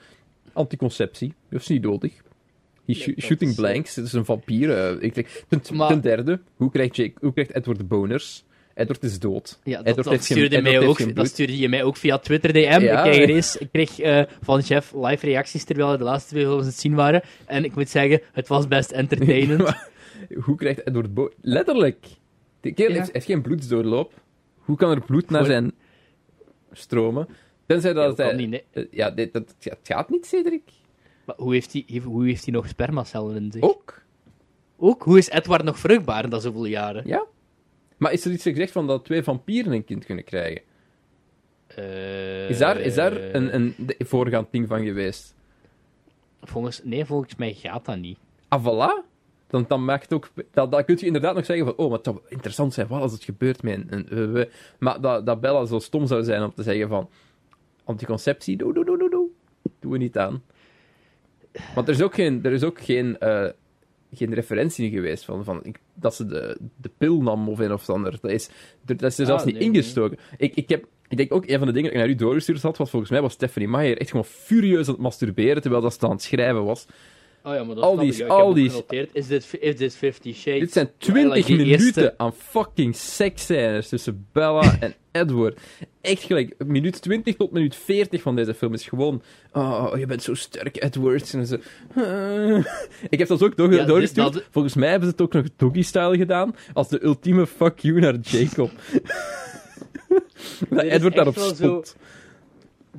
A: Anticonceptie, dat is niet nodig. He's shooting
B: is, eh,
A: blanks, het is een vampier. eh, ik, denk- ten,
B: Maar-
A: ten derde, hoe krijgt, Jake, hoe krijgt Edward boners? Edward is dood.
B: Ja, dat,
A: Edward
B: dat
A: geen-
B: stuurde
A: Edward
B: mij ook,
A: geen
B: dat stuurde je mij ook via Twitter DM.
A: Ja.
B: Ik kreeg, eens, ik kreeg eh, van Jeff live reacties terwijl we de laatste twee films het zien waren. En ik moet zeggen, het was best entertainend.
A: Hoe krijgt Edward? Letterlijk. De kerel
B: Ja.
A: heeft, heeft geen bloedsdoorloop. Hoe kan er bloed naar
B: Voor-
A: zijn stromen? Tenzij dat
B: kan
A: hij...
B: nee?
A: eh, Ja, dit, dat, het gaat niet, Cedric.
B: Maar hoe heeft hij hoe heeft hij nog spermacellen in zich?
A: Ook?
B: Ook? Hoe is Edward nog vruchtbaar na zoveel jaren?
A: Ja. Maar is er iets gezegd van dat twee vampieren een kind kunnen krijgen?
B: Eh,
A: Is daar, is daar een, een de- voorgaand ding van geweest?
B: Volgens, nee, volgens mij gaat dat niet.
A: Ah, voilà. Dan, dan maakt ook... Dat, dat kun je inderdaad nog zeggen van... Oh, maar het zou interessant zijn wat als het gebeurt met een... een maar dat, dat Bella zo stom zou zijn om te zeggen van... Anticonceptie, doe, doe, doe, doe, doe. Doen we niet aan. Want er is ook geen... Er is ook geen eh, geen referentie geweest van, van ik, dat ze de, de pil nam of een of ander. Dat is, dat is er
B: Ah,
A: zelfs niet
B: nee,
A: ingestoken. Ik, ik, heb, ik denk ook, een van de dingen die ik naar u doorgestuurd had, was volgens mij was Stephanie Meyer echt gewoon furieus aan het masturberen terwijl dat ze aan het schrijven was.
B: Oh ja, maar dat
A: Al die-
B: ik.
A: Al die-.
B: Is dit, is dit Fifty Shades?
A: Dit zijn
B: Twilight,
A: 20
B: die
A: minuten
B: eerste-
A: aan fucking seksscènes tussen Bella en Edward. Echt gelijk, minuut 20 tot minuut 40 van deze film is gewoon... Oh, je bent zo sterk, Edward. En zo. Ik heb dat ook door,
B: Ja,
A: doorgestuurd.
B: dat-
A: Volgens mij hebben ze het ook nog doggy-style gedaan, als de ultieme fuck you naar Jacob. dat Edward daarop
B: wel zo-
A: stond.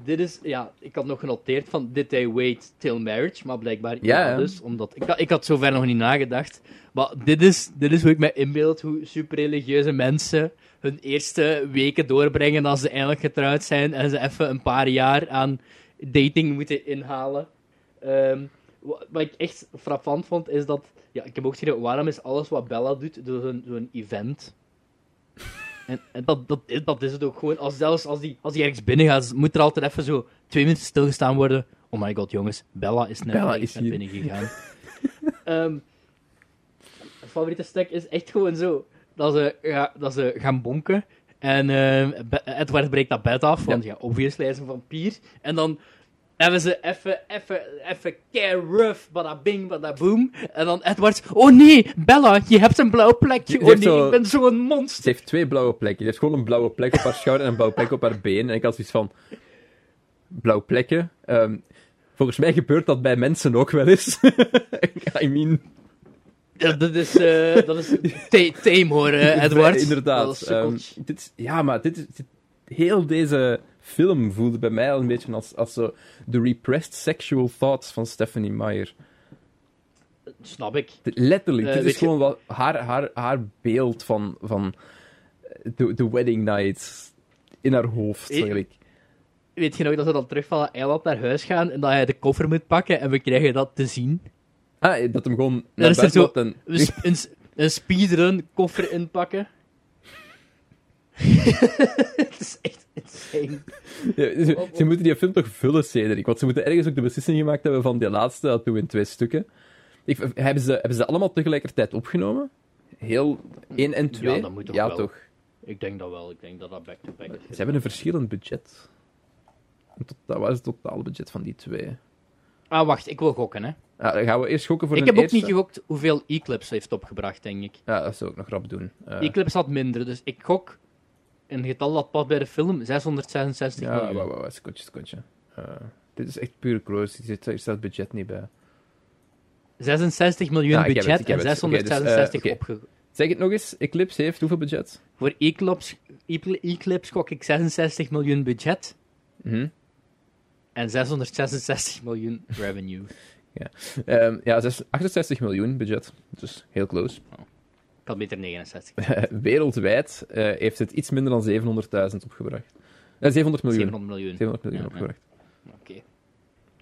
B: Dit is, ja, ik had nog genoteerd van, did they wait till marriage? Maar blijkbaar
A: Ja,
B: ja, dus, omdat, ik, had- ik had zover nog niet nagedacht. Maar dit is, dit is hoe ik me inbeeld, hoe superreligieuze mensen hun eerste weken doorbrengen als ze eindelijk getrouwd zijn en ze even een paar jaar aan dating moeten inhalen. Ehm, wa- wat ik echt frappant vond, is dat, ja, ik heb ook geschreven, waarom is alles wat Bella doet, door zo'n zo'n event? En, dat, dat, is, dat is het ook gewoon. Als, zelfs als die, als die ergens binnen gaat, moet er altijd even zo twee minuten stilgestaan worden. Oh my god, jongens, Bella is net,
A: Bella is
B: binnen gegaan. Het favoriete stuk is echt gewoon zo dat ze, ga- dat ze gaan bonken. En ehm, Edward breekt dat bed af, want ja, obviously hij is een vampier. En dan hebben ze even, even, even kei rough, bada bing, bada boom. En dan Edward, oh nee, Bella, je hebt een blauw plekje.
A: Je
B: Oh nee,
A: zo-
B: ik ben zo'n monster.
A: Ze heeft twee blauwe plekken. Ze heeft gewoon een blauwe plek op haar schouder en een blauwe plek op haar been. En ik had zoiets van... Blauwe plekken. Ehm, volgens mij gebeurt dat bij mensen ook wel eens. I mean...
B: Ja, dat is, eh dat is ta- tame hoor, eh, Edward.
A: Inderdaad. Ehm, dit is, ja, maar dit is... dit- heel deze film voelde bij mij al een beetje als, als zo de repressed sexual thoughts van Stephanie Meyer.
B: Snap ik.
A: Dit- Letterlijk,
B: Eh,
A: dit
B: weet
A: is gewoon wat haar, haar, haar beeld van, van eh, de, de wedding night in haar hoofd.
B: Eh,
A: eigenlijk.
B: Weet je nog dat we dan terug van het eiland naar huis gaan en dat hij de koffer moet pakken en we krijgen dat te zien?
A: Ah, dat hem gewoon naar
B: is er zo
A: en...
B: een, een speedrun koffer inpakken. Het is echt insane.
A: Ja, ze, ze moeten die film toch vullen, Cedric? Want ze moeten ergens ook de beslissing gemaakt hebben van die laatste, dat doen we in twee stukken. Ik, hebben, ze, hebben ze allemaal tegelijkertijd opgenomen? Heel 1 en 2?
B: Ja, dat moet toch
A: Ja,
B: wel.
A: toch.
B: Ik denk dat wel. Ik denk dat dat back-to-back is.
A: Ze hebben een verschillend budget. Tot, dat was het totale budget van die twee.
B: Ah, wacht. Ik wil gokken, hè.
A: Ja, dan gaan we eerst gokken voor
B: Ik
A: een
B: heb ook
A: eerste.
B: niet gegokt hoeveel Eclipse heeft opgebracht, denk ik.
A: Ja, dat zou ik nog rap doen. Eh,
B: Eclipse had minder, dus ik gok een getal dat past bij de film, 666
A: ja,
B: miljoen.
A: wauw, wauw, skotje, skotje. Eh, dit is echt puur close. Hier staat het budget niet bij.
B: 66 miljoen
A: Ja,
B: budget
A: het,
B: en
A: het. Oké, dus, eh,
B: 666.
A: Zeg het nog eens. Eclipse heeft hoeveel budget?
B: Voor Eclipse, Ecl- Eclipse gok ik 66 miljoen budget
A: Mhm.
B: en 666 miljoen revenue.
A: Ehm, ja, zes- 68 miljoen budget. Dus heel close.
B: Ik had beter 69.
A: Wereldwijd eh, heeft het iets minder dan 700.000 opgebracht. Eh, 700 miljoen.
B: 700 miljoen.
A: 700 miljoen
B: Ja, ja.
A: opgebracht.
B: Oké.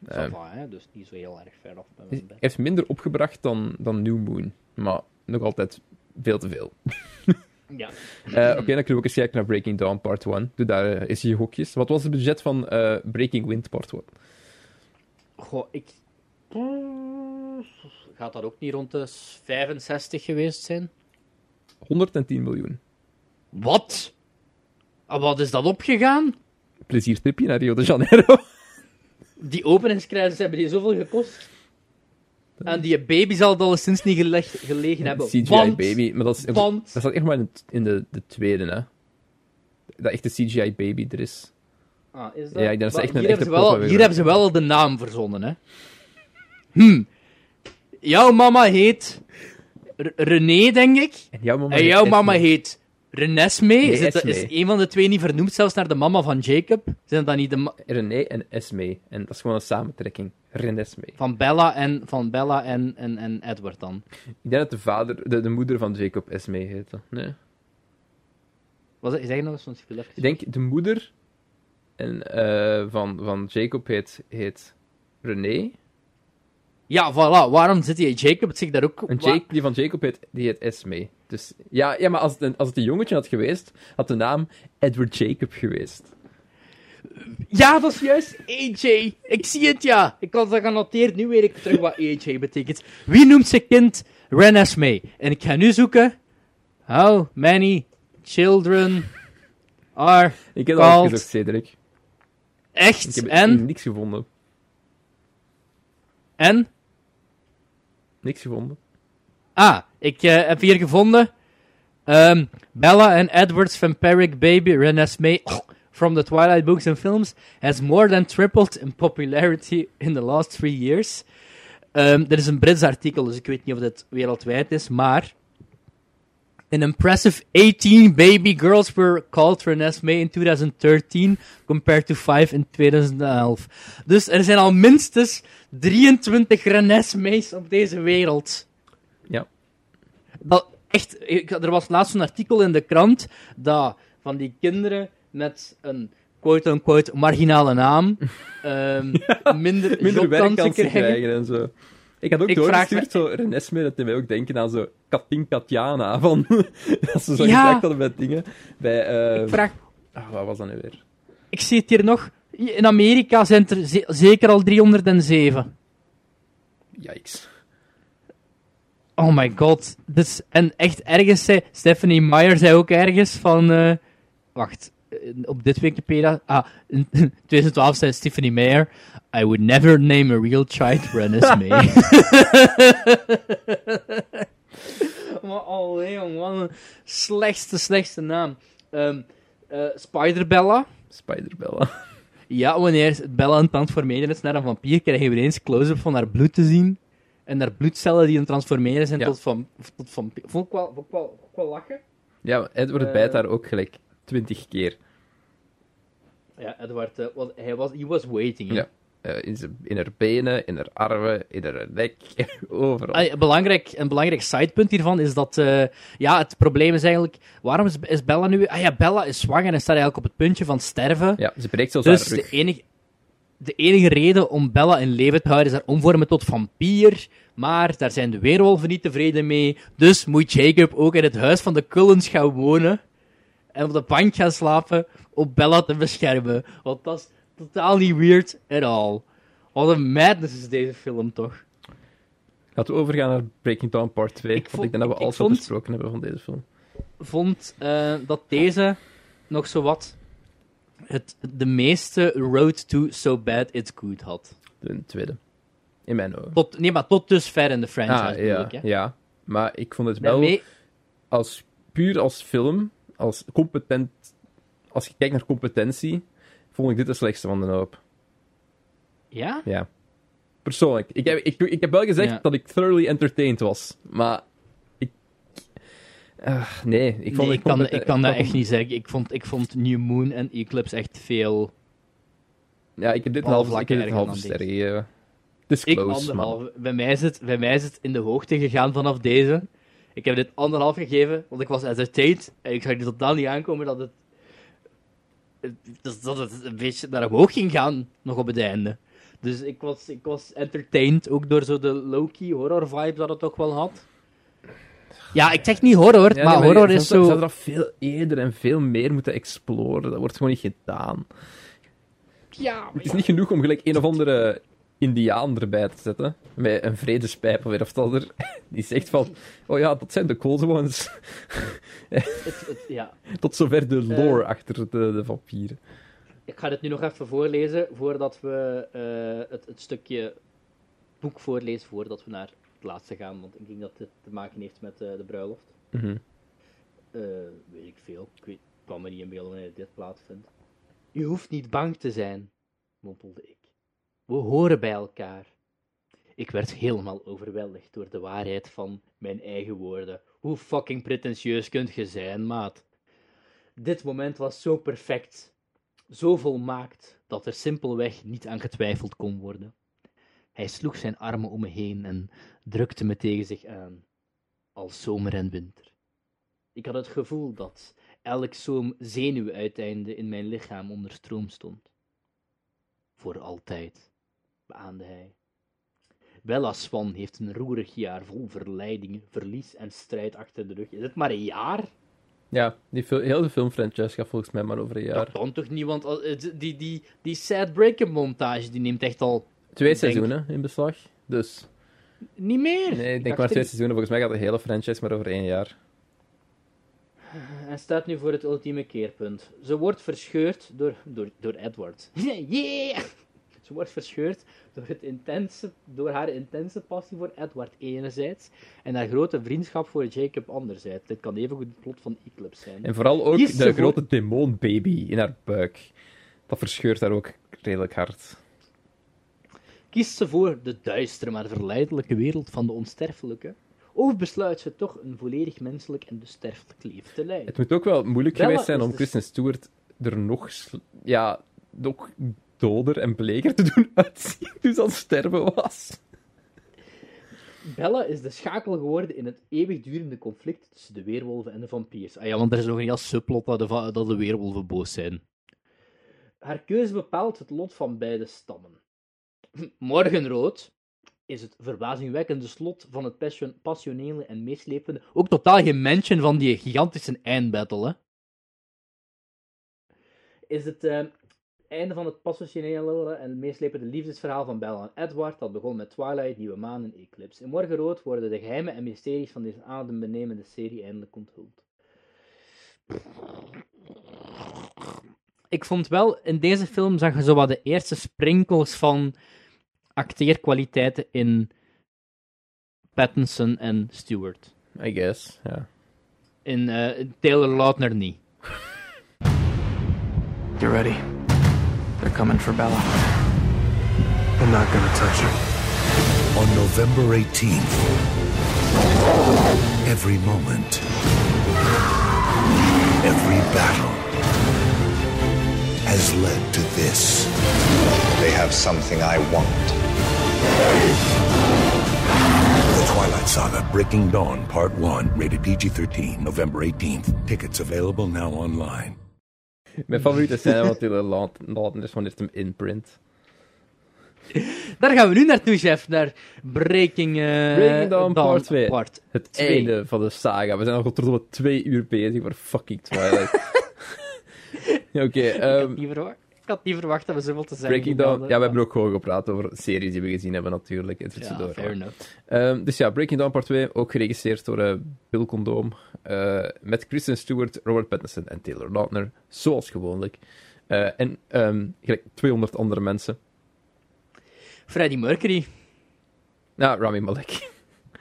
A: Eh,
B: va, hè, dus niet zo heel erg ver af bij
A: Hij
B: mijn bed.
A: heeft minder opgebracht dan, dan New Moon. Maar nog altijd veel te veel.
B: Ja.
A: Eh, Oké, dan kunnen we ook eens kijken naar Breaking Dawn Part 1. Doe daar eh, eens je gokjes. Wat was het budget van eh, Breaking Wind Part 1?
B: Goh, ik... Gaat dat ook niet rond de 65 geweest zijn?
A: 110 miljoen.
B: Wat? Wat is dat opgegaan?
A: Pleziertripje naar Rio de Janeiro.
B: Die openingskruisers hebben die zoveel gekost. En die baby zal het alleszins niet geleg- gelegen hebben.
A: CGI
B: want,
A: Baby. Maar dat, is,
B: want-
A: dat staat echt maar in, in de, de tweede, hè. Dat echt de CGI Baby er is.
B: Ah, is dat?
A: Ja, ik denk dat ze
B: Maar
A: echt een
B: hier,
A: echte
B: hebben wel, hier hebben ze wel de naam verzonnen, hè. Hm. Jouw mama heet R- René, denk ik.
A: En jouw mama
B: En
A: heet
B: jouw mama heet Renesme. Is, het, is een van de twee niet vernoemd zelfs naar de mama van Jacob? Zijn dat niet de
A: René en Esme. En dat is gewoon een samentrekking. Renesme.
B: van Bella en, van Bella en, en, en Edward dan?
A: Ik denk dat de, vader, de, de moeder van Jacob Esme heette. Nee.
B: Was het, zeg nog eens, ik even...
A: Ik denk de moeder en, eh, van, van Jacob heet, heet René.
B: Ja, voilà. Waarom zit die Jacob zich daar ook...
A: En Jake, die van Jacob heet, die heet Esme. Dus, ja, ja, maar als het, een, als het een jongetje had geweest, had de naam Edward Jacob geweest.
B: Ja, dat is juist AJ. Ik zie het, ja. Ik had dat genoteerd. Nu weet ik terug wat AJ betekent. Wie noemt zijn kind Renesmee? En ik ga nu zoeken... How many children are...
A: Ik heb dat
B: Called-
A: opgezocht, Cedric. Ik
B: Echt?
A: heb
B: En?
A: niks gevonden.
B: En?
A: Niks gevonden.
B: Ah, ik eh, heb hier gevonden. ehm, Bella and Edward's vampiric baby Renesmee from the Twilight books and films has more than tripled in popularity in the last three years. Ehm er is een Brits artikel, dus ik weet niet of dit wereldwijd is, maar... An impressive 18 baby girls were called Renesmee in 2013, compared to 5 in 2011. Dus er zijn al minstens 23 Renesmees op deze wereld.
A: Ja.
B: Dat echt, ik, er was laatst een artikel in de krant dat van die kinderen met een quote-unquote marginale naam ehm, minder,
A: Minder werkkansen
B: krijgen.
A: krijgen en zo. Ik had ook
B: Ik
A: doorgestuurd, zo Renesme, dat deed mij ook denken aan zo Katin Katjana, van... dat ze zo
B: Ja.
A: gezegd hadden bij dingen. Bij, eh
B: Ik vraag,
A: ah, wat was dat nu weer?
B: ik zie het hier nog. In Amerika zijn er ze- zeker al 307.
A: Yikes.
B: Oh my god. Dus, en echt ergens zei Stephanie Meyer zei ook ergens van. eh, wacht, op dit Wikipedia. Ah, in 2012 zei Stephanie Meyer. I would never name a real child Renesmee. maar allee, jong, wat een slechtste, slechtste naam. Ehm eh, Spider-Bella.
A: Spider-Bella.
B: Ja, wanneer Bella aan het transformeren is naar een vampier, krijgen we ineens close-up van haar bloed te zien. En haar bloedcellen die aan het transformeren zijn
A: Ja.
B: tot, van, tot vampier. Vond ik wel, vond ik wel, vond ik wel lachen.
A: Ja, maar Edward
B: Eh.
A: bijt daar ook gelijk twintig keer.
B: Ja, Edward, eh, was, hij was, he was waiting.
A: Ja. Eh, in, zijn, in haar benen, in haar armen, in haar nek, overal.
B: Ah, belangrijk, een belangrijk sidepunt hiervan is dat, eh, ja, het probleem is eigenlijk, waarom is, is Bella nu, ah ja, Bella is zwanger en staat eigenlijk op het puntje van sterven.
A: Ja, ze breekt zelfs
B: dus
A: haar
B: de
A: rug.
B: enige, de enige reden om Bella in leven te houden is haar omvormen tot vampier, maar daar zijn de weerwolven niet tevreden mee, dus moet Jacob ook in het huis van de Cullens gaan wonen en op de bank gaan slapen om Bella te beschermen, want dat is totaal niet weird at all. Wat een madness is deze film toch?
A: Laten we overgaan naar Breaking Dawn Part 2.
B: Ik
A: want ik denk dat we alles
B: vond-
A: besproken hebben van deze film.
B: vond eh, dat deze nog zo wat het, de meeste road to so bad it's good had.
A: De tweede. In mijn ogen.
B: Tot, nee, maar tot dusver in de franchise
A: ah, ja,
B: ik,
A: ja. Maar ik vond het wel,
B: Daarmee,
A: als, puur als film, als competent, als je kijkt naar competentie, vond ik dit de slechtste van de hoop.
B: ja?
A: Ja. Persoonlijk. Ik heb, ik, ik heb wel gezegd
B: Ja.
A: dat ik thoroughly entertained was. Maar ik... Ah, nee, ik vond
B: Nee, ik kan, ik kan dat echt niet zeggen. Ik vond, ik vond New Moon en Eclipse echt veel...
A: Ja, ik heb dit een halve, ik
B: vlakken
A: heb dit een
B: erger
A: halve
B: dan
A: ster gegeven. Het is
B: Ik
A: close, maar...
B: anderhalf. Bij mij, is het, bij mij is het in de hoogte gegaan vanaf deze. Ik heb dit anderhalf gegeven, want ik was entertained. En ik zag er totaal niet aankomen dat het... Dat, dat het een beetje naar omhoog ging gaan, nog op het einde. Dus ik was, ik was entertained, ook door zo de low-key horror vibe dat het toch wel had. Ja, ik zeg niet horror,
A: Ja,
B: maar
A: nee,
B: horror
A: je
B: is zo...
A: zou dat veel eerder en veel meer moeten exploren. Dat wordt gewoon niet gedaan.
B: Ja,
A: Het is niet genoeg om gelijk een of andere indiaan erbij te zetten. Met een vredespijp of weer of het ander. Die zegt van... Oh ja, dat zijn de cold ones.
B: het, het- ja.
A: Tot zover de
B: Eh.
A: lore achter de, de vampieren.
B: Ik ga dit nu nog even voorlezen voordat we eh, het, het stukje boek voorlezen voordat we naar het laatste gaan. Want ik denk dat dit te maken heeft met eh, de bruiloft.
A: Mhm.
B: Weet ik veel. Ik weet, ik kwam me niet in beeld wanneer dit plaatsvindt. U hoeft niet bang te zijn, mompelde ik. We horen bij elkaar. Ik werd helemaal overweldigd door de waarheid van mijn eigen woorden. Hoe fucking pretentieus kunt je zijn, maat? Dit moment was zo perfect, zo volmaakt, dat er simpelweg niet aan getwijfeld kon worden. Hij sloeg zijn armen om me heen en drukte me tegen zich aan, als zomer en winter. Ik had het gevoel dat elk zoom zenuwuiteinde in mijn lichaam onder stroom stond. Voor altijd, beaamde hij. Bella Swan heeft een roerig jaar vol verleidingen, verlies en strijd achter de rug. Is het maar een jaar?
A: Ja, die heel de filmfranchise gaat volgens mij maar over een jaar.
B: Dat kan toch niet, want het- die, die, die sad breaker montage die neemt echt al
A: Twee
B: denk-
A: seizoenen in beslag. Dus
B: niet meer.
A: nee, ik denk maar twee
B: er-
A: seizoenen. Volgens mij gaat de hele franchise maar over één jaar.
B: En staat nu voor het ultieme keerpunt. Ze wordt verscheurd door, door, door Edward. yeah! Ze wordt verscheurd door, het intense, door haar intense passie voor Edward enerzijds en haar grote vriendschap voor Jacob anderzijds. Dit kan evengoed het plot van Eclipse zijn.
A: En vooral ook de
B: voor-
A: grote demonbaby in haar buik. Dat verscheurt haar ook redelijk hard.
B: Kiest ze voor de duistere maar verleidelijke wereld van de onsterfelijke? Of besluit ze toch een volledig menselijk en dus sterfelijk leven te leiden?
A: Het moet ook wel moeilijk
B: Bella
A: geweest zijn om
B: dus-
A: Kristen Stewart er nog, ja, nog doder en bleker te doen uitzien toen ze sterven was.
B: Bella is de schakel geworden in het eeuwigdurende conflict tussen de weerwolven en de vampiers. Ah ja, want er is nog een heel subplot dat de, dat de weerwolven boos zijn. Haar keuze bepaalt het lot van beide stammen. Morgenrood is het verbazingwekkende slot van het passion- passionele en meeslepende... Ook totaal geen mention van die gigantische eindbattle. Is het eh, einde van het passionele en meeslepende liefdesverhaal van Bella en Edward, dat begon met Twilight, Nieuwe Maan en Eclipse. In Morgenrood worden de geheimen en mysteries van deze adembenemende serie eindelijk onthuld. Ik vond wel, in deze film zag je zo wat de eerste sprinkels van acteerkwaliteiten in Pattinson en Stewart.
A: I guess, ja.
B: In eh, Taylor Lautner niet.
D: You're ready. They're coming for Bella.
E: I'm not gonna touch her.
F: On November 18th, every moment, every battle has led to this.
H: They have something I want.
F: The Twilight Saga Breaking Dawn Part 1, rated PG 13, November 18th. Tickets available now online.
A: Mijn favoriete scène wat Taylor Lautner is wanneer het hem inprint.
B: Daar gaan we nu naartoe, chef. Naar Breaking, eh
A: Breaking Dawn Part 2.
B: Part
A: Het
B: twee.
A: einde van de saga. We zijn al tot op twee uur bezig voor fucking Twilight. Oké, ehm,
B: niet verwacht, ik had niet verwacht dat we zoveel te zeggen
A: Breaking
B: hadden.
A: Ja, we hebben ook gewoon gepraat over series die we gezien hebben, natuurlijk. in
B: Ja, fair enough.
A: Ehm, dus ja, Breaking Dawn Part 2, ook geregisseerd door eh, Bill Condoom. eh, met Kristen Stewart, Robert Pattinson en Taylor Lautner. Zoals gewoonlijk. Eh, en ehm, gelijk 200 andere mensen.
B: Freddie Mercury.
A: Nou, Rami Malek.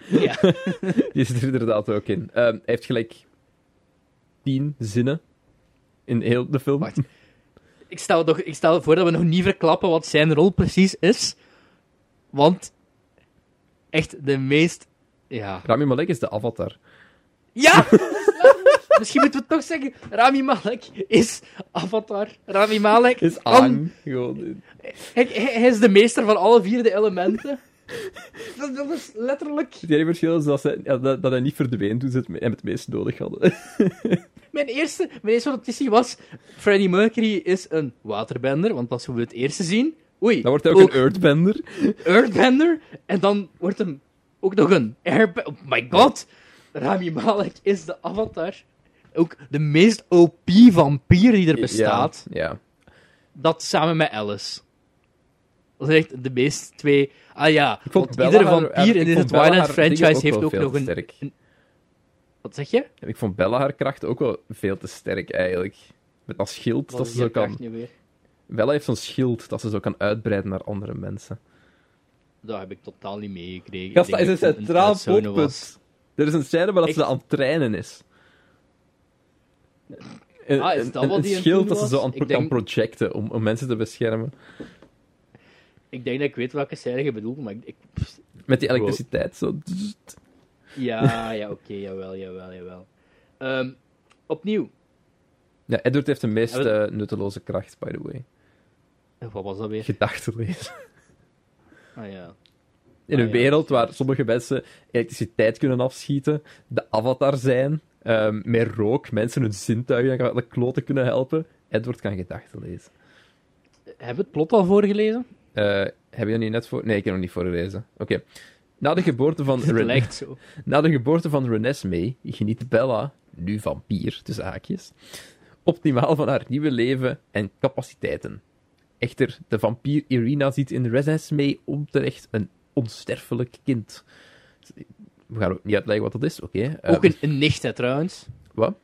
B: Ja.
A: Die zit er inderdaad ook in. Ehm, hij heeft gelijk tien zinnen in heel de film.
B: Wacht. Ik, stel toch, ik stel voor dat we nog niet verklappen wat zijn rol precies is. Want echt de meest. Ja.
A: Rami Malek is de avatar.
B: Ja! Misschien moeten we het toch zeggen. Rami Malek is Avatar. Rami Malek
A: Is aan. Gewoon.
B: Hij, hij, hij is de meester van alle vier de elementen. Dat, dat is letterlijk.
A: Het enige verschil is dat, ja, dat, dat hij niet verdween toen ze het, hem het meest nodig hadden.
B: Mijn eerste, mijn eerste notitie was: Freddie Mercury is een waterbender, want dat is hoe we het eerste zien. Oei.
A: Dan wordt hij ook, een Earthbender.
B: Earthbender. En dan wordt hem ook nog een Airbender. Oh my god. Rami Malek is de avatar. Ook de meest OP vampier die er bestaat.
A: Ja, ja.
B: Dat samen met Alice. Dat zijn echt de meest twee... Ah ja, want iedere
A: haar-
B: vampier in deze Twilight franchise heeft ook nog een... Wat zeg je?
A: Ik vond Bella haar kracht ook wel veel te sterk, eigenlijk. Met dat schild
B: Wat
A: dat ze zo kan...
B: kracht nu weer?
A: Bella heeft zo'n schild dat ze zo kan uitbreiden naar andere mensen.
B: Dat heb ik totaal niet meegekregen.
A: Gast, dat is een centraal plotpunt. Er is een scène waar dat ze aan het trainen is. Een,
B: Ah, is
A: een-
B: dat
A: een-
B: wat
A: een
B: die aan het
A: schild dat ze zo aan kan projecten om, om mensen te beschermen.
B: Ik denk dat ik weet welke scène je bedoelt, maar ik... ik-
A: Met die elektriciteit. Zo.
B: Ja, ja, oké, jawel, jawel, jawel. Ehm, opnieuw.
A: Ja, Edward heeft de meest eh, nutteloze kracht, by the way.
B: Wat was dat weer?
A: Gedachten lezen.
B: Ah ja.
A: In
B: Ah,
A: een
B: ja,
A: wereld waar sommige mensen elektriciteit kunnen afschieten, de avatar zijn, ehm, met rook, mensen hun zintuigen aan de kloten kunnen helpen. Edward kan gedachten lezen.
B: Hebben we het plot al voorgelezen?
A: Eh, heb je dat niet net voor? Nee, ik heb nog niet voorgelezen. Oké. Na de geboorte van Ren-
B: zo.
A: Na de geboorte van Renesmee geniet Bella, nu vampier, tussen haakjes, optimaal van haar nieuwe leven en capaciteiten. Echter, de vampier Irina ziet in Renesmee onterecht een onsterfelijk kind. We gaan ook niet uitleggen wat dat is, oké. eh,
B: Ook een, een nicht, hè, trouwens.
A: Wat?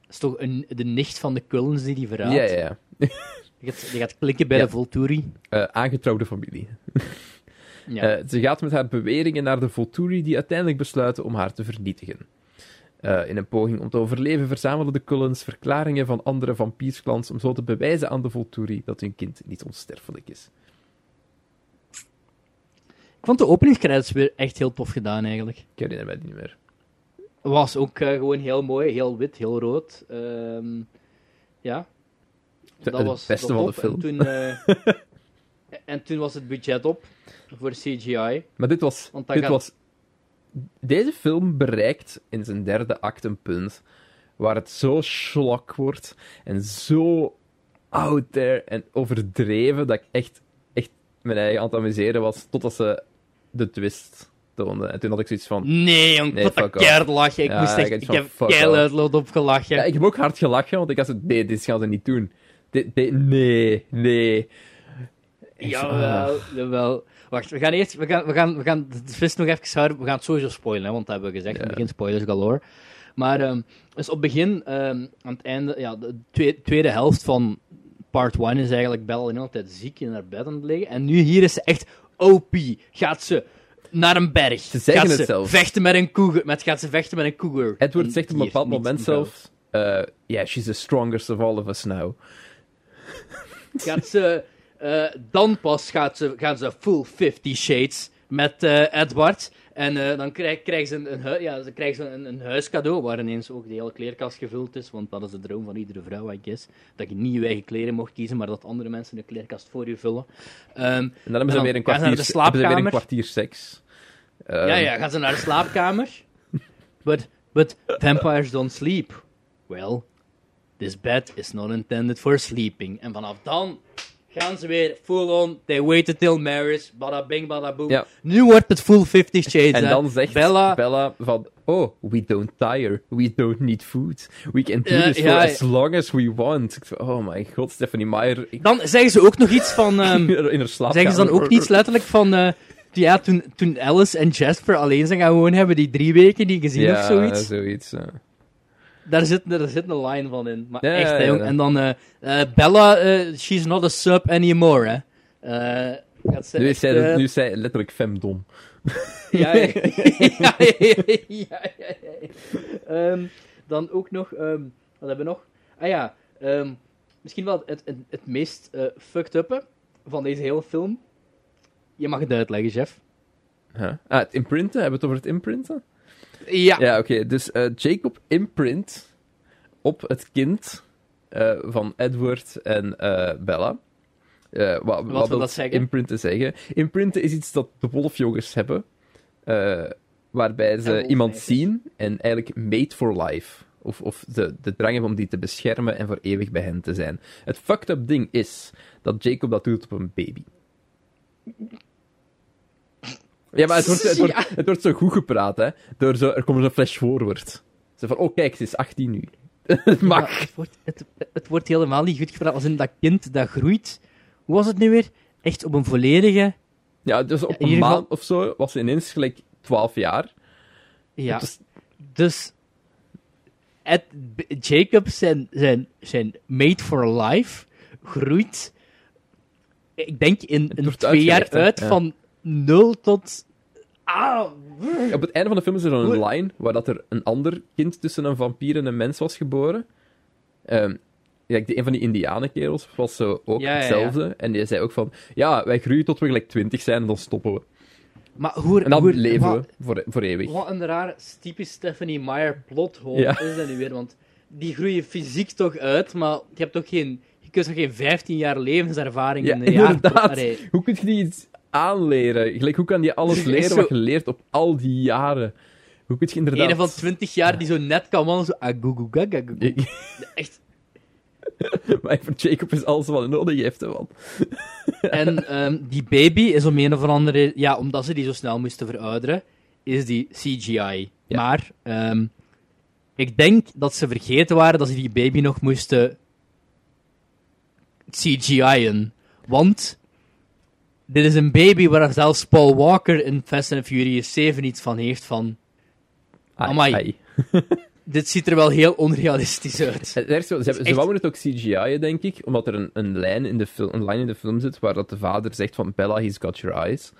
B: Dat is toch een, de nicht van de Cullens die die verraadt?
A: Ja, ja, ja.
B: Die gaat, die gaat klikken bij
A: Ja.
B: de Volturi.
A: Eh, aangetrouwde familie.
B: Ja.
A: Eh, ze gaat met haar beweringen naar de Volturi, die uiteindelijk besluiten om haar te vernietigen. Eh, in een poging om te overleven verzamelen de Cullens verklaringen van andere vampiersklans om zo te bewijzen aan de Volturi dat hun kind niet onsterfelijk is.
B: Ik vond de openingscredits weer echt heel tof gedaan, eigenlijk.
A: Ik herinner mij die niet meer.
B: Was ook eh, gewoon heel mooi, heel wit, heel rood. Ehm, ja.
A: Het
B: Dat was
A: beste
B: dat
A: van de film.
B: En toen, en toen was het budget op voor CGI.
A: Maar dit was...
B: Want
A: Dit
B: gaat-
A: was deze film bereikt in zijn derde act een punt waar het zo schlok wordt en zo out there en overdreven dat ik echt, echt mijn eigen aan het amuseren was totdat ze de twist toonden. En toen had ik zoiets van...
B: Nee, jong, ik
A: Nee,
B: keihard lachen. Ik,
A: Ja,
B: moest echt, ik heb keihard op gelachen.
A: Ja, ik heb ook hard gelachen, want ik had zo... Nee, dit gaan ze niet doen. Dit, dit, nee, nee. Zo, ah.
B: Jawel, jawel. Wacht, we gaan eerst, we gaan, we gaan, we gaan de twist nog even houden. We gaan het sowieso spoilen, hè, want dat hebben we gezegd. In het begin spoilers galore. Maar, ehm, dus op het begin, ehm, aan het einde, ja, de tweede, tweede helft van part 1 is eigenlijk Bella in altijd ziek in haar bed aan het liggen. En nu hier is ze echt OP. Gaat ze naar een berg.
A: Ze zeggen
B: gaat
A: het
B: ze
A: zelf.
B: vechten met een cougar. Met, gaat ze vechten met een cougar.
A: Edward zegt op een bepaald moment zelf... eh yeah, she's the strongest of all of us now.
B: gaat ze, eh, dan pas gaat ze, gaan ze full 50 Shades met eh, Edward. En eh, dan krijg, krijgen ze, een, een, ja, ze krijgen ze een, een huiscadeau, waar ineens ook de hele kleerkast gevuld is. Want dat is de droom van iedere vrouw, I guess. Dat je niet je eigen kleren mocht kiezen, maar dat andere mensen de kleerkast voor je vullen. Ehm,
A: En dan hebben ze
B: dan
A: weer een
B: gaan ze naar
A: kwartier,
B: de
A: hebben ze weer een kwartier seks. Ehm,
B: ja, ja, gaan ze naar de slaapkamer. But, but vampires don't sleep. Well, this bed is not intended for sleeping. En vanaf dan gaan ze weer full on. They waited till marriage. Bada bing, bada boom.
A: Ja.
B: Nu wordt het full 50 Shades.
A: En
B: hè.
A: dan zegt
B: Bella.
A: Bella, van... Oh, we don't tire. We don't need food. We can do
B: Ja,
A: this
B: ja,
A: for
B: ja.
A: as long as we want. Oh my god, Stephanie Meyer. Ik,
B: Dan zeggen ze ook nog iets van. ehm,
A: in haar slaapkamer.
B: zeggen ze dan ook iets letterlijk van. eh, ja, toen, toen Alice en Jasper alleen zijn gaan wonen, hebben die drie weken die gezien
A: ja,
B: of zoiets.
A: zoiets.
B: Daar zit, daar zit een line van in. Maar echt, hè, jong. En dan, eh, eh, Bella, eh, she's not a sub anymore, hè. Ze
A: Nu is, zij, nu is zij letterlijk femdom.
B: Ja, ja, ja. Ehm, dan ook nog, ehm, wat hebben we nog? Ah ja, ehm, misschien wel het, het, het meest fucked uppe van deze hele film. Je mag het uitleggen, chef.
A: Huh? Ah, het imprinten? Hebben we het over het imprinten?
B: Ja.
A: Ja, oké. Dus eh, Jacob imprint op het kind eh, van Edward en eh, Bella. Eh, wat, wat,
B: wil dat zeggen?
A: Imprinten zeggen? Imprinten is iets dat de wolfjongers hebben, waarbij ze iemand zien en eigenlijk mate for life Of, of de, de drang hebben om die te beschermen en voor eeuwig bij hen te zijn. Het fucked up ding is dat Jacob dat doet op een baby. Ja, maar het wordt, het wordt, het wordt zo goed gepraat, hè. Door zo, er komt zo'n flash forward. Zo van, oh kijk, ze is 18 nu. het mag.
B: Het, wordt, het, het wordt helemaal niet goed gepraat. Als in dat kind dat groeit. Hoe was het nu weer? Echt op een volledige.
A: Ja, dus op een
B: geval-
A: maand of zo was ze ineens gelijk 12 jaar.
B: Ja.
A: Dus-
B: Dus. Ed, Jacob, zijn, zijn, zijn mate for life, groeit. Ik denk in, in twee jaar uit
A: Ja.
B: van 0 tot. Ah!
A: Op het einde van de film is er een line waar dat er een ander kind tussen een vampier en een mens was geboren. Ehm ja, een van die indianenkerels was zo ook
B: Ja, ja, ja.
A: hetzelfde. En die zei ook van, ja, wij groeien tot we gelijk 20 zijn en dan stoppen we.
B: Maar hoe.
A: En dan
B: hoe,
A: leven
B: wat-
A: we voor, voor eeuwig.
B: Wat een raar typisch Stephanie Meyer plothole
A: Ja.
B: is dat nu weer, want die groeien fysiek toch uit, maar je hebt toch geen, je kunt toch geen 15 jaar levenservaring in een jaar...
A: inderdaad.
B: Allee,
A: Hoe kun je die iets aanleren? Gelijk, hoe kan die alles leren
B: zo-
A: wat je leert op al die jaren? Hoe kun je inderdaad...
B: een van 20 jaar die zo net kan wandelen, zo agugugaga. Echt.
A: maar voor Jacob is alles wat hij nodig heeft, hè, man.
B: En ehm, die baby is om een of andere... Ja, omdat ze die zo snel moesten verouderen, is die CGI.
A: Ja.
B: Maar ehm, ik denk dat ze vergeten waren dat ze die baby nog moesten CGI'en. Want dit is een baby waar zelfs Paul Walker in Fast and Furious 7 iets van heeft van...
A: Ai,
B: Amai.
A: ai.
B: Dit ziet er wel heel onrealistisch uit.
A: Het ze, hebben- ze
B: echt-
A: wouden het ook CGI'en, denk ik, omdat er een, een, lijn in de film, een lijn in de film zit waar dat de vader zegt van Bella, he's got your eyes.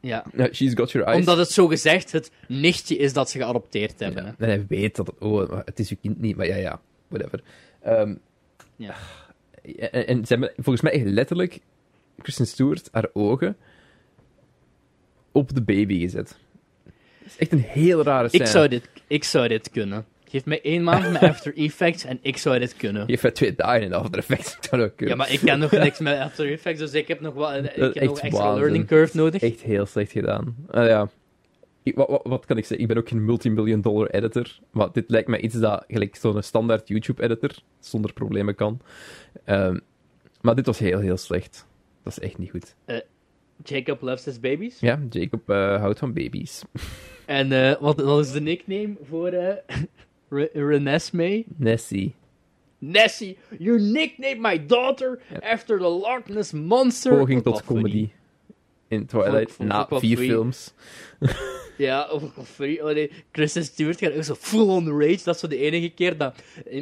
B: Ja.
A: She's got your eyes.
B: Omdat het zo gezegd het nichtje is dat ze geadopteerd hebben.
A: Ja, en hij weet dat het... Oh, het is uw kind niet, maar ja, ja. Whatever. Ehm,
B: Ja.
A: en, en ze hebben volgens mij echt letterlijk Kristen Stewart haar ogen op de baby gezet. Dat is echt een heel rare scène.
B: Ik zou, dit, ik zou dit kunnen. Geef mij één maand met After Effects en ik zou dit kunnen.
A: Je hebt het twee dagen in After Effects. Zou ook kunnen.
B: Ja, maar ik ken nog niks met After Effects, dus ik heb nog wel ik heb nog
A: echt
B: extra
A: waanzin.
B: learning curve nodig.
A: Echt heel slecht gedaan. Ah, ja. Ik- wat, wat, wat kan ik zeggen? Ik ben ook geen multimillion dollar editor. Maar dit lijkt mij iets dat gelijk zo'n standaard YouTube-editor zonder problemen kan. Ehm, maar dit was heel, heel slecht. Dat is echt niet goed.
B: Jacob loves his babies.
A: Ja, Jacob eh, houdt van baby's.
B: En eh, wat, wat is de nickname voor eh Re- Renesmee?
A: Nessie.
B: Nessie, you nicknamed my daughter after the Loch Ness Monster.
A: Poging tot comedy.
B: funny.
A: In Twilight,
B: ik
A: na vier films.
B: Ja, of of free. Oh nee, Kristen Stewart gaat ook zo full on rage. Dat is zo de enige keer dat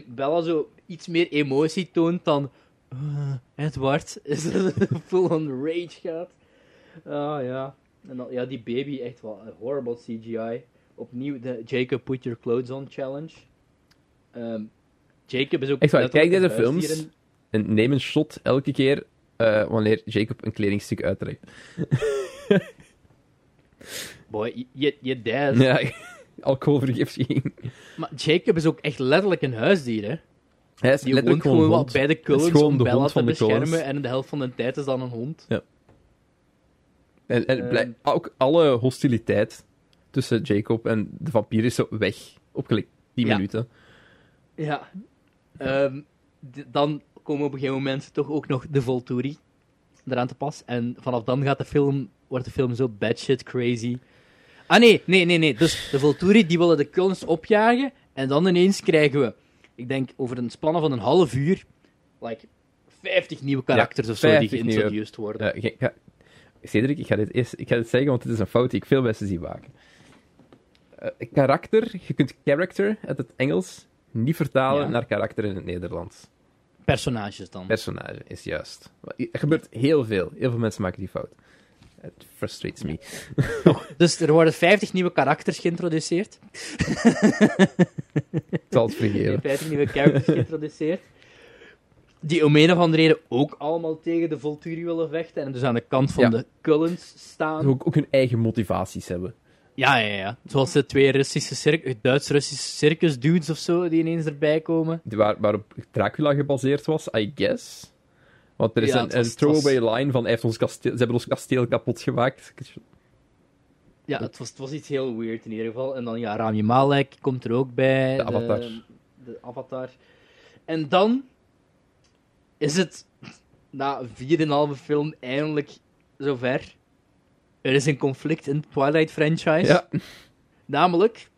B: Bella zo iets meer emotie toont dan eh, Edward. Is full on rage gaat. Ah ja. En dan, ja, die baby, echt wel horrible CGI. Opnieuw de Jacob Put Your Clothes On challenge. Ehm, Jacob is ook...
A: Echt waar, kijk deze films.
B: in-
A: En neem een shot elke keer eh, wanneer Jacob een kledingstuk uittrekt.
B: Boy, je, je dad.
A: Ja.
B: Maar Jacob is ook echt letterlijk een huisdier, hè.
A: Hij is
B: Die
A: letterlijk
B: gewoon
A: hond.
B: bij de Cullens
A: gewoon
B: om
A: de
B: Bella
A: hond
B: te
A: van de
B: beschermen. En de helft van de tijd is dan een hond.
A: En, en blij- ook alle hostiliteit tussen Jacob en de vampier is zo weg. Op gelijk 10
B: Ja.
A: minuten.
B: Ja. Ehm, dan komen op een gegeven moment toch ook nog de Volturi eraan te pas. En vanaf dan gaat de film, wordt de film zo batshit crazy. Ah nee, nee, nee, nee. Dus de Volturi die willen de Cullens opjagen. En dan ineens krijgen we, ik denk over een spanne van een half uur, like 50 nieuwe karakters of zo die
A: 50 nieuwe-
B: geïntroduced worden.
A: Ja, ik ga- Cedric, ik ga dit eerst ik ga dit zeggen, want het is een fout die ik veel mensen zie maken. Eh, karakter, je kunt character uit het Engels niet vertalen
B: Ja.
A: naar karakter in het Nederlands.
B: Personages dan.
A: Personage is juist. Er gebeurt heel veel. Heel veel mensen maken die fout. Het frustrates me.
B: Dus er worden 50 nieuwe karakters geïntroduceerd.
A: Ik zal het vergeven.
B: 50 nieuwe characters geïntroduceerd. Die om een of andere reden ook allemaal tegen de Volturi willen vechten. En dus aan de kant van
A: Ja.
B: de Cullens staan.
A: Ook, ook hun eigen motivaties hebben.
B: Ja, ja, ja. Zoals de twee Russische circus, Duits-Russische circus-dudes of zo, die ineens erbij komen.
A: Die waar, waarop Dracula gebaseerd was, I guess. Want er is
B: Ja,
A: een,
B: het was-
A: een
B: het was-
A: throwaway line van heeft ons kasteel, ze hebben ons kasteel kapot gemaakt.
B: Ja, het was, het was iets heel weird in ieder geval. En dan, ja, Rami Malek komt er ook bij.
A: De Avatar.
B: De, Avatar. En dan is het na 4,5 film eindelijk zover. Er is een conflict in de Twilight-franchise.
A: Ja.
B: Namelijk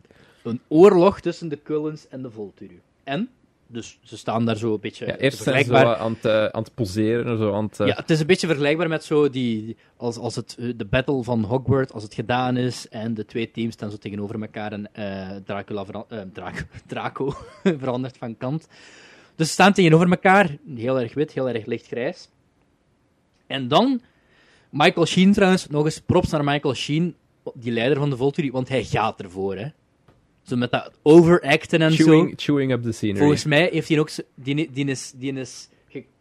B: een oorlog tussen de Cullens en de Volturi. En, dus ze staan daar zo een beetje
A: Ja, eerst zijn ze zo
B: vergelijkbaar...
A: aan het, eh, aan het poseren, zo aan het... eh,
B: Ja, het is een beetje vergelijkbaar met zo die, als, als het, eh, de battle van Hogwarts, als het gedaan is en de twee teams staan zo tegenover elkaar en eh, Dracula vera- Draco, Draco verandert van kant. Dus ze staan tegenover elkaar, heel erg wit, heel erg lichtgrijs. En dan, Michael Sheen trouwens, nog eens props naar Michael Sheen, die leider van de Volturi, want hij gaat ervoor, hè. Zo met dat overacten en zo.
A: chewing, chewing up the scenery.
B: Volgens mij heeft hij ook... Die, die, is, die, is,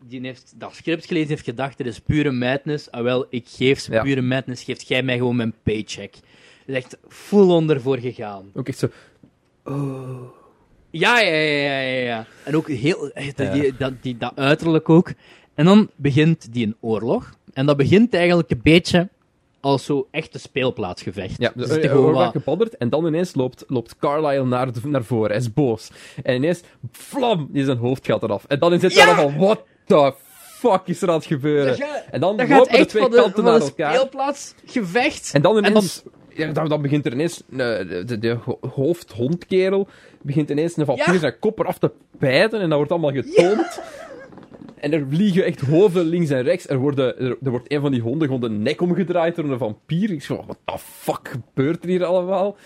B: die heeft dat script gelezen heeft gedacht, dit is pure madness. Ah wel, ik geef ze
A: Ja.
B: pure madness. Geeft jij mij gewoon mijn paycheck. is echt full onder voor gegaan.
A: Ook echt zo...
B: Ja, ja, ja, ja, ja. ja. En ook heel... Die, dat, die, dat uiterlijk ook. En dan begint die een oorlog. En dat begint eigenlijk een beetje als zo echt een speelplaatsgevecht.
A: Ja, dus er
B: gewoon
A: wordt
B: wat-
A: gepodderd en dan ineens loopt, loopt Carlyle naar, naar voren. Hij is boos. En ineens, flam, is zijn hoofd gaat eraf. En dan is het
B: Ja!
A: dan van, what the fuck is er aan het gebeuren?
B: Gaat-
A: en dan
B: Dat gaat
A: lopen de
B: echt
A: twee
B: van de,
A: kanten
B: van
A: naar
B: een
A: elkaar.
B: speelplaatsgevecht.
A: En dan
B: En
A: ineens... ja, dan, dan begint er ineens... eh, de, de, de ho- hoofdhondkerel begint ineens een vampier
B: Ja.
A: zijn kop eraf te bijten. En dat wordt allemaal getoond. En er vliegen echt hoofden links en rechts. Er, worden, er, er wordt een van die honden gewoon de nek omgedraaid door een vampier. Ik zo, what the fuck gebeurt er hier allemaal?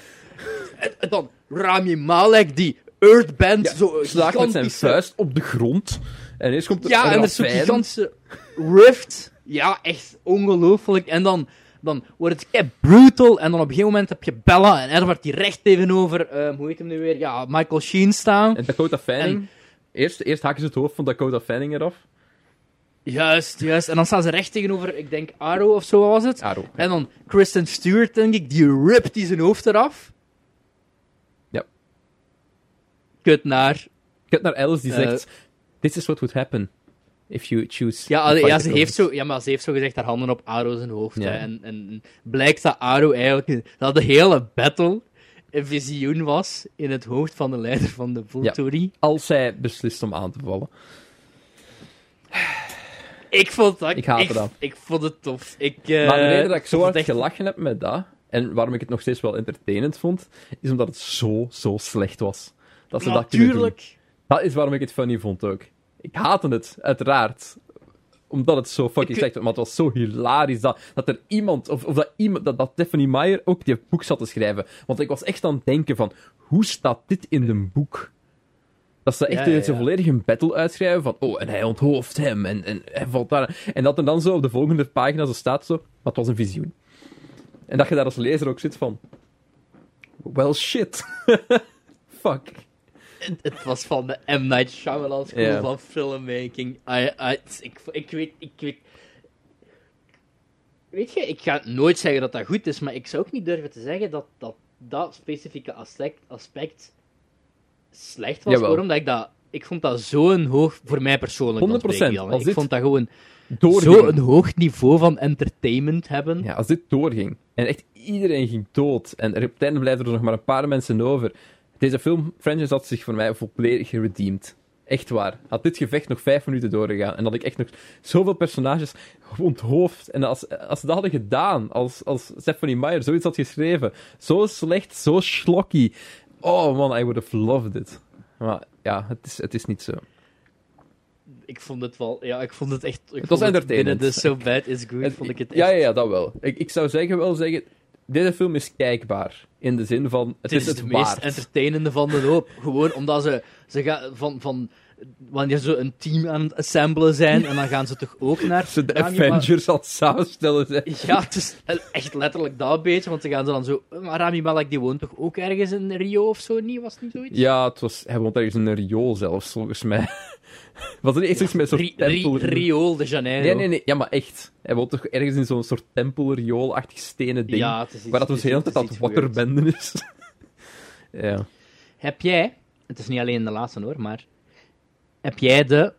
B: En dan Rami Malek, die Earthband,
A: Ja,
B: zo
A: slaagt met zijn vuist op de grond. En ineens komt er
B: Ja, en er is zo'n gigantische rift. Ja, echt ongelooflijk. En dan, dan wordt het brutal. En dan op een gegeven moment heb je Bella en Edward die recht tegenover, eh, hoe heet hem nu weer? Ja, Michael Sheen staan.
A: En Dakota Fanning.
B: En-
A: Eerst, eerst haken ze het hoofd van Dakota Fanning eraf.
B: Juist, juist. En dan staan ze recht tegenover, ik denk Arrow of zo was het.
A: Arrow.
B: En dan Kristen Stewart, denk ik, die ript die zijn hoofd eraf.
A: Ja.
B: Kut naar.
A: Kijk naar Alice die
B: Eh.
A: zegt: This is what would happen if you choose.
B: Ja, ja, ze heeft
A: Cullens."
B: zo, ja, maar ze heeft zo gezegd haar handen op Aro zijn hoofd.
A: Ja.
B: Hè, en, en blijkt dat Aro eigenlijk dat de hele battle een visioen was in het hoofd van de leider van de Volturi.
A: Als zij beslist om aan te vallen.
B: Ik vond dat...
A: Ik haatte dat.
B: Ik vond het tof. Ik, eh,
A: maar de reden dat ik zo hard
B: echt-
A: gelachen heb met dat, en waarom ik het nog steeds wel entertainend vond, is omdat het zo, zo slecht was. Dat ze dat kunnen doen.
B: Natuurlijk.
A: Dat is waarom ik het funny vond ook. Ik haatte het, uiteraard. Omdat het zo fucking
B: Ik-
A: slecht was. Maar het was zo hilarisch dat, dat er iemand, of, of dat, iemand, dat, dat Tiffany Meyer ook die boek zat te schrijven. Want ik was echt aan het denken van, hoe staat dit in een boek? Dat ze echt
B: Ja, ja,
A: volledig een battle uitschrijven van, oh, en hij onthoofdt hem, en, en hij valt daar. En dat er dan zo op de volgende pagina zo staat zo, maar het was een visioen. En dat je daar als lezer ook zit van, well shit. Fuck.
B: Het, was van de M. Night Shyamalan school van filmmaking. I, I, ik, ik weet... Ik weet Weet je, ik ga nooit zeggen dat dat goed is, maar ik zou ook niet durven te zeggen dat dat, dat specifieke aspect, aspect slecht was.
A: Jawel.
B: Waarom dat ik dat... Ik vond dat zo'n hoog... Voor mij persoonlijk. dan
A: 100%,
B: spreek ik vond dat gewoon zo'n hoog niveau van entertainment hebben.
A: Ja, als dit doorging en echt iedereen ging dood en er op het einde blijven er nog maar een paar mensen over. Deze filmfranchise had zich voor mij volledig geredeemd. Echt waar. Had dit gevecht nog vijf minuten doorgegaan en had ik echt nog zoveel personages onthoofd. En als, als ze dat hadden gedaan, als, als Stephanie Meyer zoiets had geschreven, zo slecht, zo schlocky. Oh man, I would have loved it. Maar ja, het is, het is niet zo.
B: Ik vond het wel... Ja, ik vond het echt... Ik
A: Het was entertainend.
B: Binnen de So Bad Is Good vond ik het echt...
A: ja, ja, ja, dat wel. Ik, ik zou zeggen, wel zeggen, deze film is kijkbaar. In de zin van, het
B: Het
A: is
B: is
A: het
B: de meest entertainende van de hoop. Gewoon omdat ze, ze gaan van, van wanneer ze een team aan het assemblen zijn en dan gaan ze toch ook naar.
A: Ze de Avengers al samenstellen zijn.
B: Ja, het is echt letterlijk dat beetje, want ze gaan ze dan zo. Maar Rami Malek die woont toch ook ergens in Rio of zo? Niet? Was het niet zoiets?
A: Ja, het was, hij woont ergens in een riool zelfs, volgens mij. Was het niet echt iets met zo'n tempel...
B: Riool de Janeiro.
A: Nee, nee, nee. Ja, maar echt. Hij woont toch ergens in zo'n soort tempelriool-achtig stenen ding.
B: Ja, het is iets-
A: waar dat dus de hele tijd aan het wakkerbenden is. ja.
B: Heb jij, het is niet alleen de laatste hoor, maar heb jij de,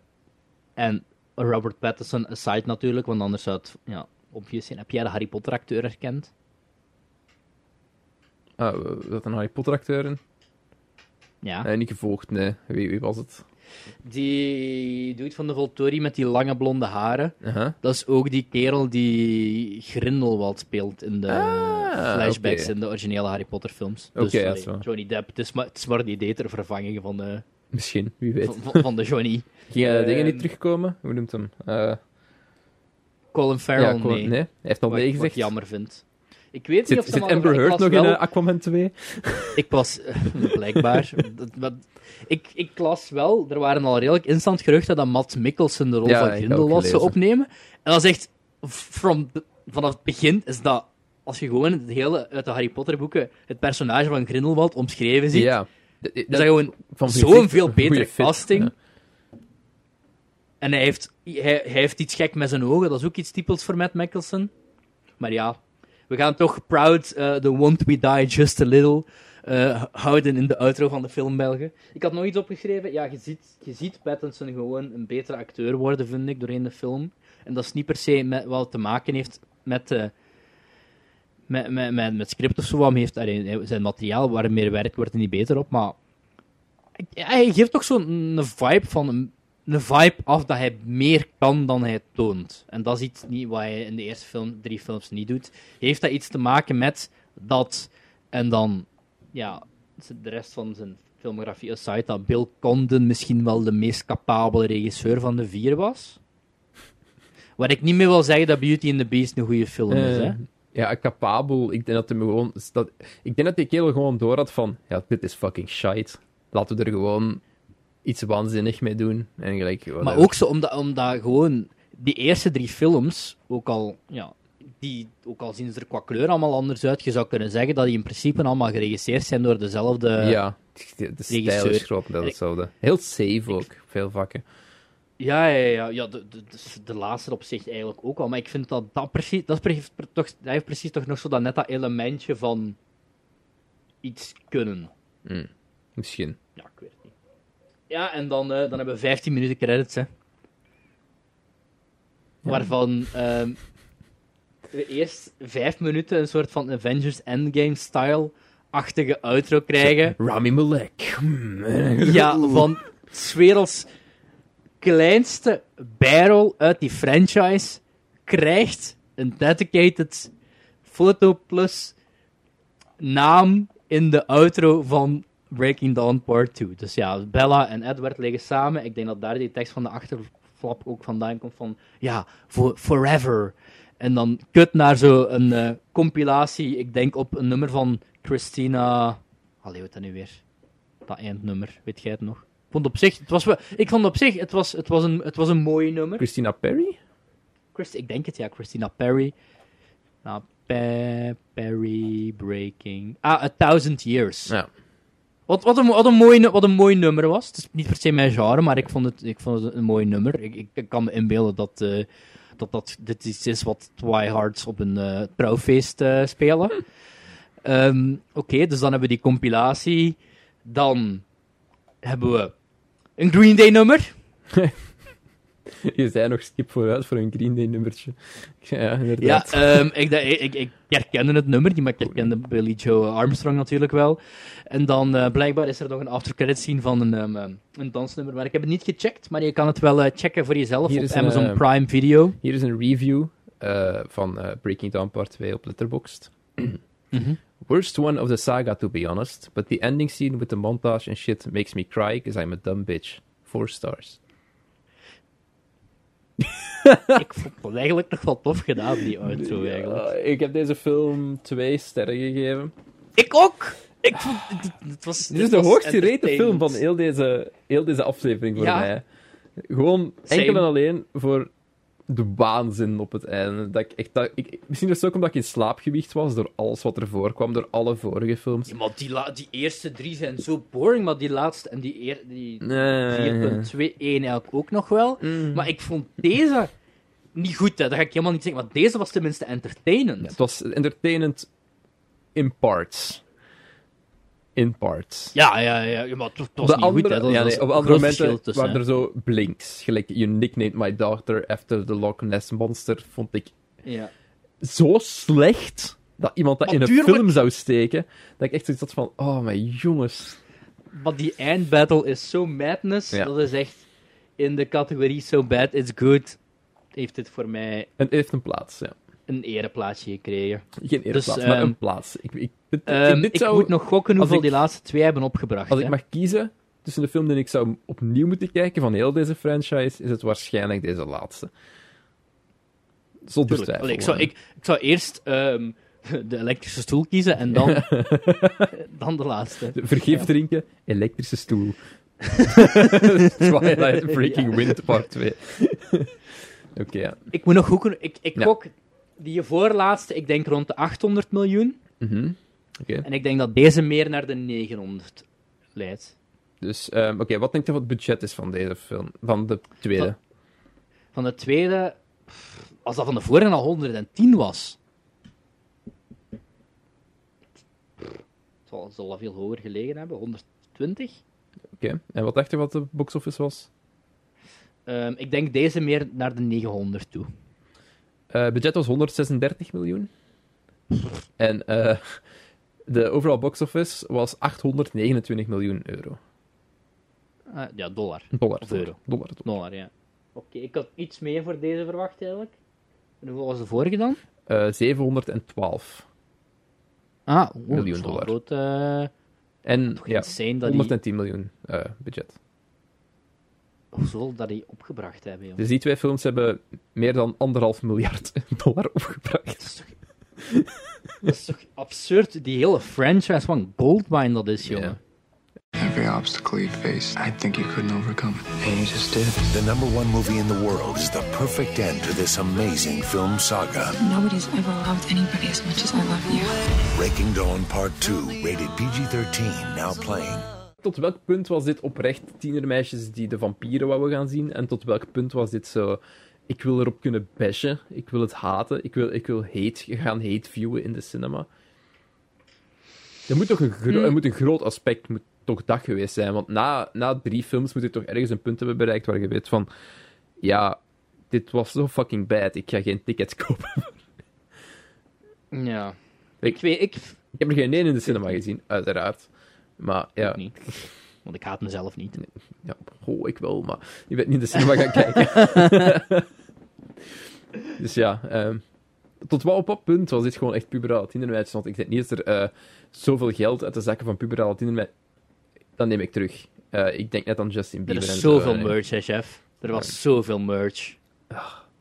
B: en Robert Pattinson aside natuurlijk, want anders zou het ja, obvious zijn, heb jij de Harry Potter acteur herkend?
A: Ah, dat een Harry Potter acteur in?
B: Ja.
A: Nee, niet gevolgd, nee. Wie, wie was het?
B: Die doet van de Volturi met die lange blonde haren. Dat is ook die kerel die Grindelwald speelt in de
A: Ah,
B: flashbacks in de originele Harry Potter films.
A: Oké,
B: Dus,
A: waar.
B: Johnny Depp. Het is maar, het is maar die betere vervanging van de,
A: Misschien, wie weet.
B: van, de Johnny.
A: Ging eh, dingen niet
B: Ehm,
A: terugkomen? Hoe noemt hem? Eh,
B: Colin Farrell,
A: ja, Colin-
B: nee.
A: nee. Hij heeft
B: Wat,
A: nee
B: ik- wat ik
A: gezegd.
B: jammer vind. Ik weet niet of ze
A: zit Amber Heard nog in
B: wel-
A: eh, Aquaman 2?
B: Ik was, blijkbaar. ik, ik las wel, er waren al redelijk instant geruchten dat Matt Mikkelsen de rol
A: Ja,
B: van Grindelwald zou opnemen. En dat is echt, from, vanaf het begin is dat, als je gewoon het hele uit de Harry Potter boeken het personage van Grindelwald omschreven ziet,
A: Ja.
B: Is dat gewoon
A: van
B: zo'n veel betere casting.
A: ja.
B: En hij heeft, hij, hij heeft iets gek met zijn ogen, dat is ook iets typisch voor Matt Mikkelsen. Maar ja, we gaan toch proud eh the won't we die just a little eh, houden in de outro van de film Belgen. Ik had nog iets opgeschreven. Ja, je ziet, je ziet Pattinson gewoon een betere acteur worden, vind ik, doorheen de film. En dat is niet per se met wat te maken heeft met, eh met, met, met, met script of zo. Wat hem heeft, allee, zijn materiaal waar hij meer werkt, wordt er niet beter op. Maar hij geeft toch zo'n een vibe van een, een vibe af dat hij meer kan dan hij toont. En dat is iets niet wat hij in de eerste film, drie films niet doet. Heeft dat iets te maken met dat en dan ja, de rest van zijn filmografie aside dat Bill Condon misschien wel de meest capabele regisseur van de vier was? Wat ik niet meer wil zeggen dat Beauty and the Beast een goede film is,
A: Eh,
B: hè?
A: Ja, capabel. Ik denk dat hij gewoon... Dat, ik denk dat die kerel gewoon door had van... Ja, dit is fucking shite. Laten we er gewoon iets waanzinnig mee doen. En gelijk,
B: Maar ook zo, omdat, omdat gewoon die eerste drie films, ook al, ja, die, ook al zien ze er qua kleur allemaal anders uit, je zou kunnen zeggen dat die in principe allemaal geregisseerd zijn door dezelfde...
A: ja, de, de stijl is grotendeels hetzelfde. Heel safe ook, veel vakken.
B: Ja, ja, ja. ja de, de, de, de laatste op zich eigenlijk ook al. Maar ik vind dat dat precies... Dat, precies, toch, dat heeft precies toch nog zo dat net dat elementje van iets kunnen.
A: Misschien.
B: Ja, ik weet het niet. Ja, en dan, eh, dan hebben we 15 minuten credits, hè. Waarvan ehm, we eerst vijf minuten een soort van Avengers Endgame-style-achtige outro krijgen.
A: Rami Malek. Hmm.
B: Ja, van 's werelds kleinste bijrol uit die franchise krijgt een dedicated foto plus naam in de outro van Breaking Dawn Part 2. Dus ja, Bella en Edward liggen samen. Ik denk dat daar die tekst van de achterflap ook vandaan komt van ja, for, forever. En dan kut naar zo een eh, compilatie, ik denk op een nummer van Christina... Allee, wat dat nu weer? Dat eindnummer, weet jij het nog? Ik vond op zich, het was ik vond op zich, het was, het was een, het was een mooi nummer.
A: Christina Perry?
B: Christ, ik denk het, ja, Christina Perry. Nou, Pe- Perry Breaking. Ah, A Thousand Years.
A: Ja.
B: Wat, wat, een, wat, een mooi, wat een mooi nummer was. Het is niet per se mijn genre, maar ik vond het, ik vond het een mooi nummer. Ik, ik, ik kan me inbeelden dat, eh, dat, dat dit iets is wat Twihards op een eh, trouwfeest eh, spelen. Ehm, Oké, dus dan hebben we die compilatie. Dan hebben we een Green Day nummer.
A: Je zei nog stip vooruit voor een Green Day nummertje. Ja,
B: Ja,
A: inderdaad.
B: ehm, ik, ik, ik, ik herkende het nummer niet, maar ik herkende Billy Joe Armstrong natuurlijk wel. En dan eh, blijkbaar is er nog een aftercredit scene van een, ehm, ehm, een dansnummer, maar ik heb het niet gecheckt, maar je kan het wel eh, checken voor jezelf
A: Hier
B: op
A: een,
B: Amazon
A: eh,
B: Prime Video.
A: Hier is een review eh, van Breaking Dawn Part 2 op Letterboxd.
B: Mhm.
A: Worst one of the saga, to be honest. But the ending scene with the montage and shit makes me cry because I'm a dumb bitch. Four stars.
B: ik vond het eigenlijk nog wel tof gedaan, die outro eigenlijk.
A: Ik heb deze film twee sterren gegeven.
B: Ik ook! Ik vond, het, het was,
A: Dit is de hoogst gerate film van heel deze, heel deze aflevering voor
B: Ja.
A: mij. Gewoon
B: Same.
A: enkel en alleen voor de waanzin op het einde. Dat ik echt, dat, ik, misschien is het ook omdat ik in slaapgewicht was door alles wat er voorkwam, door alle vorige films.
B: Ja, maar die, la- die eerste drie zijn zo boring, maar die laatste en die, eer, die
A: Nee.
B: 4.21 eigenlijk ook nog wel.
A: Mm.
B: Maar ik vond deze niet goed, hè. dat ga ik helemaal niet zeggen. Maar deze was tenminste entertainend.
A: Ja, het was entertainend in parts. In parts.
B: Ja, ja, ja, ja, maar het, het was
A: de
B: niet
A: andere,
B: goed. Hè.
A: Ja, nee, op andere momenten
B: tussen,
A: waren er zo blinks. Gelijk, you nicknamed my daughter after the Loch Ness Monster, vond ik.
B: Ja.
A: zo slecht. dat iemand dat
B: Maar
A: in een film zou steken, dat ik echt zoiets had van, oh mijn jongens.
B: Maar die eindbattle is zo madness.
A: Ja.
B: Dat is echt in de categorie So Bad It's Good. Heeft dit voor mij
A: En heeft een plaats, ja.
B: Een ereplaatsje gekregen.
A: Geen ereplaats,
B: Dus,
A: maar
B: ehm,
A: een plaats. Ik, ik, dit,
B: Ehm,
A: dit
B: ik moet nog gokken hoeveel
A: ik-
B: die laatste twee hebben opgebracht.
A: Als
B: hè.
A: ik mag kiezen tussen de film die ik zou opnieuw moeten kijken van heel deze franchise, is het waarschijnlijk deze laatste. Zonder twijfel.
B: Allee, ik, zou, ik, ik zou eerst ehm, de elektrische stoel kiezen en dan, dan de laatste.
A: Vergif drinken, elektrische stoel. Twilight Breaking Wind part 2. Oké, ja.
B: Ik moet nog gokken. Ik, ik
A: Ja.
B: Die voorlaatste, ik denk rond de 800 miljoen.
A: Oké.
B: En ik denk dat deze meer naar de 900 leidt.
A: Dus, ehm, oké, wat denk je wat het budget is van deze film? Van de tweede?
B: Van- Van de tweede, als dat van de vorige al 110 was. Zal dat veel hoger gelegen hebben, 120.
A: Oké, en wat dacht je wat de box office was?
B: Ehm, ik denk deze meer naar de 900 toe.
A: Eh budget was 136 miljoen. En eh, de overall box office was 829 miljoen euro.
B: Ah, ja, dollar.
A: Dollar.
B: Of euro.
A: Dollar, dollar.
B: Dollar, ja. Oké, ik had iets meer voor deze verwacht eigenlijk. En hoeveel was de vorige dan?
A: Eh, 712
B: Ah, oeh,
A: Miljoen dollar.
B: Groot, eh,
A: En ja,
B: insane dat die,
A: 110 miljoen eh,
B: hoeveel dat die opgebracht hebben, joh.
A: Dus die twee films hebben meer dan anderhalf miljard dollar opgebracht.
B: Dat is toch absurd, die hele franchise van Goldmine dat is, jongen.
E: Every obstacle you faced, I think you couldn't overcome it.
G: And you just did.
F: The number one movie in the world is the perfect end to this amazing film saga.
C: Nobody's ever loved anybody as much as I love you.
F: Breaking Dawn Part 2, rated PG 13, now playing.
A: Tot welk punt was dit oprecht tienermeisjes die de vampieren wouden gaan zien? En tot welk punt was dit zo... Ik wil erop kunnen bashen, ik wil het haten, ik wil, ik wil hate, gaan hate viewen in de cinema. Er moet toch een, gro- er moet een groot aspect moet toch dat geweest zijn. Want na, na drie films moet je toch ergens een punt hebben bereikt waar je weet van... Ja, dit was zo fucking bad, ik ga geen tickets kopen.
B: Ja.
A: Ik-
B: Ik weet, ik...
A: Ik heb er geen één in de cinema gezien, uiteraard. Maar ja,
B: Ik niet. Want ik haat mezelf niet.
A: Ja, oh, ik wel, maar je bent niet in de cinema gaan kijken. dus ja, ehm, tot wat op wat punt was dit gewoon echt puberale tienermeisjes? Want ik denk niet dat er eh, zoveel geld uit de zakken van puberale tienermeisjes... Dat neem ik terug. Eh, ik denk net aan Justin
B: Er
A: Bieber
B: is
A: en
B: zoveel
A: zo, nee.
B: merch, hè, chef. Er was zoveel merch.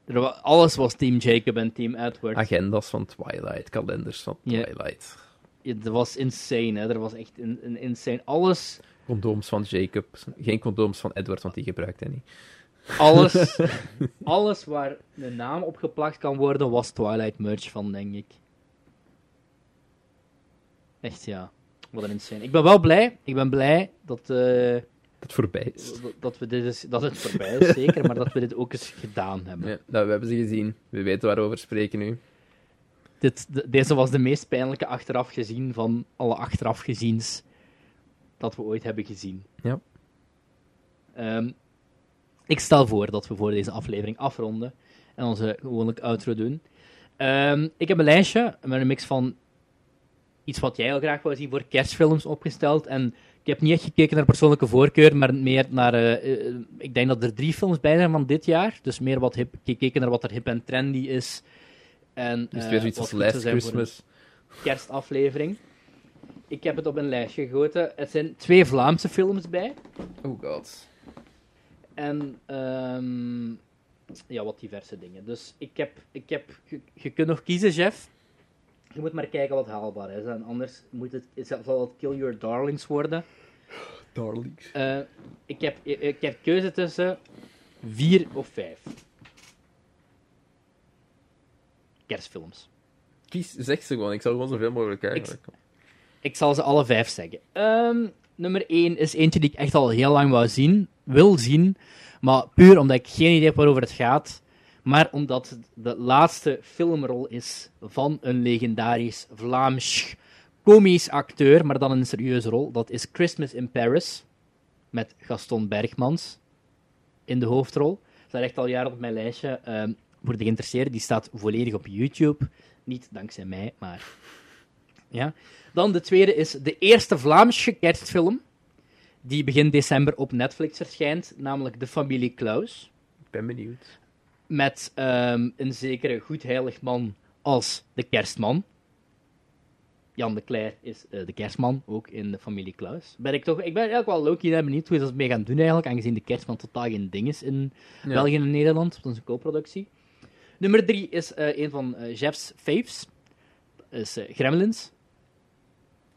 B: Er wa- alles was Team Jacob en Team Edward.
A: Agendas van Twilight, kalenders van. Twilight,
B: dat was insane, hè. Er was echt een, een insane... Alles...
A: condooms van Jacob. Geen condooms van Edward, want die gebruikt hij niet.
B: Alles, alles waar een naam op geplakt kan worden, was Twilight merch van, denk ik. Echt, ja. Wat een insane. Ik ben wel blij. Ik ben blij dat, eh,
A: Dat het voorbij is.
B: dat- we dit is, dat het voorbij is, zeker. Maar dat we dit ook eens gedaan hebben.
A: Ja, nou, we hebben ze gezien. We weten waarover we spreken nu.
B: Dit, de- deze was de meest pijnlijke achteraf gezien van alle achteraf geziens dat we ooit hebben gezien.
A: Ja.
B: Ehm, ik stel voor dat we voor deze aflevering afronden en onze gewoonlijk outro doen. Ehm, ik heb een lijstje met een mix van iets wat jij heel graag wou zien voor kerstfilms opgesteld. En ik heb niet echt gekeken naar persoonlijke voorkeur, maar meer naar... eh, eh, ik denk dat er drie films bij zijn van dit jaar. Dus meer wat hip, gekeken naar wat er hip en trendy is. En,
A: Is het
B: eh,
A: weer zoiets
B: wat
A: als Last Christmas?
B: kerstaflevering. Ik heb het op een lijstje gegoten. Het zijn twee Vlaamse films bij.
A: Oh god.
B: En ehm, ja, wat diverse dingen. Dus ik heb, ik heb je, je kunt nog kiezen, Jeff. Je moet maar kijken wat haalbaar is. En anders moet het, zal het Kill Your Darlings worden.
A: Darlings.
B: Eh, ik, heb, ik, ik heb keuze tussen vier of vijf. Kerstfilms.
A: Kies, zeg ze gewoon. Ik zal gewoon zoveel mogelijk kijken.
B: Ik zal ze alle vijf zeggen. Ehm, nummer 1 is eentje die ik echt al heel lang wou zien, wil zien, maar puur omdat ik geen idee heb waarover het gaat, maar omdat het de laatste filmrol is van een legendarisch Vlaams komisch acteur, maar dan een serieuze rol. Dat is Christmas in Paris, met Gaston Bergmans in de hoofdrol. Dat staat echt al jaren op mijn lijstje. Ehm, voor de geïnteresseerden, die staat volledig op YouTube. Niet dankzij mij, maar... Ja. Dan de tweede is de eerste Vlaamse kerstfilm, die begin december op Netflix verschijnt, namelijk De Familie Klaus.
A: Ik ben benieuwd.
B: Met ehm, een zekere goedheilig man als de kerstman. Jan de Cler is eh, de kerstman, ook in de familie Klaus. Ben ik, toch, ik ben eigenlijk wel low-key benieuwd hoe ze dat mee gaan doen eigenlijk, aangezien de kerstman totaal geen ding is in
A: Ja.
B: België en Nederland. Dat is een co-productie. Nummer drie is eh, een van eh, Jeff's faves. Is eh, Gremlins.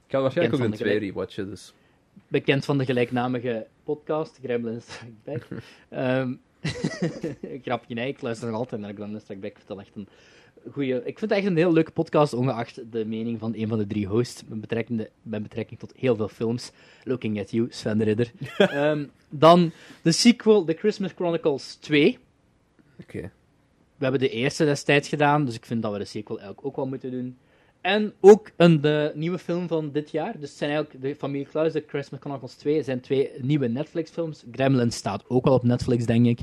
A: Ik ga waarschijnlijk ook een twee rewatchen, dus...
B: Bekend van de gelijknamige podcast, Gremlins Strike Back. Ehm grapje, nee, ik luister nog altijd naar Gremlins Strike Back. Ik vind dat echt een goeie... Ik vind het echt een heel leuke podcast, ongeacht de mening van een van de drie hosts, met betrekking, met betrekking tot heel veel films. Looking at you, Sven de Ridder. Ehm, dan de sequel, The Christmas Chronicles 2.
A: Oké.
B: We hebben de eerste destijds gedaan, dus ik vind dat we de sequel eigenlijk ook wel moeten doen. En ook een de nieuwe film van dit jaar. Dus het zijn eigenlijk de Familie Klaus, de Christmas Chronicles 2, zijn twee nieuwe Netflix-films. Gremlins staat ook wel op Netflix, denk ik.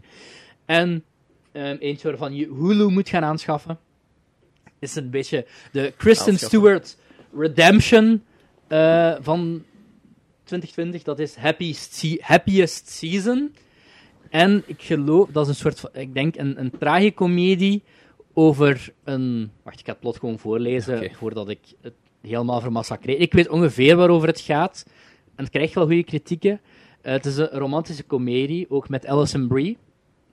B: En ehm, eentje waarvan je Hulu moet gaan aanschaffen. Is een beetje de Kristen. Stewart Redemption eh, van 2020. Dat is Happiest, Happiest Season. En ik geloof, dat is een soort van, ik denk, een, een tragicomedie over een... Wacht, ik ga het plot gewoon voorlezen voordat ik het helemaal vermassacreer. Ik weet ongeveer waarover het gaat. En het krijgt wel goede kritieken. Eh, het is een romantische komedie, ook met Alison Brie.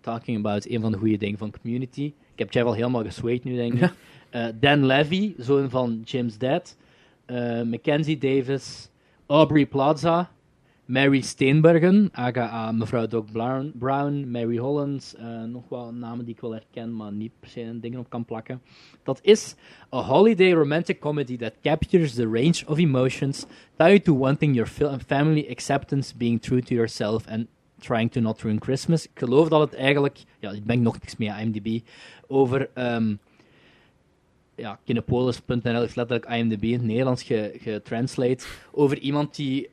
B: Talking about een van de goede dingen van Community. Ik heb Jeff al helemaal gesweet nu, denk ik. Eh, Dan Levy, zoon van James Dad. Eh, Mackenzie Davis. Aubrey Plaza. Mary Steenbergen, aka mevrouw Doc Brown, Mary Hollands, eh, nog wel namen die ik wel herken, maar niet per se een dingen op kan plakken. Dat is a holiday romantic comedy that captures the range of emotions tied to wanting your family acceptance, being true to yourself and trying to not ruin Christmas. Ik geloof dat het eigenlijk, ja, ik ben nog niks meer aan IMDb, over ehm ja, Kinepolis.nl is letterlijk IMDb in het Nederlands ge- getranslate over iemand die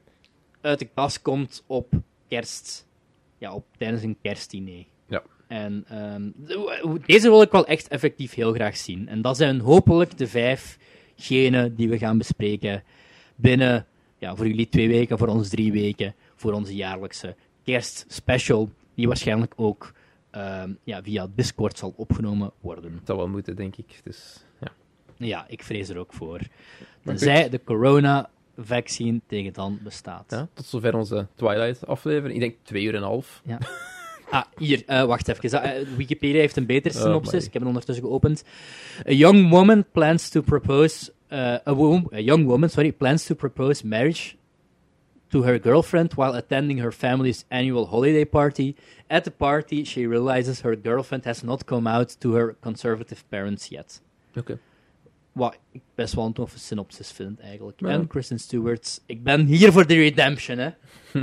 B: uit de kast komt op kerst. Ja, op, tijdens een kerstdiner.
A: Ja.
B: En ehm, de- deze wil ik wel echt effectief heel graag zien. En dat zijn hopelijk de vijf genen die we gaan bespreken binnen, ja, voor jullie twee weken, voor ons drie weken, voor onze jaarlijkse kerstspecial, die waarschijnlijk ook ehm, ja, via Discord zal opgenomen worden.
A: Het zal wel moeten, denk ik. Dus, ja.
B: Ja, ik vrees er ook voor. Tenzij de corona-vaccine tegen dan bestaat.
A: Ja, tot zover onze Twilight-aflevering. Ik denk twee uur en een half.
B: Ja. Ah, hier, eh, wacht even. Eh, Wikipedia heeft een betere synopsis.
A: amai.
B: ik heb het ondertussen geopend. A young woman plans to propose... eh, a, wo- a young woman, sorry, plans to propose marriage to her girlfriend while attending her family's annual holiday party. At the party, she realizes her girlfriend has not come out to her conservative parents yet.
A: Oké.
B: Wat ik best wel een toffe synopsis vind, eigenlijk.
A: Ja.
B: En Kristen Stewart. Ik ben hier voor de redemption, hè.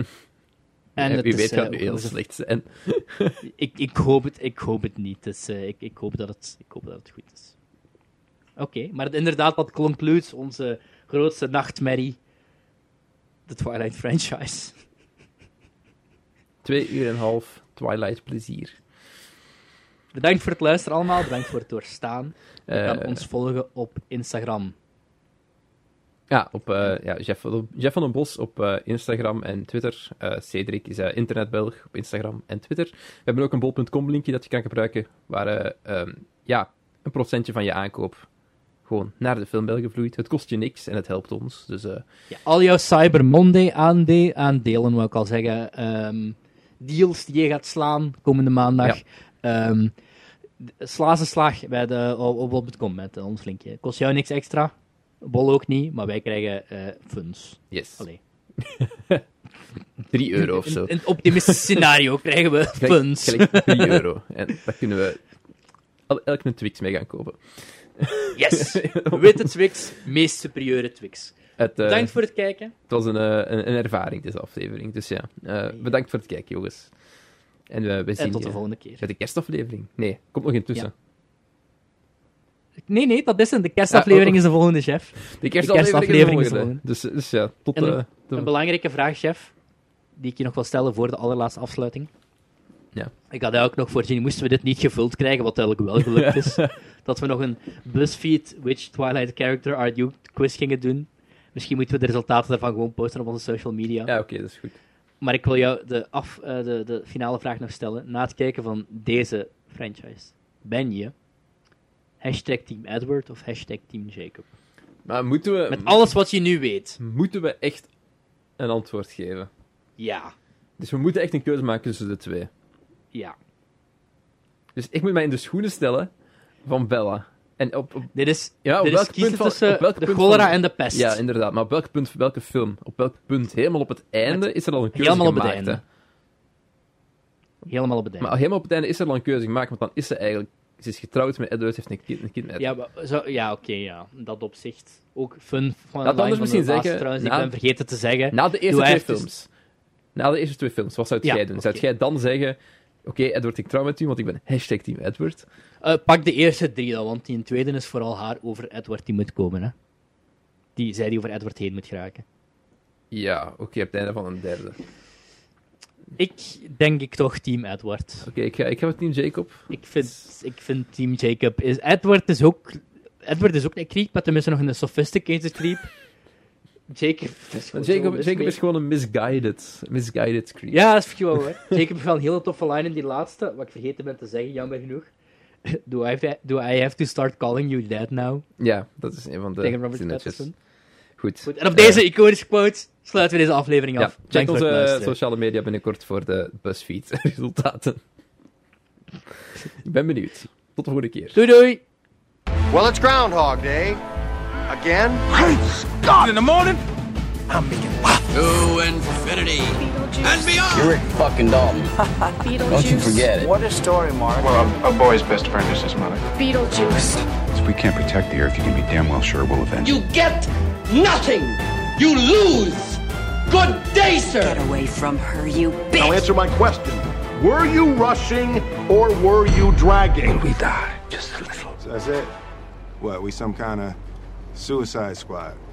B: En
A: Ja, wie weet
B: eh,
A: gaat het
B: ook
A: heel slecht zijn.
B: ik, ik, hoop het, ik hoop het niet. Dus, eh, ik, ik, hoop dat het, ik hoop dat het goed is. Oké, maar inderdaad, dat concludeert onze grootste nachtmerrie. De Twilight franchise.
A: Twee uur en een half Twilight-plezier.
B: Bedankt voor het luisteren allemaal. Bedankt voor het doorstaan. Je
A: Eh,
B: kan ons volgen op Instagram.
A: Ja, op eh, ja, Jeff, Jeff van den Bos op eh, Instagram en Twitter. Cedric is internetbelg op Instagram en Twitter. We hebben ook een bol.com linkje dat je kan gebruiken, waar eh, ehm, ja, een procentje van je aankoop gewoon naar de filmbelgen vloeit. Het kost je niks en het helpt ons. Dus
B: Ja, al jouw Cyber Monday aande aandelen, wil ik al zeggen. ehm, deals die je gaat slaan komende maandag. Sla ze slag bij de, op, op bol.com met eh, ons linkje. Kost jou niks extra. Bol ook niet, maar wij krijgen eh funds.
A: yes,
B: Allee.
A: 3 euro of zo.
B: in het optimistische scenario krijgen we funds.
A: gelijk 3 euro. En daar kunnen we el- elk een Twix mee gaan kopen.
B: Yes! Witte Twix, meest superieure Twix.
A: Het, eh,
B: Bedankt voor het kijken.
A: Het was een, een, een ervaring, deze aflevering. Dus ja, bedankt voor het kijken, jongens. En we, we zien
B: En tot de volgende keer.
A: bij de kerstaflevering. Nee, komt nog intussen.
B: Nee, nee, dat is het. De kerstaflevering
A: Ah,
B: is de volgende, chef.
A: De
B: kerstaflevering is de
A: de
B: volgende.
A: Dus, dus ja, tot
B: En
A: eh, de...
B: Een belangrijke vraag, chef, die ik je nog wil stellen voor de allerlaatste afsluiting.
A: Ja.
B: Ik had eigenlijk nog voorzien, moesten we dit niet gevuld krijgen, wat duidelijk wel gelukt is, dat we nog een BuzzFeed Which Twilight Character Are You quiz gingen doen. Misschien moeten we de resultaten daarvan gewoon posten op onze social media.
A: Ja, oké, dat is goed.
B: Maar ik wil jou de, af, eh, de, de finale vraag nog stellen. Na het kijken van deze franchise, ben je hashtag Team Edward of hashtag Team Jacob?
A: Maar moeten we,
B: Met alles wat je nu weet.
A: moeten we echt een antwoord geven?
B: Ja.
A: Dus we moeten echt een keuze maken tussen de twee.
B: Ja.
A: Dus ik moet mij in de schoenen stellen van Bella. En op, op,
B: Dit is,
A: ja, op
B: dit
A: welk
B: is kiezen
A: punt van,
B: tussen
A: welk
B: de
A: punt
B: cholera
A: van-
B: en de pest.
A: Ja, inderdaad. Maar op welk punt, welke film? Op welk punt? Helemaal op het einde
B: Met-
A: is er al een keuze
B: Helemaal op het
A: gemaakt.
B: einde. Helemaal op het einde.
A: Maar helemaal op het einde is er al een keuze gemaakt, want dan is ze eigenlijk... Ze is getrouwd met Edward, heeft een kind, een kind met Edward.
B: Ja, maar zo, ja oké, ja. Dat opzicht. Ook fun van
A: Laat
B: line
A: anders misschien zeggen,
B: trouwens,
A: na-
B: ik ben vergeten te zeggen.
A: Na de eerste twee films. Na de eerste twee films, wat zou
B: Ja,
A: jij doen? Zou jij dan zeggen... Oké, Edward, ik trouw met u, want ik ben hashtag Team Edward.
B: Eh, pak de eerste drie dan, want die tweede is vooral haar over Edward die moet komen. Hè. Die, zij die over Edward heen moet geraken.
A: Ja, oké, op het einde van een derde. Oké,
B: Ik denk ik toch Team Edward.
A: ik, ga, ik ga met Team Jacob.
B: Ik vind, ik vind Team Jacob is. Edward is ook. Edward is ook een creep, maar tenminste nog een sophisticated creep. Jacob is gewoon
A: Jacob,
B: zo
A: Jacob is gewoon een misguided, misguided creep.
B: Ja, dat is gewoon hoor. Jacob heeft wel een hele toffe line in die laatste, wat ik vergeten ben te zeggen, jammer genoeg. Do I, have, do I have to start calling you dad now?
A: Ja, dat is een van de
B: Tegen Robert
A: zinnetjes.
B: Pattinson.
A: Goed.
B: Goed, en op
A: Eh,
B: deze iconische quote sluiten we deze aflevering
A: ja,
B: af.
A: check onze sociale media binnenkort voor de BuzzFeed-resultaten. ik ben benieuwd. Tot de volgende keer.
B: Doei doei!
I: Well, it's Groundhog Day. Again? Great Scott! In the morning, I'm making love.
D: To infinity and beyond.
G: You're Rick fucking Dalton. Don't you forget it.
I: What a story, Mark.
E: Well, a, a boy's best friend is his mother.
C: Beetlejuice.
H: If we can't protect the Earth, you can be damn well sure we'll avenge
J: You get nothing. You lose. Good day, sir.
C: Get away from her, you bitch.
I: Now answer my question. Were you rushing or were you dragging?
F: We die just a little.
E: So that's it. What, we some kind of suicide squad?